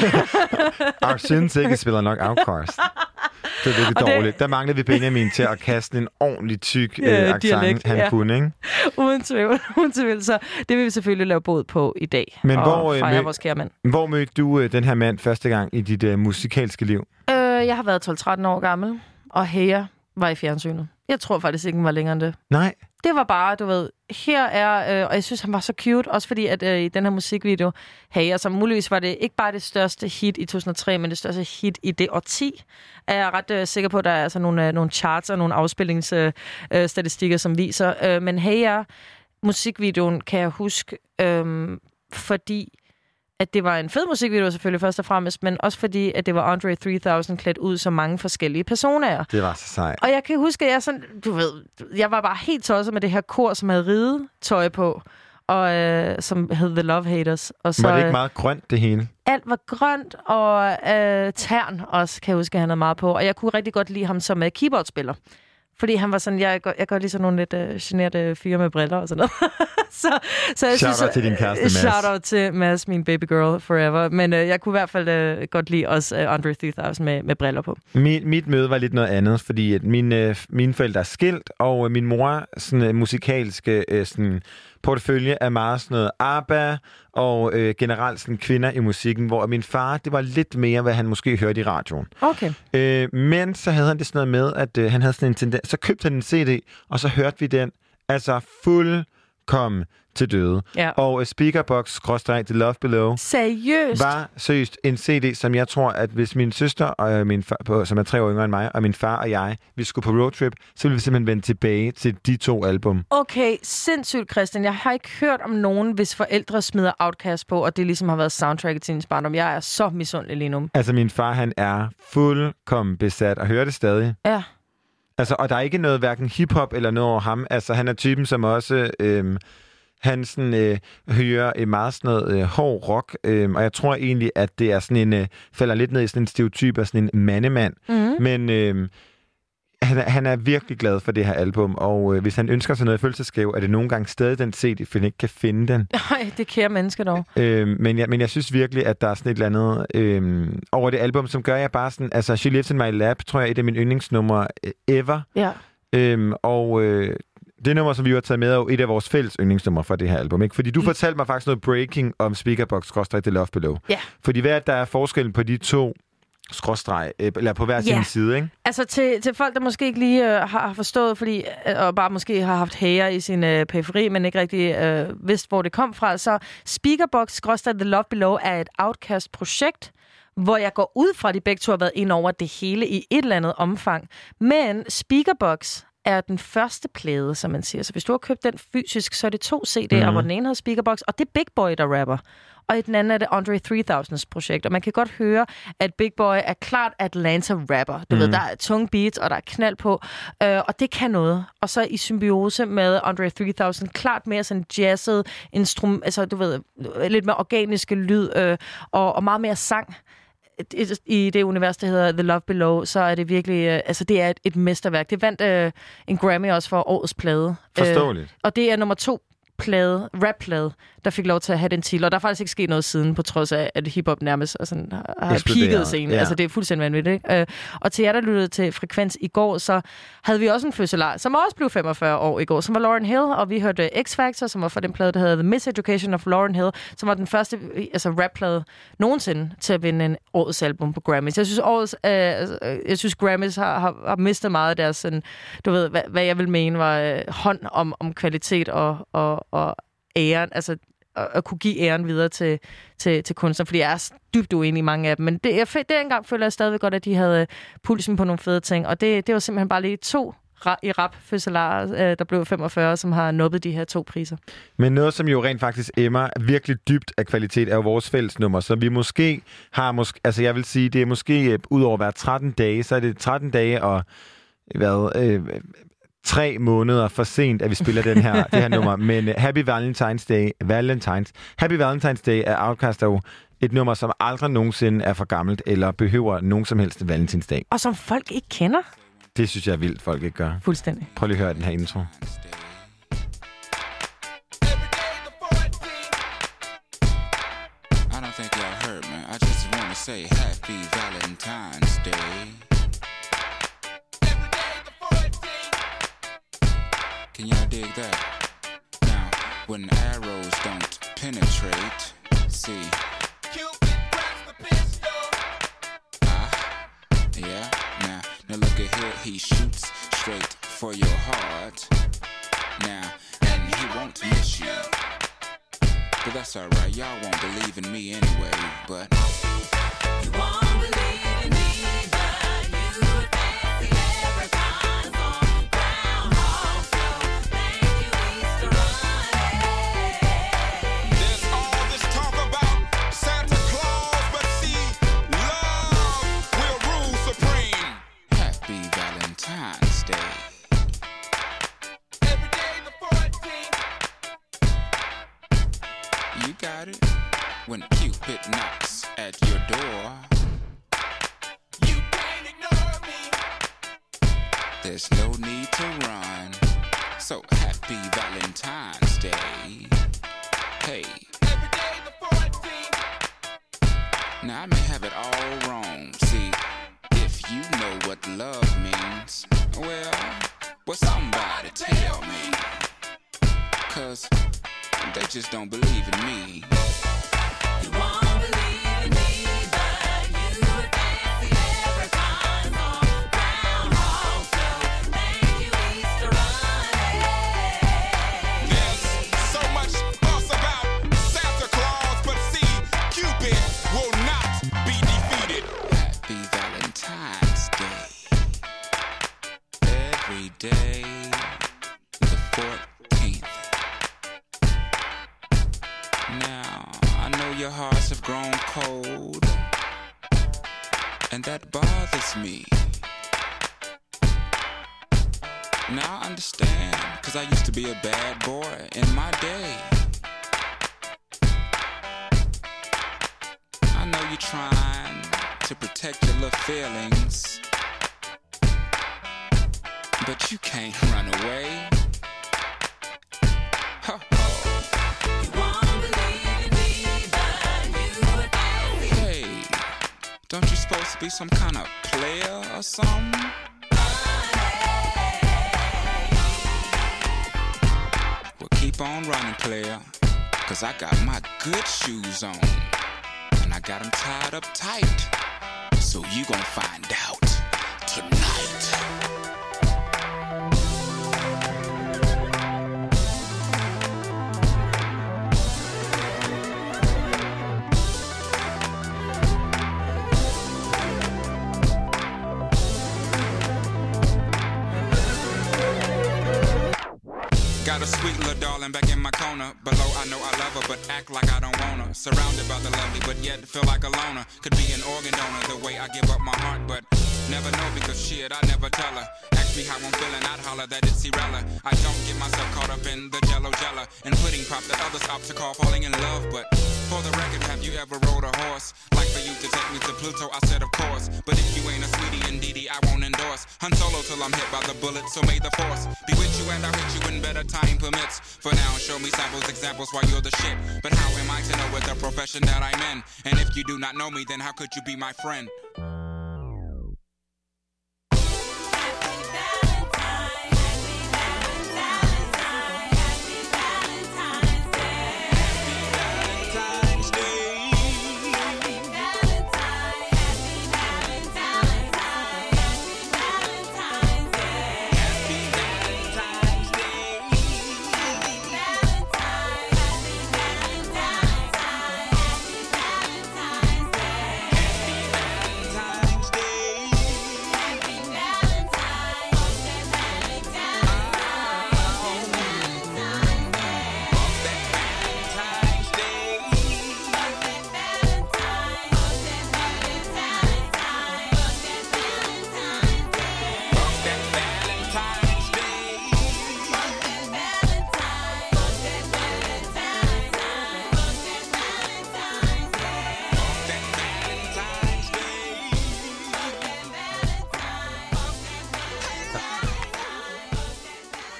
Og [LAUGHS] synes ikke, at spiller nok Outcast. Det er virkelig Og det- dårligt. Der manglede vi Benjamin til at kaste en ordentlig tyk Ja, øh, accent, han ja. kunne, ikke? uden tvivl. Uden tvivl. Så det vil vi selvfølgelig lave bod på i dag. Men og hvor, øh, vores kære mand. Hvor mødte du øh, den her mand første gang i dit øh, musikalske liv? Øh, jeg har været 12-13 år gammel, og Heya var i fjernsynet. Jeg tror faktisk ikke, den var længere end det. Nej. Det var bare, du ved, her er, øh, og jeg synes, han var så cute, også fordi, at øh, i den her musikvideo, Heya, som muligvis var det ikke bare det største hit i 2003, men det største hit i det årti, er jeg ret øh, sikker på, at der er altså nogle, øh, nogle charts og nogle afspillingsstatistikker, øh, statistikker, som viser. Øh, men Heya, musikvideoen, kan jeg huske, øh, fordi at det var en fed musikvideo selvfølgelig først og fremmest, men også fordi, at det var Andre 3000 klædt ud som mange forskellige personer. Det var så sejt. Og jeg kan huske, at jeg sådan, du ved, jeg var bare helt tosset med det her kor, som havde ridetøj på, og øh, som hed The Love Haters. Og så, Var det ikke øh, meget grønt, det hele? alt var grønt, og øh, tern også, kan jeg huske, at han havde meget på. Og jeg kunne rigtig godt lide ham som øh, keyboardspiller. Fordi han var sådan, jeg, jeg gør lige sådan nogle lidt øh, generede fyre med briller og sådan noget. [LAUGHS] så, så jeg Shout synes, out til din kæreste, Mads. Shout out til Mads, min baby girl forever. Men øh, jeg kunne i hvert fald øh, godt lide også øh, Andre 3000 med, med briller på. Mit, mit møde var lidt noget andet, fordi at mine, øh, mine forældre er skilt, og øh, min mor sådan, øh, musikalske øh, sådan, portefølje er meget sådan noget ABBA og øh, generelt sådan, kvinder i musikken, hvor min far, det var lidt mere, hvad han måske hørte i radioen. Okay. Øh, men så havde han det sådan noget med, at øh, han havde sådan en tendens, så købte han en CD, og så hørte vi den, altså fuldkommen til døde. Ja. Og øh, Speakerbox, The Love Below, Seriøst? var seriøst en CD, som jeg tror, at hvis min søster, og øh, min far, som er tre år yngre end mig, og min far og jeg, vi skulle på roadtrip, så ville vi simpelthen vende tilbage til de to album. Okay, sindssygt, Christian. Jeg har ikke hørt om nogen, hvis forældre smider Outcast på, og det ligesom har været soundtracket til hendes barndom. Jeg er så misundelig lige nu. Altså, min far, han er fuldkommen besat, og hører det stadig. Ja. Altså, og der er ikke noget, hverken hiphop eller noget over ham. Altså, han er typen, som også... Øhm, han sådan, øh, hører øh, meget sådan noget øh, hård rock, øh, og jeg tror egentlig, at det er sådan en, øh, falder lidt ned i sådan en stereotyp af sådan en mandemand. Mm. Men øh, han, er, han er virkelig glad for det her album, og øh, hvis han ønsker sig noget følelsesgave, er det nogle gange stadig den CD, for han ikke kan finde den. [LAUGHS] Nej, det kære menneske dog. Øh, men, jeg, men jeg synes virkelig, at der er sådan et eller andet øh, over det album, som gør jeg bare sådan... Altså, She Lives in My Lap, tror jeg, er et af mine yndlingsnumre øh, ever. Ja. Øhm, og øh, det nummer, som vi har taget med, er jo et af vores fælles yndlingsnumre fra det her album. Ikke? Fordi du fortalte mig faktisk noget breaking om Speakerbox The Love Below. Ja. Fordi hvad er der er forskellen på de to skråstreg, øh, eller på hver sin side, ikke? Altså til, til folk, der måske ikke lige øh, har forstået, fordi, øh, og bare måske har haft hager i sin øh, periferi, men ikke rigtig øh, vidst, hvor det kom fra, så Speakerbox The Love Below er et Outcast-projekt, hvor jeg går ud fra, at de begge to har været ind over det hele i et eller andet omfang. Men Speakerbox er den første plade, som man siger. Så hvis du har købt den fysisk, så er det to CD'er, mm. Mhm. hvor den ene hedder Speakerbox, og det er Big Boy, der rapper. Og i den anden er det Andre 3000's projekt. Og man kan godt høre, at Big Boy er klart Atlanta-rapper. Du mm. ved, der er tunge beats, og der er knald på. Øh, og det kan noget. Og så i symbiose med Andre 3000, klart mere sådan jazzet, instrum, altså du ved, lidt mere organiske lyd, øh, og, og meget mere sang i det univers, der hedder The Love Below, så er det virkelig, øh, altså det er et, et mesterværk. Det vandt øh, en Grammy også for årets plade. Forståeligt. Øh, og det er nummer to plade, rap-plade, der fik lov til at have den titel. Og der er faktisk ikke sket noget siden, på trods af, at hiphop nærmest er sådan, har, peaked scenen. ja. Altså, det er fuldstændig vanvittigt. Ikke? Øh, og til jer, der lyttede til Frekvens i går, så havde vi også en fødselar, som også blev 45 år i går, som var Lauren Hill, og vi hørte X-Factor, som var fra den plade, der hedder The Miseducation of Lauren Hill, som var den første altså rap-plade nogensinde til at vinde en årets album på Grammys. Jeg synes, årets, øh, altså, øh, jeg synes Grammys har, har, har mistet meget af deres, sådan, du ved, hvad, hvad jeg vil mene var øh, hånd om, om kvalitet og, og, og æren, altså at, at kunne give æren videre til, til, til kunstnere, fordi jeg er dybt uenig i mange af dem. Men det, jeg, det engang føler jeg stadigvæk godt, at de havde øh, pulsen på nogle fede ting, og det, det var simpelthen bare lige to i rap fødselarer, øh, der blev 45, som har nuppet de her to priser. Men noget, som jo rent faktisk emmer virkelig dybt af kvalitet, er jo vores fællesnummer. Så vi måske har, måske, altså jeg vil sige, det er måske øh, ud over hver 13 dage, så er det 13 dage og hvad, øh, tre måneder for sent, at vi spiller den her, det her nummer. Men uh, Happy Valentine's Day, Valentines, Happy Valentine's Day er Outcast jo et nummer, som aldrig nogensinde er for gammelt, eller behøver nogen som helst valentinsdag. Og som folk ikke kender Det synes jeg er vildt, folk ikke gør. fuldstændig. Prøv lige at høre den her intro. I don't think y'all heard me. I just want to say Happy Valentine's Day. Dig that? Now, when arrows don't penetrate, see. Ah, yeah. Now, now look at here. He shoots straight for your heart. Now, and he won't miss you. But that's alright, y'all won't believe in me anyway. But There's When Cupid knocks at your door, You can't ignore me. there's no need to run. So happy Valentine's Day. Hey, Every day the 14th. now I may have it all wrong. See, if you know what love means, well, well, somebody tell me. Cause they just don't believe in me. Grown cold, and that bothers me. Now I understand, cause I used to be a bad boy in my day. I know you're trying to protect your little feelings, but you can't run away. Supposed to be some kind of player or something? Well, keep on running, player. Cause I got my good shoes on. And I got them tied up tight. So you gon' find out back in my corner. Below, I know I love her, but act like I don't want her. Surrounded by the lovely, but yet feel like a loner. Could be an organ donor the way I give up my heart, but never know because shit, I never tell her. Ask me how I'm feeling, I'd holler that it's irrelevant. I don't get myself caught up in the jello jella and pudding pop that others opt to call falling in love, but For the record, have you ever rode a horse? Like for you to take me to Pluto, I said of course. But if you ain't a sweetie and indeedy, I won't endorse. Hunt solo till I'm hit by the bullet, so may the force be with you and I hit you when better time permits. For now, show me samples, examples why you're the shit. But how am I to know with the profession that I'm in? And if you do not know me, then how could you be my friend?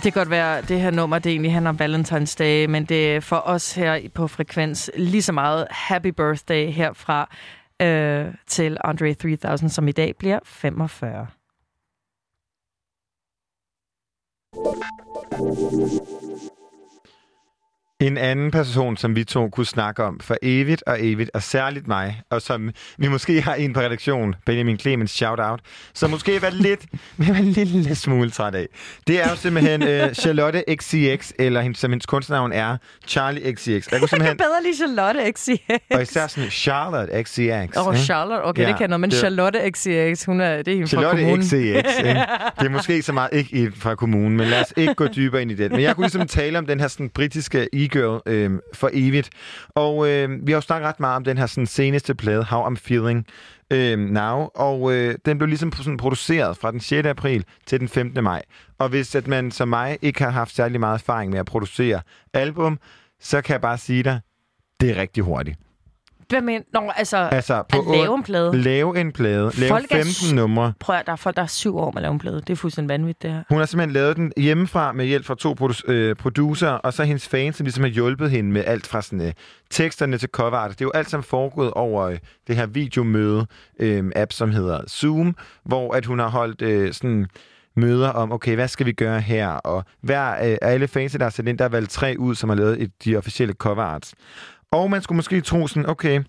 Det kan godt være, at det her nummer, det egentlig handler om Valentine's Day, men det er for os her på Frekvens lige så meget Happy Birthday herfra øh, til Andre 3000, som i dag bliver 45. En anden person, som vi to kunne snakke om for evigt og evigt, og særligt mig, og som vi måske har en på redaktion, Benjamin Clemens, shout-out, som måske var lidt, [LAUGHS] var en lille smule træt af. Det er jo simpelthen uh, Charlotte XCX, eller hendes, som hendes kunstnavn er, Charlie XCX. Jeg kunne Jeg simpelthen, kan bedre lide Charlotte XCX. og især sådan Charlotte XCX. Åh, oh, ikke? Charlotte, okay, Ja, det kan noget, men det- Charlotte XCX, hun er, det er hende fra Charlotte kommunen. XCX. Ikke? [LAUGHS] Det er måske så meget ikke fra kommunen, men lad os ikke gå dybere ind i det. Men jeg kunne ligesom tale om den her sådan, britiske e-girl øh, for evigt. Og øh, vi har jo snakket ret meget om den her sådan, seneste plade, How I'm Feeling øh, Now. Og øh, den blev ligesom sådan, produceret fra den 6. april til den 15. maj. Og hvis at man som mig ikke har haft særlig meget erfaring med at producere album, så kan jeg bare sige dig, det er rigtig hurtigt. Hvad men, Nå, altså, Altså, på at lave en plade. Lave en plade. Lave Folk er 15 s- numre. Prøv at der er folk, der er syv år med at lave en plade. Det er fuldstændig vanvittigt, det her. Hun har simpelthen lavet den hjemmefra med hjælp fra to produ- øh, producer, og så hendes fans, som ligesom har hjulpet hende med alt fra sådan, øh, teksterne til cover art. Det er jo alt sammen foregået over øh, det her videomøde-app, som hedder Zoom, hvor at hun har holdt øh, sådan møder om, okay, hvad skal vi gøre her? Og hver øh, af alle fans, der er sat ind, der er valgt tre ud, som har lavet et, de officielle cover arts. Og man skulle måske tro sådan, okay,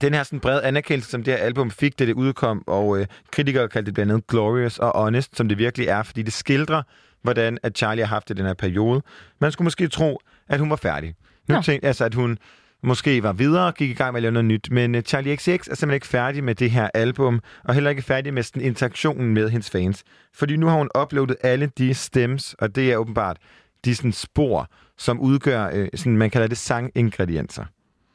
den her sådan brede anerkendelse, som det her album fik, da det udkom, og øh, kritikere kaldte det blandt andet glorious og honest, som det virkelig er, fordi det skildrer, hvordan at Charlie har haft det i den her periode. Man skulle måske tro, at hun var færdig. Nu Nå. tænkte altså, at hun måske var videre og gik i gang med at lave noget nyt, men uh, Charlie XX er simpelthen ikke færdig med det her album, og heller ikke færdig med sådan interaktionen med hendes fans. Fordi nu har hun uploadet alle de stems, og det er åbenbart de sådan spor, som udgør, øh, sådan, man kalder det sangingredienser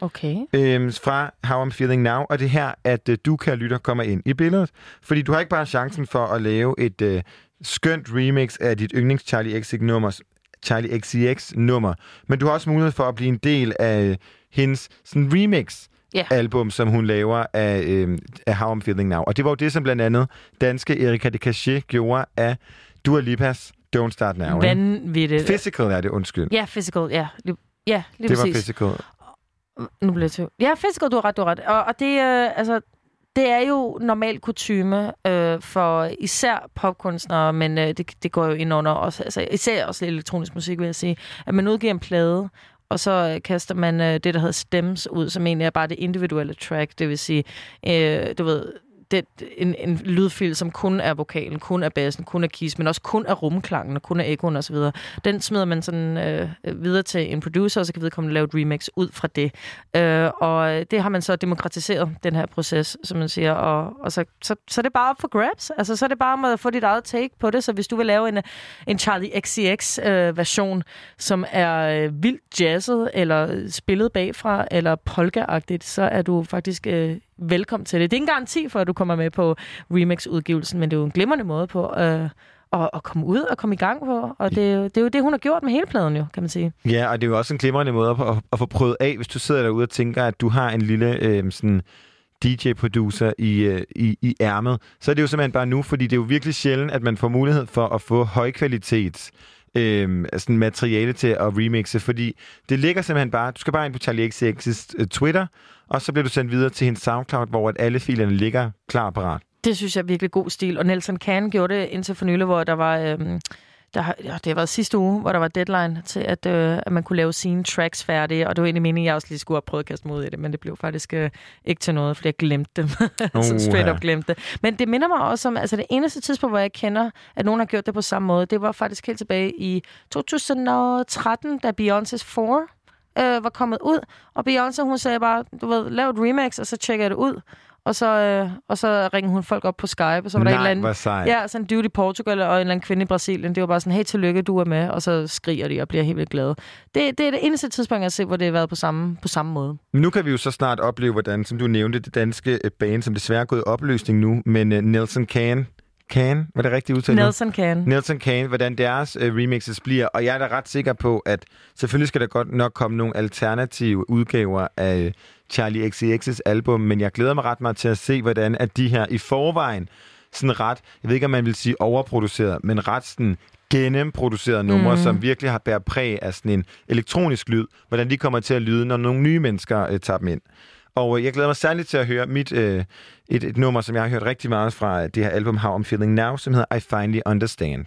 Okay. øhm, fra How I'm Feeling Now, og det er her, at øh, du, kan lytter, kommer ind i billedet. Fordi du har ikke bare chancen for at lave et øh, skønt remix af dit yndlings Charlie XX nummer, Charlie XCX nummer, men du har også mulighed for at blive en del af øh, hendes sådan remix Ja. album, som hun laver af, øh, af How I'm Feeling Now. Og det var jo det, som blandt andet danske Erika de Cachet gjorde af Dua Lipas Don't Start Now. Vanvittigt. Physical er det, undskyld. Ja, physical, ja. Ja, lige det var præcis. physical. Nu bliver jeg til. Ja, physical, du har ret, du har ret. Og, og det, øh, altså, det er jo normal kutyme øh, for især popkunstnere, men øh, det, det går jo ind under også, altså, især også elektronisk musik, vil jeg sige, at man udgiver en plade, og så øh, kaster man øh, det, der hedder stems ud, som egentlig er bare det individuelle track, det vil sige, øh, du ved, det, en, en lydfil, som kun er vokalen, kun er bassen, kun er keys, men også kun er rumklangen, og kun er ekoen osv. Den smider man sådan øh, videre til en producer, og så kan vedkommende lave et remix ud fra det. Øh, og det har man så demokratiseret, den her proces, som man siger, og, og så, så, så er det bare op for grabs. Altså, så er det bare om at få dit eget take på det, så hvis du vil lave en, en Charlie XCX-version, øh, som er øh, vildt jazzet, eller spillet bagfra, eller polkaagtigt, så er du faktisk øh, velkommen til det. Det er en garanti for, at du kommer med på remix-udgivelsen, men det er jo en glimrende måde på øh, at, at komme ud og komme i gang på. Og det, er jo- det er jo det, hun har gjort med hele pladen jo, kan man sige. Ja, og det er jo også en glimrende måde at, at, at få prøvet af, hvis du sidder derude og tænker, at du har en lille øh, sådan DJ-producer i, øh, i, i ærmet, så er det jo simpelthen bare nu, fordi det er jo virkelig sjældent, at man får mulighed for at få højkvalitets øh, sådan materiale til at remixe, fordi det ligger simpelthen bare, du skal bare ind på Charlie XCX's øh, Twitter, og så bliver du sendt videre til hendes SoundCloud, hvor at alle filerne ligger klar og parat. Det synes jeg er virkelig god stil. Og Nelson Can gjorde det indtil for nylig, hvor der var... Øh der, har- ja, det har været sidste uge, hvor der var deadline til, at, øh, at man kunne lave sine tracks færdige. Og det var egentlig meningen, at jeg også lige skulle have prøvet at kaste ud i det, men det blev faktisk øh, ikke til noget, fordi jeg glemte dem. [LAUGHS] så straight up glemte det. Men det minder mig også om, altså det eneste tidspunkt, hvor jeg kender, at nogen har gjort det på samme måde, det var faktisk helt tilbage i 2013, da Beyoncé's 4 øh, var kommet ud. Og Beyoncé, hun sagde bare, du ved, lav et remix, og så tjekker jeg det ud. Og så, øh, og så ringede hun folk op på Skype, og så var der en eller Nej, anden... sejt. Ja, sådan en dude i Portugal og en eller anden kvinde i Brasilien. Det var bare sådan, hey, tillykke, du er med. Og så skriger de og bliver helt vildt glade. Det, det er det eneste tidspunkt, jeg har set, hvor det har været på samme, på samme måde. Men nu kan vi jo så snart opleve, hvordan, som du nævnte, det danske øh, band, som desværre er gået i opløsning nu, men uh, Nelson Can, Can, var det rigtigt udtalt? Nelson Can. Nelson Kane, hvordan deres øh, remixes bliver. Og jeg er da ret sikker på, at selvfølgelig skal der godt nok komme nogle alternative udgaver af Charlie XCX's album, men jeg glæder mig ret meget til at se, hvordan at de her i forvejen sådan ret, jeg ved ikke, om man vil sige overproduceret, men ret sådan gennemproducerede numre, Mhm. som virkelig har bæret præg af sådan en elektronisk lyd, hvordan de kommer til at lyde, når nogle nye mennesker øh, tager dem ind. Og øh, jeg glæder mig særligt til at høre mit, øh, et, et nummer, som jeg har hørt rigtig meget fra øh, det her album How I'm Feeling Now, som hedder I Finally Understand.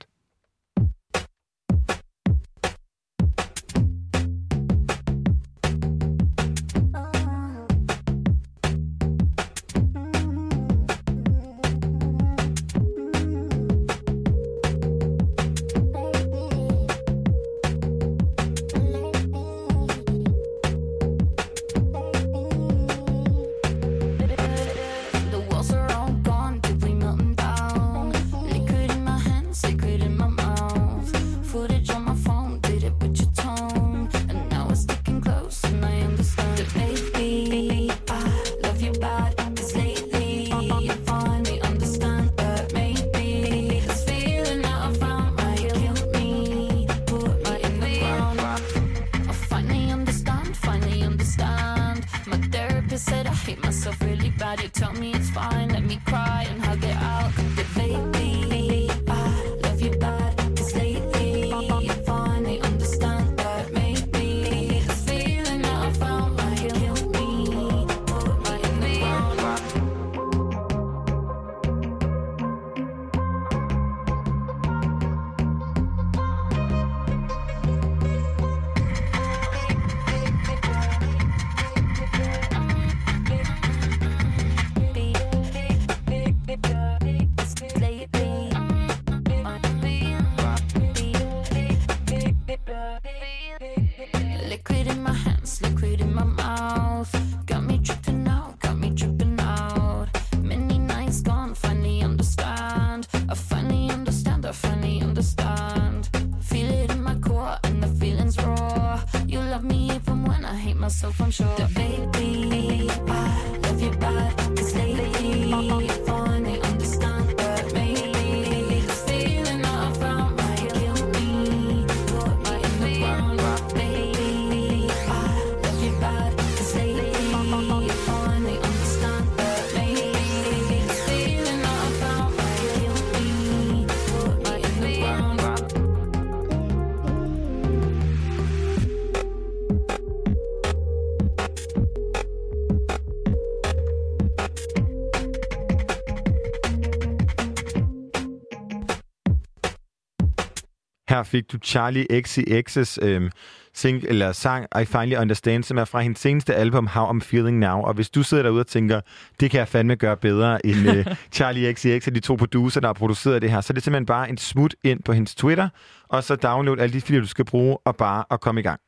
Fik du Charlie XCX's øhm, sing, eller sang I Finally Understand, som er fra hendes seneste album How I'm Feeling Now. Og hvis du sidder derude og tænker, det kan jeg fandme gøre bedre end øh, [LAUGHS] Charlie XCX og de to producer, der har produceret det her, så er det simpelthen bare en smut ind på hendes Twitter, og så download alle de filer, du skal bruge, og bare at komme i gang.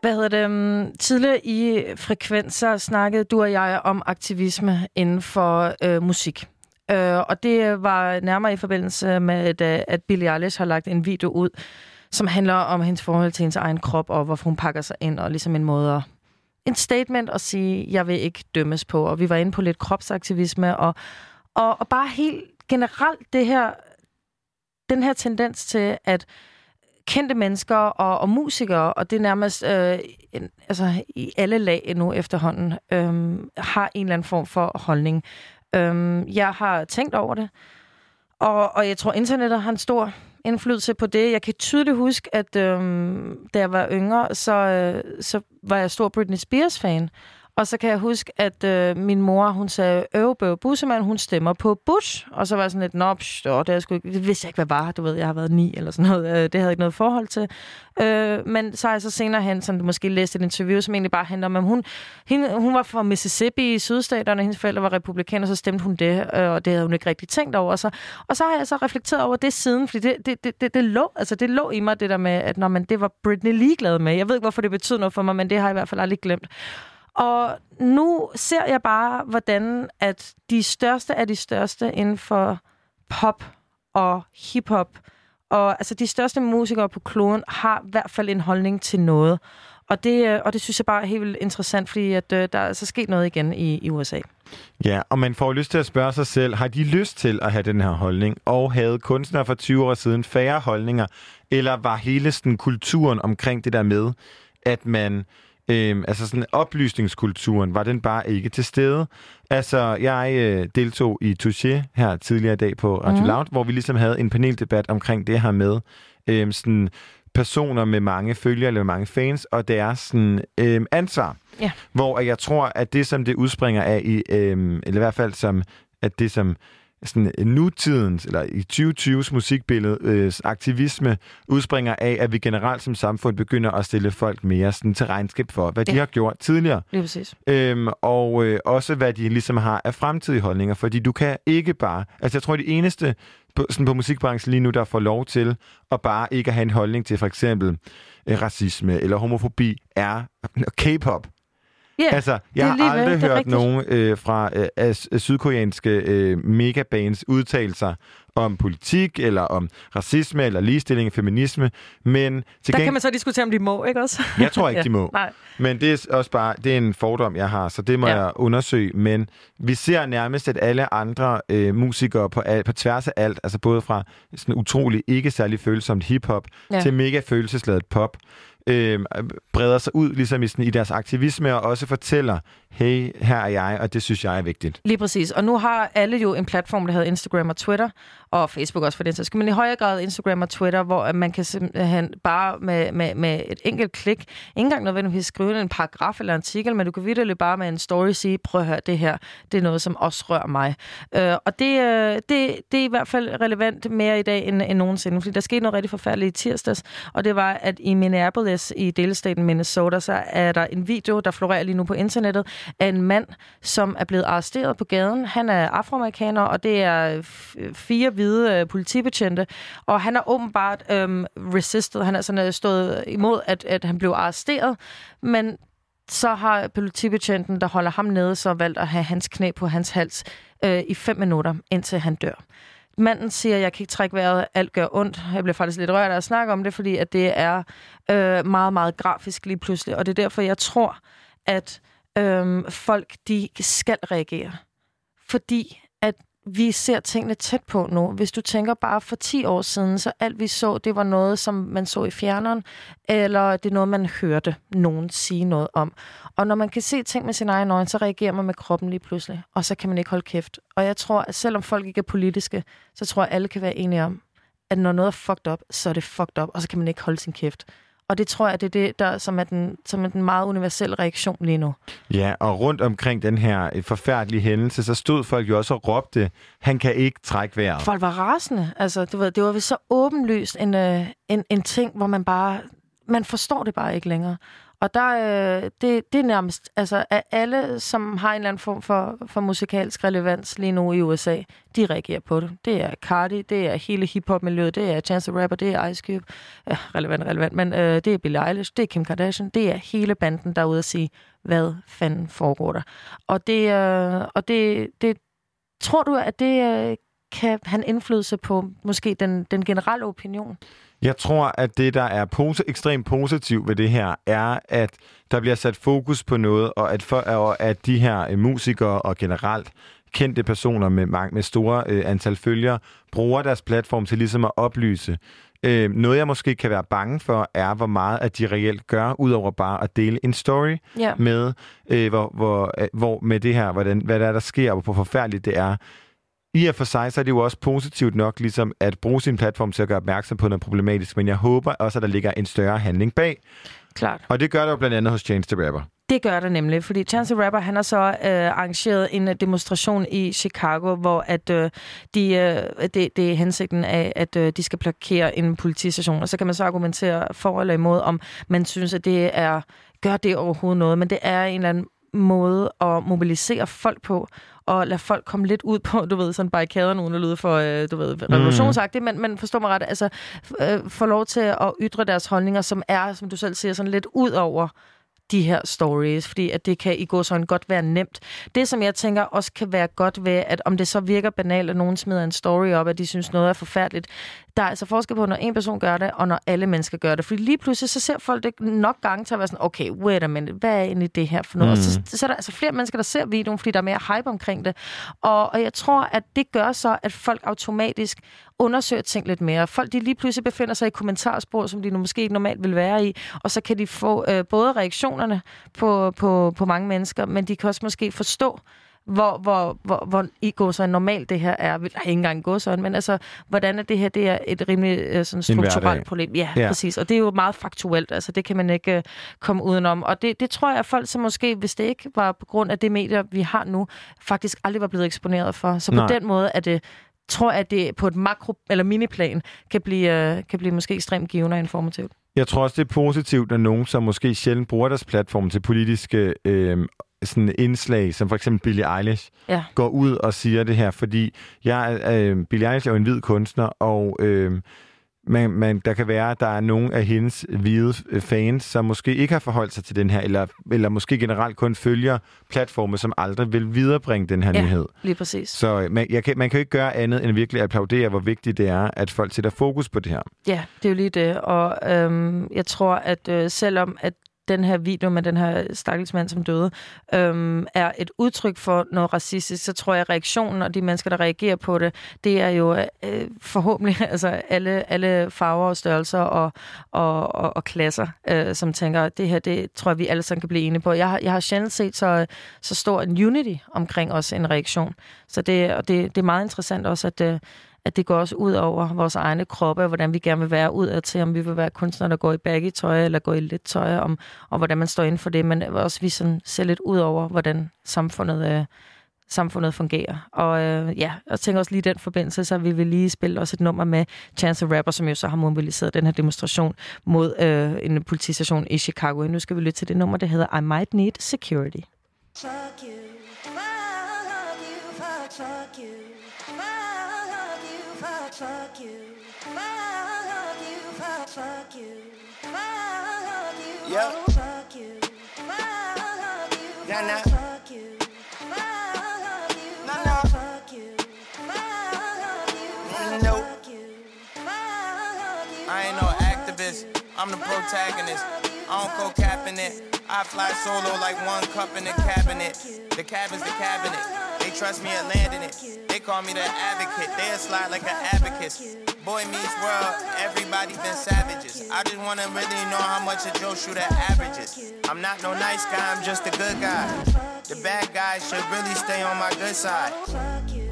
Hvad hedder det? øhm, Tidligere i Frekvenser snakkede du og jeg om aktivisme inden for øh, musik. Øh, og det var nærmere i forbindelse med, at, øh, at Billie Eilish har lagt en video ud, som handler om hendes forhold til hendes egen krop, og hvorfor hun pakker sig ind, og ligesom en måde at en statement at sige, jeg vil ikke dømmes på. Og vi var inde på lidt kropsaktivisme, og, og, og bare helt generelt det her, den her tendens til, at kendte mennesker og, og musikere, og det er nærmest øh, en, altså, i alle lag nu efterhånden, øh, har en eller anden form for holdning. Øhm, jeg har tænkt over det, og, og jeg tror, internettet har en stor indflydelse på det. Jeg kan tydeligt huske, at øhm, da jeg var yngre, så, øh, så var jeg stor Britney Spears-fan. Og så kan jeg huske, at øh, min mor, hun sagde, Øvebøv bussemand, hun stemmer på Bush. Og så var jeg sådan lidt, nå, psh, det, er sgu ikke, det vidste jeg ikke, hvad var. Du ved, jeg har været ni eller sådan noget. Øh, det havde jeg ikke noget forhold til. Øh, men så har jeg så senere hen, sådan, måske læst et interview, som egentlig bare handler om, at hun, hende, hun var fra Mississippi i sydstaterne, hendes forældre var republikaner, så stemte hun det, øh, og det havde hun ikke rigtig tænkt over. Så, og så har jeg så reflekteret over det siden, fordi det, det, det, det, det, lå, altså, det lå i mig, det der med, at når man, det var Britney ligeglad med. Jeg ved ikke, hvorfor det betyder noget for mig, men det har jeg i hvert fald aldrig glemt. Og nu ser jeg bare, hvordan at de største af de største inden for pop og hiphop, og altså de største musikere på kloden, har i hvert fald en holdning til noget. Og det, øh, og det synes jeg bare er helt vildt interessant, fordi at, øh, der er altså sket noget igen i, i USA. Ja, og man får lyst til at spørge sig selv, har de lyst til at have den her holdning? Og havde kunstnere for 20 år siden færre holdninger? Eller var hele sådan, kulturen omkring det der med, at man Øhm, altså sådan oplysningskulturen, var den bare ikke til stede. Altså, jeg øh, deltog i Touché her tidligere i dag på Radio Mhm. Loud, hvor vi ligesom havde en paneldebat omkring det her med øhm, sådan personer med mange følgere eller med mange fans, og deres sådan, øhm, ansvar. Ja. Hvor jeg tror, at det, som det udspringer af, i, øhm, eller i hvert fald som, at det, som sådan nutidens, eller i 2020's musikbillede, øh, aktivisme, udspringer af, at vi generelt som samfund begynder at stille folk mere sådan, til regnskab for, hvad de Ja. har gjort tidligere. Lige præcis. Øhm, og øh, også hvad de ligesom har af fremtidige holdninger, fordi du kan ikke bare... Altså jeg tror, det eneste på, sådan på musikbranchen lige nu, der får lov til at bare ikke at have en holdning til for eksempel øh, racisme eller homofobi, er K-pop. Ja, Altså, jeg har aldrig det er hørt rigtigt. nogen øh, fra øh, as- sydkoreanske øh, megabands udtale sig om politik, eller om racisme, eller ligestilling feminisme, men til Der gengæld... kan man så diskutere, om de må, ikke også? [LAUGHS] Jeg tror ikke, de må. Nej. Men det er også bare det er en fordom, jeg har, så det må Ja. ja. jeg undersøge. Men vi ser nærmest, at alle andre øh, musikere på, al- på tværs af alt, altså både fra sådan utrolig ikke særlig følsomt hiphop Ja. ja. til mega følelsesladet pop, øh, breder sig ud ligesom i, sådan, i deres aktivisme og også fortæller, hey, her er jeg, og det synes jeg er vigtigt. Lige præcis. Og nu har alle jo en platform, der hedder Instagram og Twitter, og Facebook også for den sags skyld, men i højere grad Instagram og Twitter, hvor man kan simpelthen bare med, med, med et enkelt klik, ikke engang nødvendigvis skrive en paragraf eller artikel, men du kan virkelig bare med en story sige, prøv at høre, det her, det er noget, som også rører mig. Øh, og det, øh, det, det er i hvert fald relevant mere i dag end, end nogensinde, fordi der skete noget rigtig forfærdeligt i tirsdags, og det var, at i Minneapolis i delstaten Minnesota, så er der en video, der florerer lige nu på internettet, af en mand, som er blevet arresteret på gaden. Han er afroamerikaner, og det er øh, fire hvide øh, politibetjente, og han har åbenbart øh, resistet, han er sådan øh, stået imod, at, at han blev arresteret, men så har politibetjenten, der holder ham nede, så valgt at have hans knæ på hans hals øh, i fem minutter, indtil han dør. Manden siger, jeg kan ikke trække vejret, alt gør ondt. Jeg bliver faktisk lidt rørt af at snakke om det, fordi at det er øh, meget, meget grafisk lige pludselig. Og det er derfor, jeg tror, at øh, folk de skal reagere. Fordi at vi ser tingene tæt på nu. Hvis du tænker bare for 10 år siden, så alt vi så, det var noget, som man så i fjerneren, eller det er noget, man hørte nogen sige noget om. Og når man kan se ting med sin egen øjne, så reagerer man med kroppen lige pludselig, og så kan man ikke holde kæft. Og jeg tror, at selvom folk ikke er politiske, så tror jeg, at alle kan være enige om, at når noget er fucked up, så er det fucked up, og så kan man ikke holde sin kæft. Og det tror jeg, det er det, der, som, er den, som er den meget universelle reaktion lige nu. Ja, og rundt omkring den her øh, forfærdelige hændelse, så stod folk jo også og råbte, han kan ikke trække vejret. Folk var rasende. Altså, du ved, det var så åbenlyst en, øh, en, en ting, hvor man bare... Man forstår det bare ikke længere. Og der, øh, det, det er nærmest... Altså, at alle, som har en eller anden form for, for musikalsk relevans lige nu i USA, de reagerer på det. Det er Cardi, det er hele hiphop-miljøet, det er Chance the Rapper, det er Ice Cube. Ja, relevant, relevant. Men øh, det er Billie Eilish, det er Kim Kardashian, det er hele banden, der er ude at sige, hvad fanden foregår der. Og det, øh, og det, det tror du, at det øh, kan have en indflydelse på måske den, den generelle opinion? Jeg tror, at det, der er pos- ekstremt positivt ved det her, er, at der bliver sat fokus på noget, og at, for, og at de her øh, musikere og generelt kendte personer med, med store øh, antal følgere bruger deres platform til ligesom at oplyse. Øh, noget, jeg måske kan være bange for, er, hvor meget at de reelt gør, udover bare at dele en story Ja. med, øh, hvor, hvor, øh, hvor med det her, hvordan, hvad der er, der sker, og hvor forfærdeligt det er. I og for sig, så er det jo også positivt nok ligesom at bruge sin platform til at gøre opmærksom på noget problematisk, men jeg håber også, at der ligger en større handling bag. Klart. Og det gør der jo blandt andet hos Chance the Rapper. Det gør det nemlig, fordi Chance the Rapper, han har så øh, arrangeret en øh, demonstration i Chicago, hvor at øh, de, øh, det, det er hensigten af, at øh, de skal blokere en politistation. Og så kan man så argumentere for eller imod, om man synes, at det er gør det overhovedet noget. Men det er en eller anden måde at mobilisere folk på, og lade folk komme lidt ud på, du ved, sådan barrikader, nogen der lyder for, øh, du ved, revolutionsagtigt, men, men forstå mig ret, altså, øh, få lov til at ytre deres holdninger, som er, som du selv siger, sådan lidt ud over de her stories, fordi at det kan i går sådan godt være nemt. Det, som jeg tænker også kan være godt ved, at om det så virker banalt, at nogen smider en story op, at de synes noget er forfærdeligt, der er altså forskel på, når en person gør det, og når alle mennesker gør det. Fordi lige pludselig, så ser folk det nok gange til at være sådan, okay, wait a minute, hvad er egentlig det her for noget? Mm. Og så, så er der altså flere mennesker, der ser videoen, fordi der er mere hype omkring det. Og, og jeg tror, at det gør så, at folk automatisk undersøger ting lidt mere. Folk, de lige pludselig befinder sig i kommentarspor, som de nu måske ikke normalt vil være i, og så kan de få øh, både reaktionerne på, på, på mange mennesker, men de kan også måske forstå, hvor, hvor, hvor, hvor i går så normalt det her er. Jeg har ikke engang sådan, men altså, hvordan er det her, det er et rimelig øh, sådan strukturelt problem. Ja, Ja. præcis. Og det er jo meget faktuelt, altså det kan man ikke øh, komme udenom. Og det, det tror jeg, at folk, som måske, hvis det ikke var på grund af det medier, vi har nu, faktisk aldrig var blevet eksponeret for. Så på Nej. den måde er det tror jeg, at det på et makro- eller miniplan kan blive, øh, kan blive måske ekstremt givende og informativt. Jeg tror også, det er positivt, når nogen, som måske sjældent bruger deres platform til politiske øh, sådan indslag, som for eksempel Billie Eilish, Ja. går ud og siger det her, fordi jeg, øh, Billie Eilish er jo en hvid kunstner, og øh, man, man, der kan være, at der er nogle af hendes hvide øh, fans, som måske ikke har forholdt sig til den her, eller, eller måske generelt kun følger platforme, som aldrig vil viderebringe den her Ja. nyhed. Lige præcis. Så øh, man, jeg kan, man kan jo ikke gøre andet end virkelig applaudere, hvor vigtigt det er, at folk sætter fokus på det her. Ja, det er jo lige det. Og øhm, jeg tror, at øh, selvom at den her video med den her stakkels mand, som døde, øhm, er et udtryk for noget racistisk, så tror jeg, at reaktionen og de mennesker, der reagerer på det, det er jo øh, forhåbentlig [LAUGHS] altså alle, alle farver og størrelser og, og, og, og klasser, øh, som tænker, at det her, det tror jeg, vi alle sammen kan blive enige på. Jeg har, jeg har sjældent set så, så stor en unity omkring også en reaktion. Så det, og det, det er meget interessant også, at, øh, at det går også ud over vores egne kroppe, og hvordan vi gerne vil være ud af til, om vi vil være kunstnere, der går i baggy tøj, eller går i lidt tøj, om, og hvordan man står inden for det, men også vi sådan ser lidt ud over, hvordan samfundet, øh, samfundet fungerer. Og øh, ja, og tænker også lige i den forbindelse, så vi vil lige spille også et nummer med Chance the Rapper, som jo så har mobiliseret den her demonstration mod øh, en politistation i Chicago. Nu skal vi lytte til det nummer, der hedder I Might Need Security. Fuck you. Fuck you. Fuck you. Fuck you. Fuck, fuck you. Fuck. Fuck, you. Fuck you. Yep. Fuck you. Fuck you. Nah, nah. Fuck you. Fuck you. Nah, nah. Fuck you. Fuck you. Nope. Fuck you. Fuck you. I ain't no activist. I'm the protagonist. I don't go capping it. I fly solo like one cup in the cabinet. The cabin's the cabinet. Trust me at landing it. They call me the advocate. They'll slide like an abacus. Boy meets world, everybody been savages. I just wanna really know how much a Joe shooter averages. I'm not no nice guy, I'm just a good guy. The bad guys should really stay on my good side.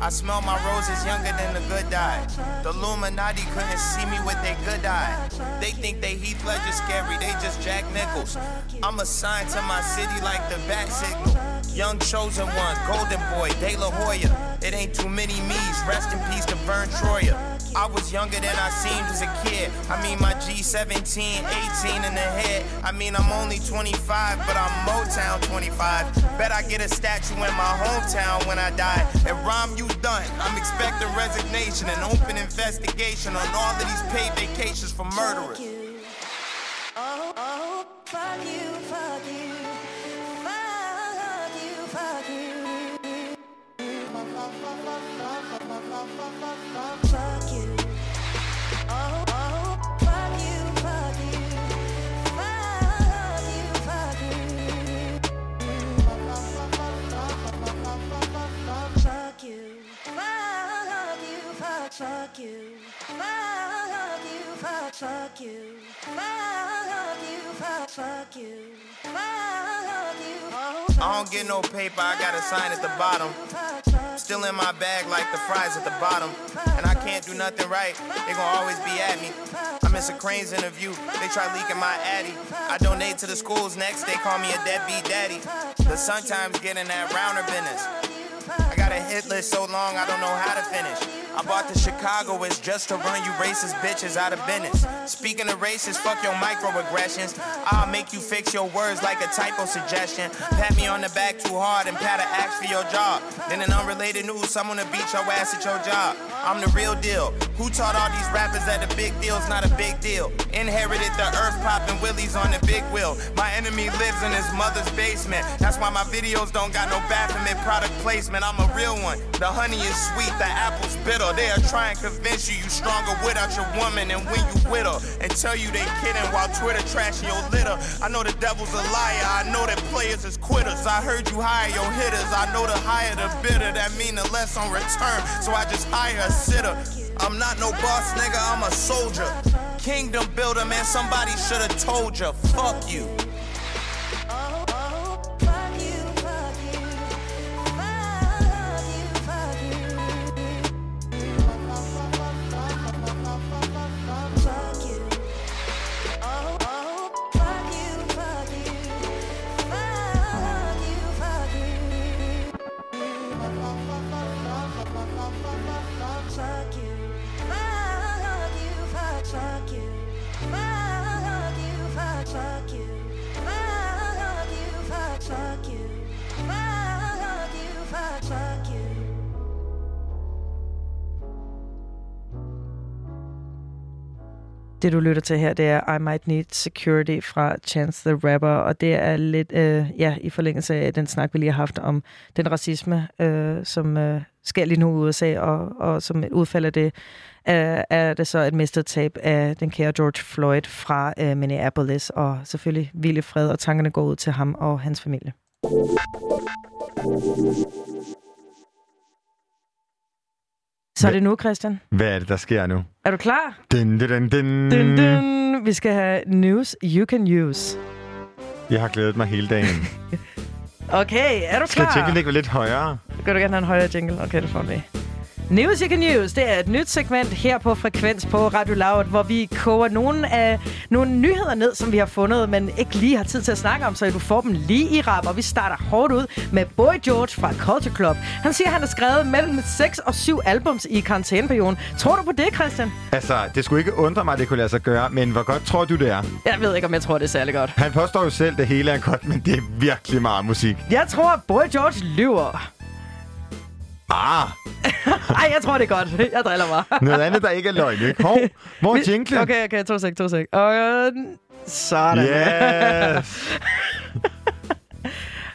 I smell my roses younger than the good die. The Illuminati couldn't see me with their good eye. They think they Heath Ledger scary, they just Jack Nichols. I'm assigned to my city like the bat signal. Young chosen one, golden boy, De La Hoya. It ain't too many me's, rest in peace to Vern Troyer. I was younger than I seemed as a kid. I mean, my G17, 18 in the head. I mean, I'm only 25, but I'm Motown 25. Bet I get a statue in my hometown when I die. And Rom, you done. I'm expecting resignation and open investigation on all of these paid vacations for murderers. No paper, I got a sign at the bottom. Still in my bag like the fries at the bottom. And I can't do nothing right, they gon' always be at me. I miss a Crane's interview, they try leaking my addy. I donate to the schools next, they call me a deadbeat daddy. But sometimes getting that rounder business. I got a hit list so long I don't know how to finish. I bought the Chicagoans just to run you racist bitches out of business. Speaking of racist, fuck your microaggressions. I'll make you fix your words like a typo suggestion. Pat me on the back too hard and pat a axe for your job. Then in unrelated news, someone to beat your ass at your job. I'm the real deal. Who taught all these rappers that the big deal's not a big deal? Inherited the earth popping willies on the big wheel. My enemy lives in his mother's basement. That's why my videos don't got no Baphomet product placement. I'm a real one. The honey is sweet, the apple's bitter. They'll try and convince you you stronger without your woman and when you with her. And tell you they kidding while Twitter trashing your litter. I know the devil's a liar. I know that players is quitters. I heard you hire your hitters. I know the higher the bidder. That mean the less on return. So I just hire a sitter. I'm not no boss, nigga. I'm a soldier. Kingdom builder, man. Somebody should have told you. Fuck you. Det, du lytter til her, det er I Might Need Security fra Chance the Rapper, og det er lidt øh, ja, i forlængelse af den snak, vi lige har haft om den racisme, øh, som øh, sker lige nu i USA, og, og som et udfald af det, øh, er det så et mistet tab af den kære George Floyd fra øh, Minneapolis, og selvfølgelig vilde fred, og tankerne går ud til ham og hans familie. Så er det nu, Christian. Hvad er det, der sker nu? Er du klar? Dun, dun, dun. Dun, dun. Vi skal have news you can use. Jeg har glædet mig hele dagen. [LAUGHS] Okay, er du Skal klar? jinglen ikke være lidt højere? Kan du gerne have en højere jingle? Okay, det får vi. News Can Use, det er et nyt segment her på Frekvens på Radio Loud, hvor vi koger nogle af nogle nyheder ned, som vi har fundet, men ikke lige har tid til at snakke om, så du får dem lige i rap. Og vi starter hårdt ud med Boy George fra Culture Club. Han siger, at han har skrevet mellem 6 og 7 albums i karantæneperioden. Tror du på det, Christian? Altså, det skulle ikke undre mig, at det kunne lade sig gøre, men hvor godt tror du, det er? Jeg ved ikke, om jeg tror, det er særlig godt. Han påstår jo selv, at det hele er godt, men det er virkelig meget musik. Jeg tror, at Boy George lyver. Ah, [LAUGHS] Ej, jeg tror, det er godt. Jeg driller mig. noget andet, der ikke er løgn, ikke? Hov, hvor er [LAUGHS] jinglen? Okay, okay, to sek, to sek. Og øh, sådan. Yes! [LAUGHS]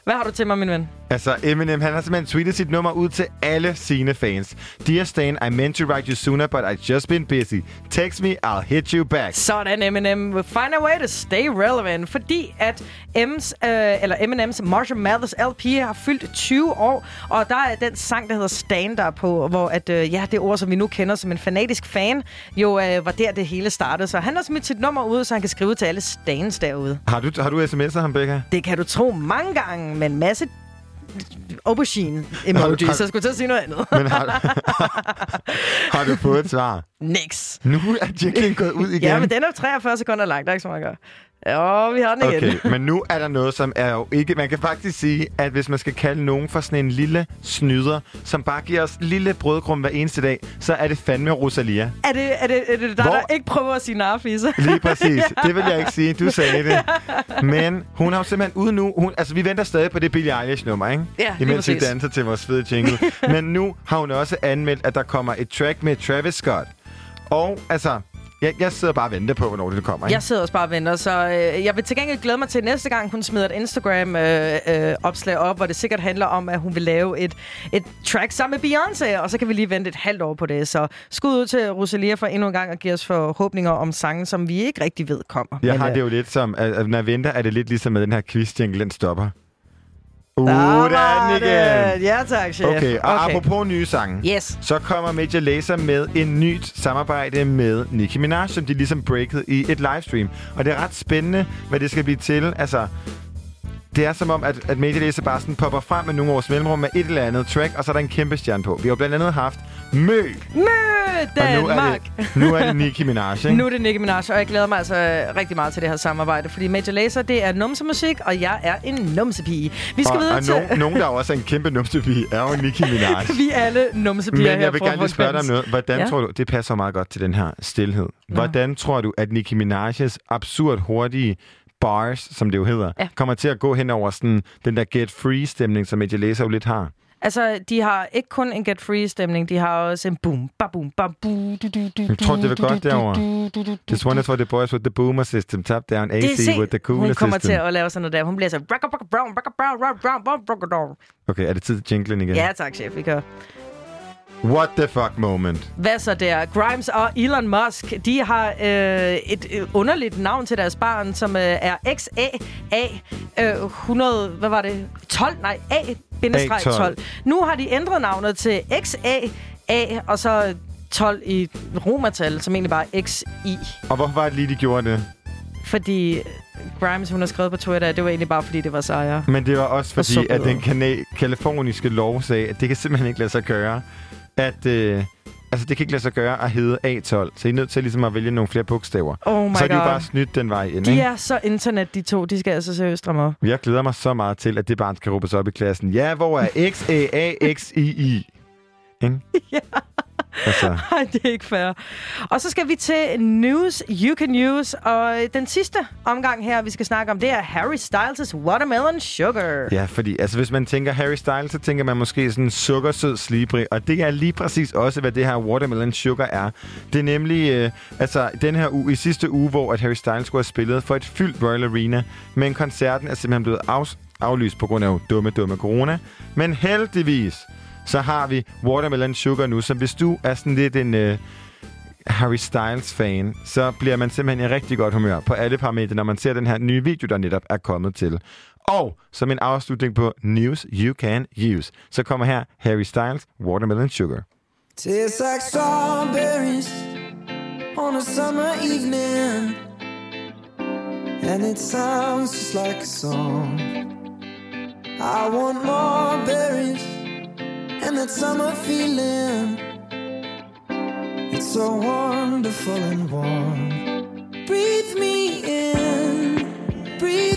Hvad har du til mig, min ven? Altså, Eminem, han har simpelthen tweetet sit nummer ud til alle sine fans. Dear Stan, I meant to write you sooner, but I've just been busy. Text me, I'll hit you back. Sådan, Eminem. We'll find a way to stay relevant. Fordi at M's, øh, eller Eminems Marshall Mathers LP har fyldt 20 år, og der er den sang, der hedder Stand der på, hvor at, øh, ja, det ord, som vi nu kender som en fanatisk fan, jo øh, var der, det hele startede. Så han har smidt sit nummer ud, så han kan skrive til alle stands derude. Har du, har du sms'er ham, Becca? Det kan du tro mange gange, med en masse aubergine Har så jeg skulle til at sige noget andet. Men har, [LAUGHS] har du fået et svar? Nix. Nu er jinglen gået ud igen. Ja, men den er 43 sekunder lang, der er ikke så meget at gøre. Ja, vi har den igen. Okay, [LAUGHS] men nu er der noget, som er jo ikke... Man kan faktisk sige, at hvis man skal kalde nogen for sådan en lille snyder, som bare giver os lille brødkrum hver eneste dag, så er det fandme Rosalia. Er det, er det, er det dig, Hvor- der ikke prøver at sige narfise? Lige præcis. [LAUGHS] Det vil jeg ikke sige. Du sagde det. [LAUGHS] Men hun har jo simpelthen ude nu... Hun, altså, vi venter stadig på det Billie Eilish-nummer, ikke? Ja, lige Imens vi danser til vores fede jingle. Men nu har hun også anmeldt, at der kommer et track med Travis Scott. Og altså... Jeg, jeg sidder bare og venter på, hvornår det kommer, ikke? Jeg sidder også bare og venter, så øh, jeg vil til gengæld glæde mig til næste gang, hun smider et Instagram-opslag øh, øh, opslag op, hvor det sikkert handler om, at hun vil lave et, et track sammen med Beyoncé, og så kan vi lige vente et halvt år på det. Så skud ud til Rosalia for endnu en gang at give os forhåbninger om sange, som vi ikke rigtig ved kommer. Jeg Men, har øh, det jo lidt som, at når jeg venter, er det lidt ligesom med den her quiz den stopper. Den igen. Ja, tak, chef. Okay, og okay. apropos nye sange, Yes. så kommer Major Lazer med en nyt samarbejde med Nicki Minaj, som de ligesom breakede i et livestream. Og det er ret spændende, hvad det skal blive til. Altså, det er som om, at, at Lazer bare sådan popper frem med nogle års mellemrum med et eller andet track, og så er der en kæmpe stjerne på. Vi har blandt andet haft Mø, Mø, og nu er, Danmark! det, nu er det Nicki Minaj, ikke? Nu er det Nicki Minaj, og jeg glæder mig altså rigtig meget til det her samarbejde, fordi Major Lazer, det er numsemusik, og jeg er en numsepige. Vi skal og, videre og til... nogen, nogen, der også er en kæmpe numsepige, er jo Nicki Minaj. [LAUGHS] Vi er alle numsepiger Men her jeg vil gerne lige spørge dig om noget. Hvordan Ja. ja. tror du, det passer meget godt til den her stillhed. Hvordan tror du, at Nicki Minaj's absurd hurtige bars, som det jo hedder, Ja. kommer til at gå hen over sådan, den der get free-stemning, som Major Lazer jo lidt har? Altså, de har ikke kun en Get Free-stemning, de har også en boom, ba boom, ba bu, du, du, du, Jeg tror, det vil godt derovre. This one is for the boys with the boomer system, top down AC se, with the cooler hun kommer system. til at lave sådan noget der. Hun bliver så... Okay, er det tid til jinglen igen? Ja, tak, chef. Vi kører. What the fuck moment. Hvad så der? Grimes og Elon Musk, de har øh, et øh, underligt navn til deres barn, som øh, er XAA øh, 100, hvad var det? 12? Nej, A-12. A12. Nu har de ændret navnet til XAA, og så 12 i romertal, som egentlig bare er XI. Og hvorfor var det lige, de gjorde det? Fordi Grimes, hun har skrevet på Twitter, at det var egentlig bare, fordi det var sejre. Men det var også Og så fordi, at den kaliforniske lov sagde, at det kan simpelthen ikke lade sig gøre, at... Øh, altså, det kan ikke lade sig gøre at hedde A12, så I er nødt til ligesom at vælge nogle flere bogstaver. Oh my så er de jo God. bare snydt den vej ind, De ikke? er så internet, de to. De skal altså seriøst stramme op. Jeg glæder mig så meget til, at det barn skal råbes op i klassen. Ja, hvor er X, A, A, X, I, I? Ikke? [LAUGHS] Ja. Altså, [LAUGHS] Nej, det er ikke fair. Og så skal vi til News You Can Use. Og den sidste omgang her, vi skal snakke om, det er Harry Styles' Watermelon Sugar. ja, fordi altså, hvis man tænker Harry Styles, så tænker man måske sådan sukkersød slibrig. Og det er lige præcis også, hvad det her Watermelon Sugar er. Det er nemlig, øh, altså den her uge, i sidste uge, hvor at Harry Styles skulle have spillet for et fyldt Royal Arena. Men koncerten er simpelthen blevet af, aflyst på grund af dumme, dumme corona. Men heldigvis, så har vi Watermelon Sugar nu, så hvis du er sådan lidt en... Øh, Harry Styles-fan, så bliver man simpelthen i rigtig godt humør på alle parametre, når man ser den her nye video, der netop er kommet til. Og som en afslutning på News You Can Use, så kommer her Harry Styles Watermelon Sugar. Tastes like strawberries on a summer evening, and it sounds just like a song. I want more berries and that summer feeling. It's so wonderful and warm. Breathe me in, breathe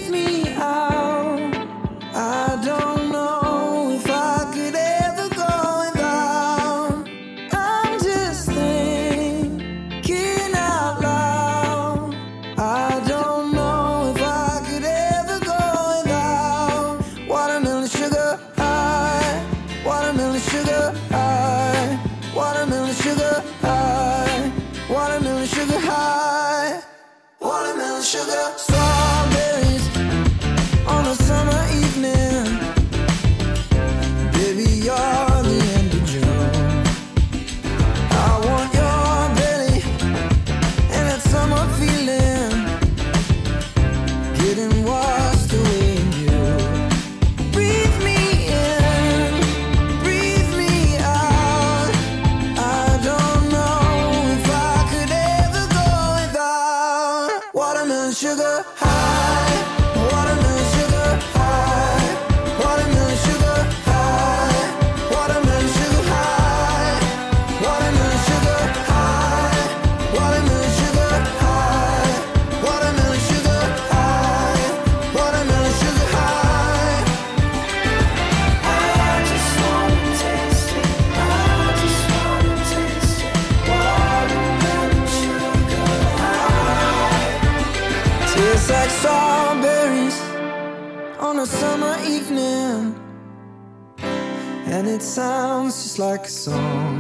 like a song.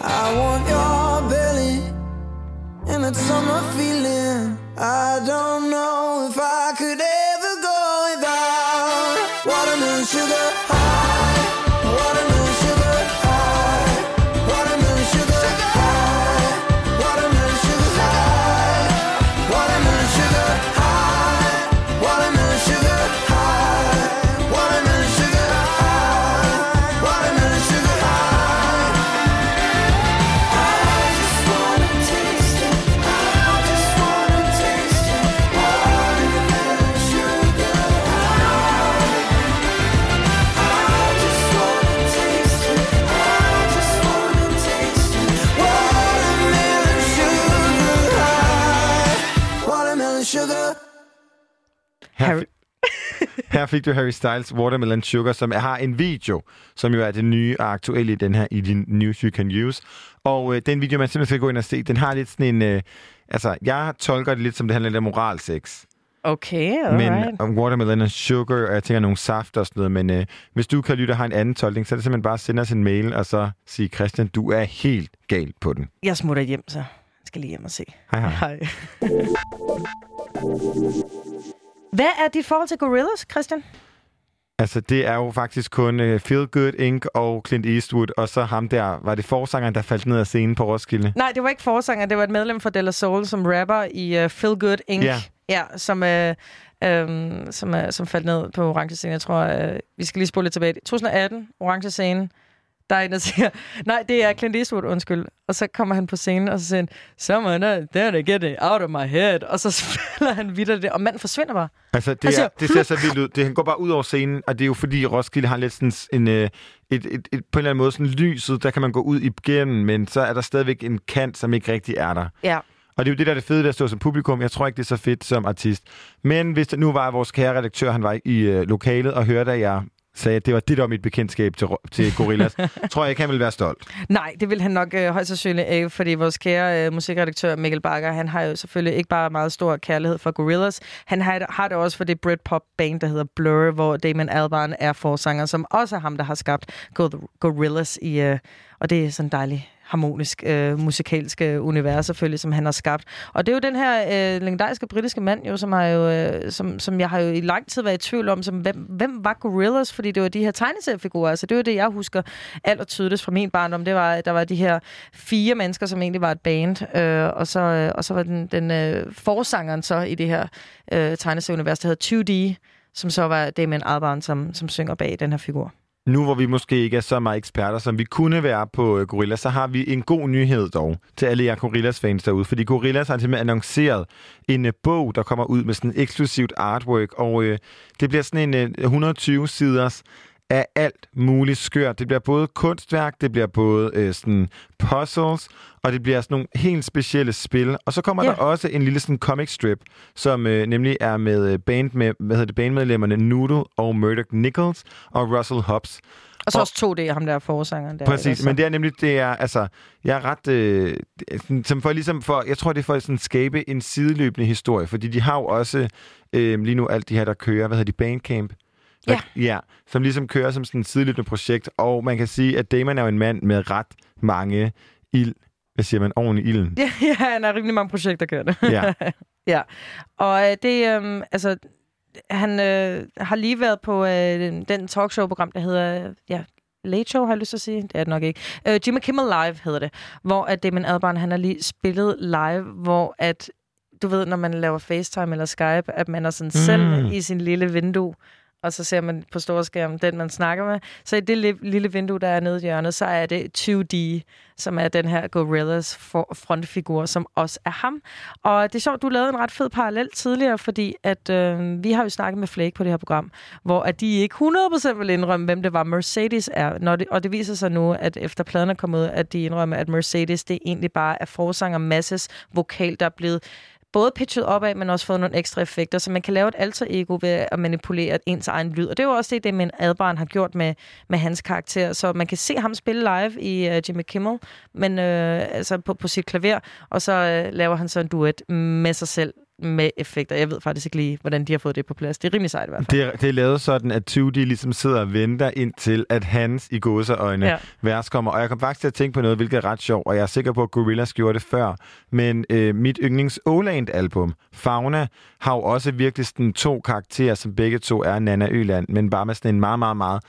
I want your belly and that summer feeling. I don't know if I her fik du Harry Styles Watermelon Sugar, som har en video, som jo er det nye og aktuelle i den her, i din News You Can Use. Og øh, den video, man simpelthen skal gå ind og se, den har lidt sådan en... Øh, altså, jeg tolker det lidt som, det handler lidt om moralsex. Okay, alright. Men om watermelon og sugar, og jeg tænker nogle saft og sådan noget. Men øh, hvis du kan lytte og har en anden tolkning, så er det simpelthen bare at sende os en mail, og så sige, Christian, du er helt galt på den. Jeg smutter hjem, så jeg skal lige hjem og se. Hej hej. Hej. [LAUGHS] Hvad er dit forhold til Gorillaz, Christian? Altså, det er jo faktisk kun uh, Feel Good Inc. og Clint Eastwood, og så ham der, var det forsangeren, der faldt ned af scenen på Roskilde? Nej, det var ikke forsanger. Det var et medlem fra Della Soul, som rapper i uh, Feel Good Inc. Ja. ja som, uh, um, som, uh, som faldt ned på Orange Scene. Jeg tror, uh, vi skal lige spole lidt tilbage. 2018, Orange Scene. Der er en, der siger, nej, det er Clint Eastwood, undskyld. Og så kommer han på scenen, og så siger han, someone there to get it out of my head. Og så [LAUGHS] spiller han videre det, og manden forsvinder bare. Altså, det, er, det ser så vildt ud. Det, han går bare ud over scenen, og det er jo fordi Roskilde har lidt sådan en, øh, et, et, et, et, på en eller anden måde sådan lyset, der kan man gå ud igennem, men så er der stadigvæk en kant, som ikke rigtig er der. Ja. Og det er jo det, der er det fede ved at stå som publikum. Jeg tror ikke, det er så fedt som artist. Men hvis det nu var vores kære redaktør, han var i øh, lokalet og hørte, at jeg sagde, at det var det, der var mit bekendtskab til, til Gorillaz, [LAUGHS] tror jeg ikke, han ville være stolt. Nej, det vil han nok øh, højst sandsynligt ikke, fordi vores kære øh, musikredaktør Mikkel Bakker, han har jo selvfølgelig ikke bare meget stor kærlighed for Gorillaz, han har, har det også for det Britpop-band, der hedder Blur, hvor Damon Albarn er forsanger, som også er ham, der har skabt Go- Gorillaz i, øh, og det er sådan dejligt harmonisk øh, musikalsk univers selvfølgelig, som han har skabt. Og det er jo den her øh, legendariske britiske mand, jo, som, har jo, øh, som, som jeg har jo i lang tid været i tvivl om, som, hvem, hvem var Gorillas? Fordi det var de her tegneseriefigurer. Altså, det var det, jeg husker aller tydeligst fra min barndom. Det var, der var de her fire mennesker, som egentlig var et band, øh, og, så, øh, og så var den, den øh, forsangeren så i det her øh, tegneserieunivers, der hedder 2D, som så var Damien Albarn, som, som synger bag den her figur. Nu hvor vi måske ikke er så meget eksperter, som vi kunne være på øh, Gorilla, så har vi en god nyhed dog til alle jer Gorillas-fans derude. Fordi Gorillas har simpelthen annonceret en øh, bog, der kommer ud med sådan et eksklusivt artwork. Og øh, det bliver sådan en øh, 120 siders af alt muligt skørt. Det bliver både kunstværk, det bliver både øh, sådan puzzles, og det bliver sådan nogle helt specielle spil. Og så kommer Ja. der også en lille sådan comic strip, som øh, nemlig er med øh, band med, hvad hedder det, bandmedlemmerne Noodle og Murdoch Nichols og Russell Hobbs. Og så Og- også 2D, ham der er forsangeren. Der, Præcis, men det er nemlig, det er, altså, jeg er ret, øh, som for ligesom for, jeg tror, det er for at sådan skabe en sideløbende historie, fordi de har jo også øh, lige nu alt de her, der kører, hvad hedder de, Bandcamp? Ja. Ja, som ligesom kører som sådan et sideløbende projekt, og man kan sige, at Damon er jo en mand med ret mange ild, hvad siger man, oven i ilden. Ja, [LAUGHS] ja, han har rimelig mange projekter kørende. Ja. [LAUGHS] ja. Og øh, det, øh, altså, han øh, har lige været på øh, den talkshow-program, der hedder, ja, Late Show, har jeg lyst til at sige. Det er det nok ikke. Øh, Jimmy Kimmel Live hedder det, hvor at Damon Albarn, han har lige spillet live, hvor at, du ved, når man laver FaceTime eller Skype, at man er sådan mm. selv i sin lille vindue, og så ser man på storskærmen den, man snakker med. Så i det lille vindue, der er nede i hjørnet, så er det 2D, som er den her Gorillas frontfigur, som også er ham. Og det er sjovt, du lavede en ret fed parallel tidligere, fordi at øh, vi har jo snakket med Flake på det her program, hvor at de ikke 100% vil indrømme, hvem det var Mercedes er. Når det, og det viser sig nu, at efter pladen er kommet ud, at de indrømmer, at Mercedes det egentlig bare er forsanger Masses vokal, der er blevet både pitchet opad, men også fået nogle ekstra effekter, så man kan lave et alter ego ved at manipulere ens egen lyd. Og det er jo også det, det min Adbarn har gjort med, med hans karakter. Så man kan se ham spille live i uh, Jimmy Kimmel, men øh, altså på, på sit klaver, og så øh, laver han så en duet med sig selv med effekter. Jeg ved faktisk ikke lige, hvordan de har fået det på plads. Det er rimelig sejt i hvert fald. Det er, det er lavet sådan, at 2D ligesom sidder og venter indtil, at hans i gåseøjne Ja. vers kommer. Og jeg kom faktisk til at tænke på noget, hvilket er ret sjovt, og jeg er sikker på, at Gorillaz gjorde det før. Men øh, mit yndlings Oland-album, Fauna, har jo også virkelig sådan to karakterer, som begge to er Nana Øland, men bare med sådan en meget, meget, meget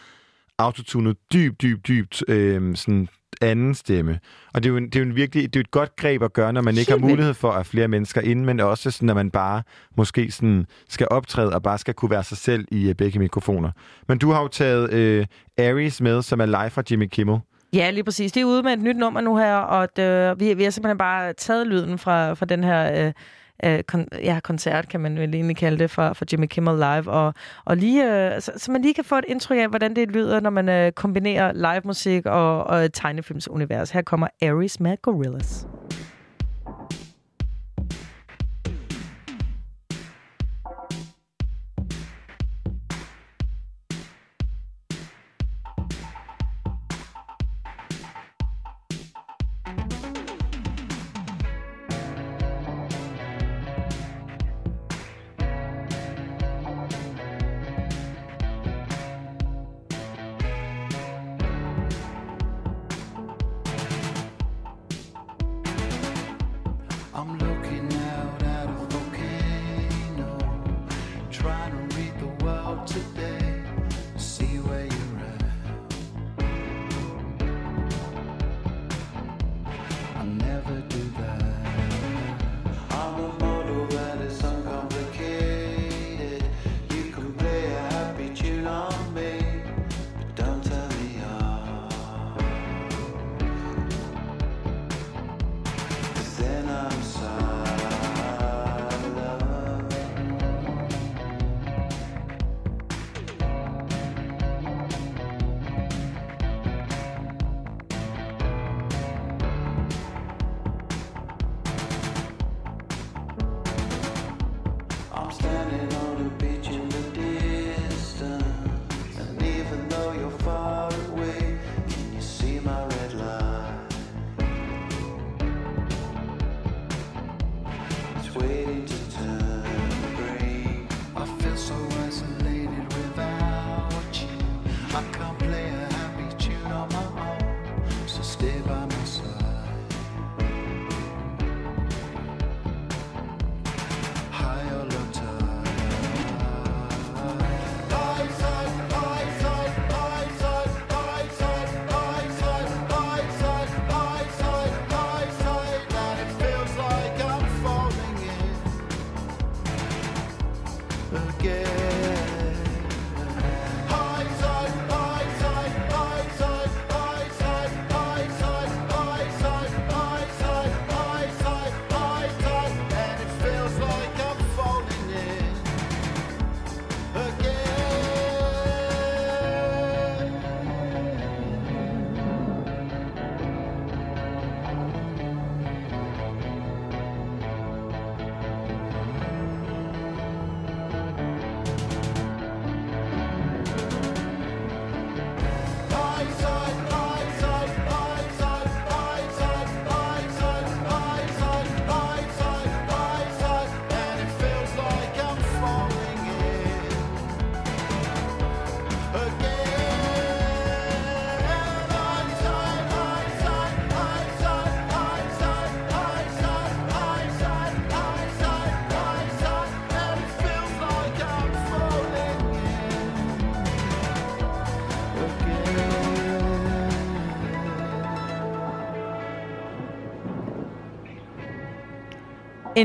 autotunet, dyb, dyb, dybt øh, sådan anden stemme. Og det er jo, en, det er jo en virkelig, det er et godt greb at gøre, når man ikke har mulighed for at flere mennesker ind, men også sådan, når man bare måske sådan skal optræde og bare skal kunne være sig selv i øh, begge mikrofoner. Men du har jo taget øh, Aries med, som er live fra Jimmy Kimmel. Ja, lige præcis. Det er ude med et nyt nummer nu her, og det, vi, vi har simpelthen bare taget lyden fra, fra den her... Øh, øh, kon- ja, koncert, kan man vel egentlig kalde det, fra, fra Jimmy Kimmel Live, og, og lige, øh, så, så man lige kan få et indtryk af, hvordan det lyder, når man øh, kombinerer live musik og, og tegnefilmsunivers. Her kommer Aries med Gorillaz.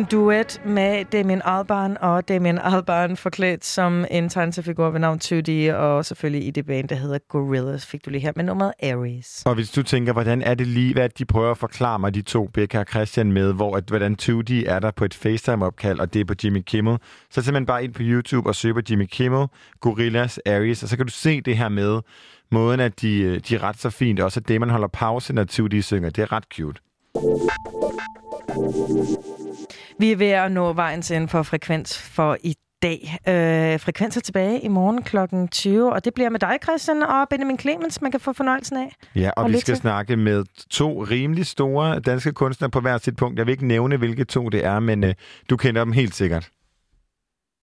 En duet med Damien Albarn og Damien Albarn forklædt som en tegneseriefigur ved navn 2D, og selvfølgelig i det band, der hedder Gorillaz, fik du lige her med nummeret Aries. Og hvis du tænker, hvordan er det lige, hvad de prøver at forklare mig, de to, Becca og Christian, med, hvor at, hvordan 2D er der på et FaceTime-opkald, og det er på Jimmy Kimmel, så simpelthen bare ind på YouTube og søg på Jimmy Kimmel, Gorillaz, Aries, og så kan du se det her med måden, at de, øh, de er ret så fint. Også at det, man holder pause, når 2D synger, det er ret cute. Vi er ved at nå vejens ende for frekvens for i dag. Øh, frekvens er tilbage i morgen kl. 20, og det bliver med dig, Christian, og Benjamin Clemens, man kan få fornøjelsen af. Ja, og Og vi skal til. snakke med to rimelig store danske kunstnere på hver sit punkt. Jeg vil ikke nævne, hvilke to det er, men øh, du kender dem helt sikkert.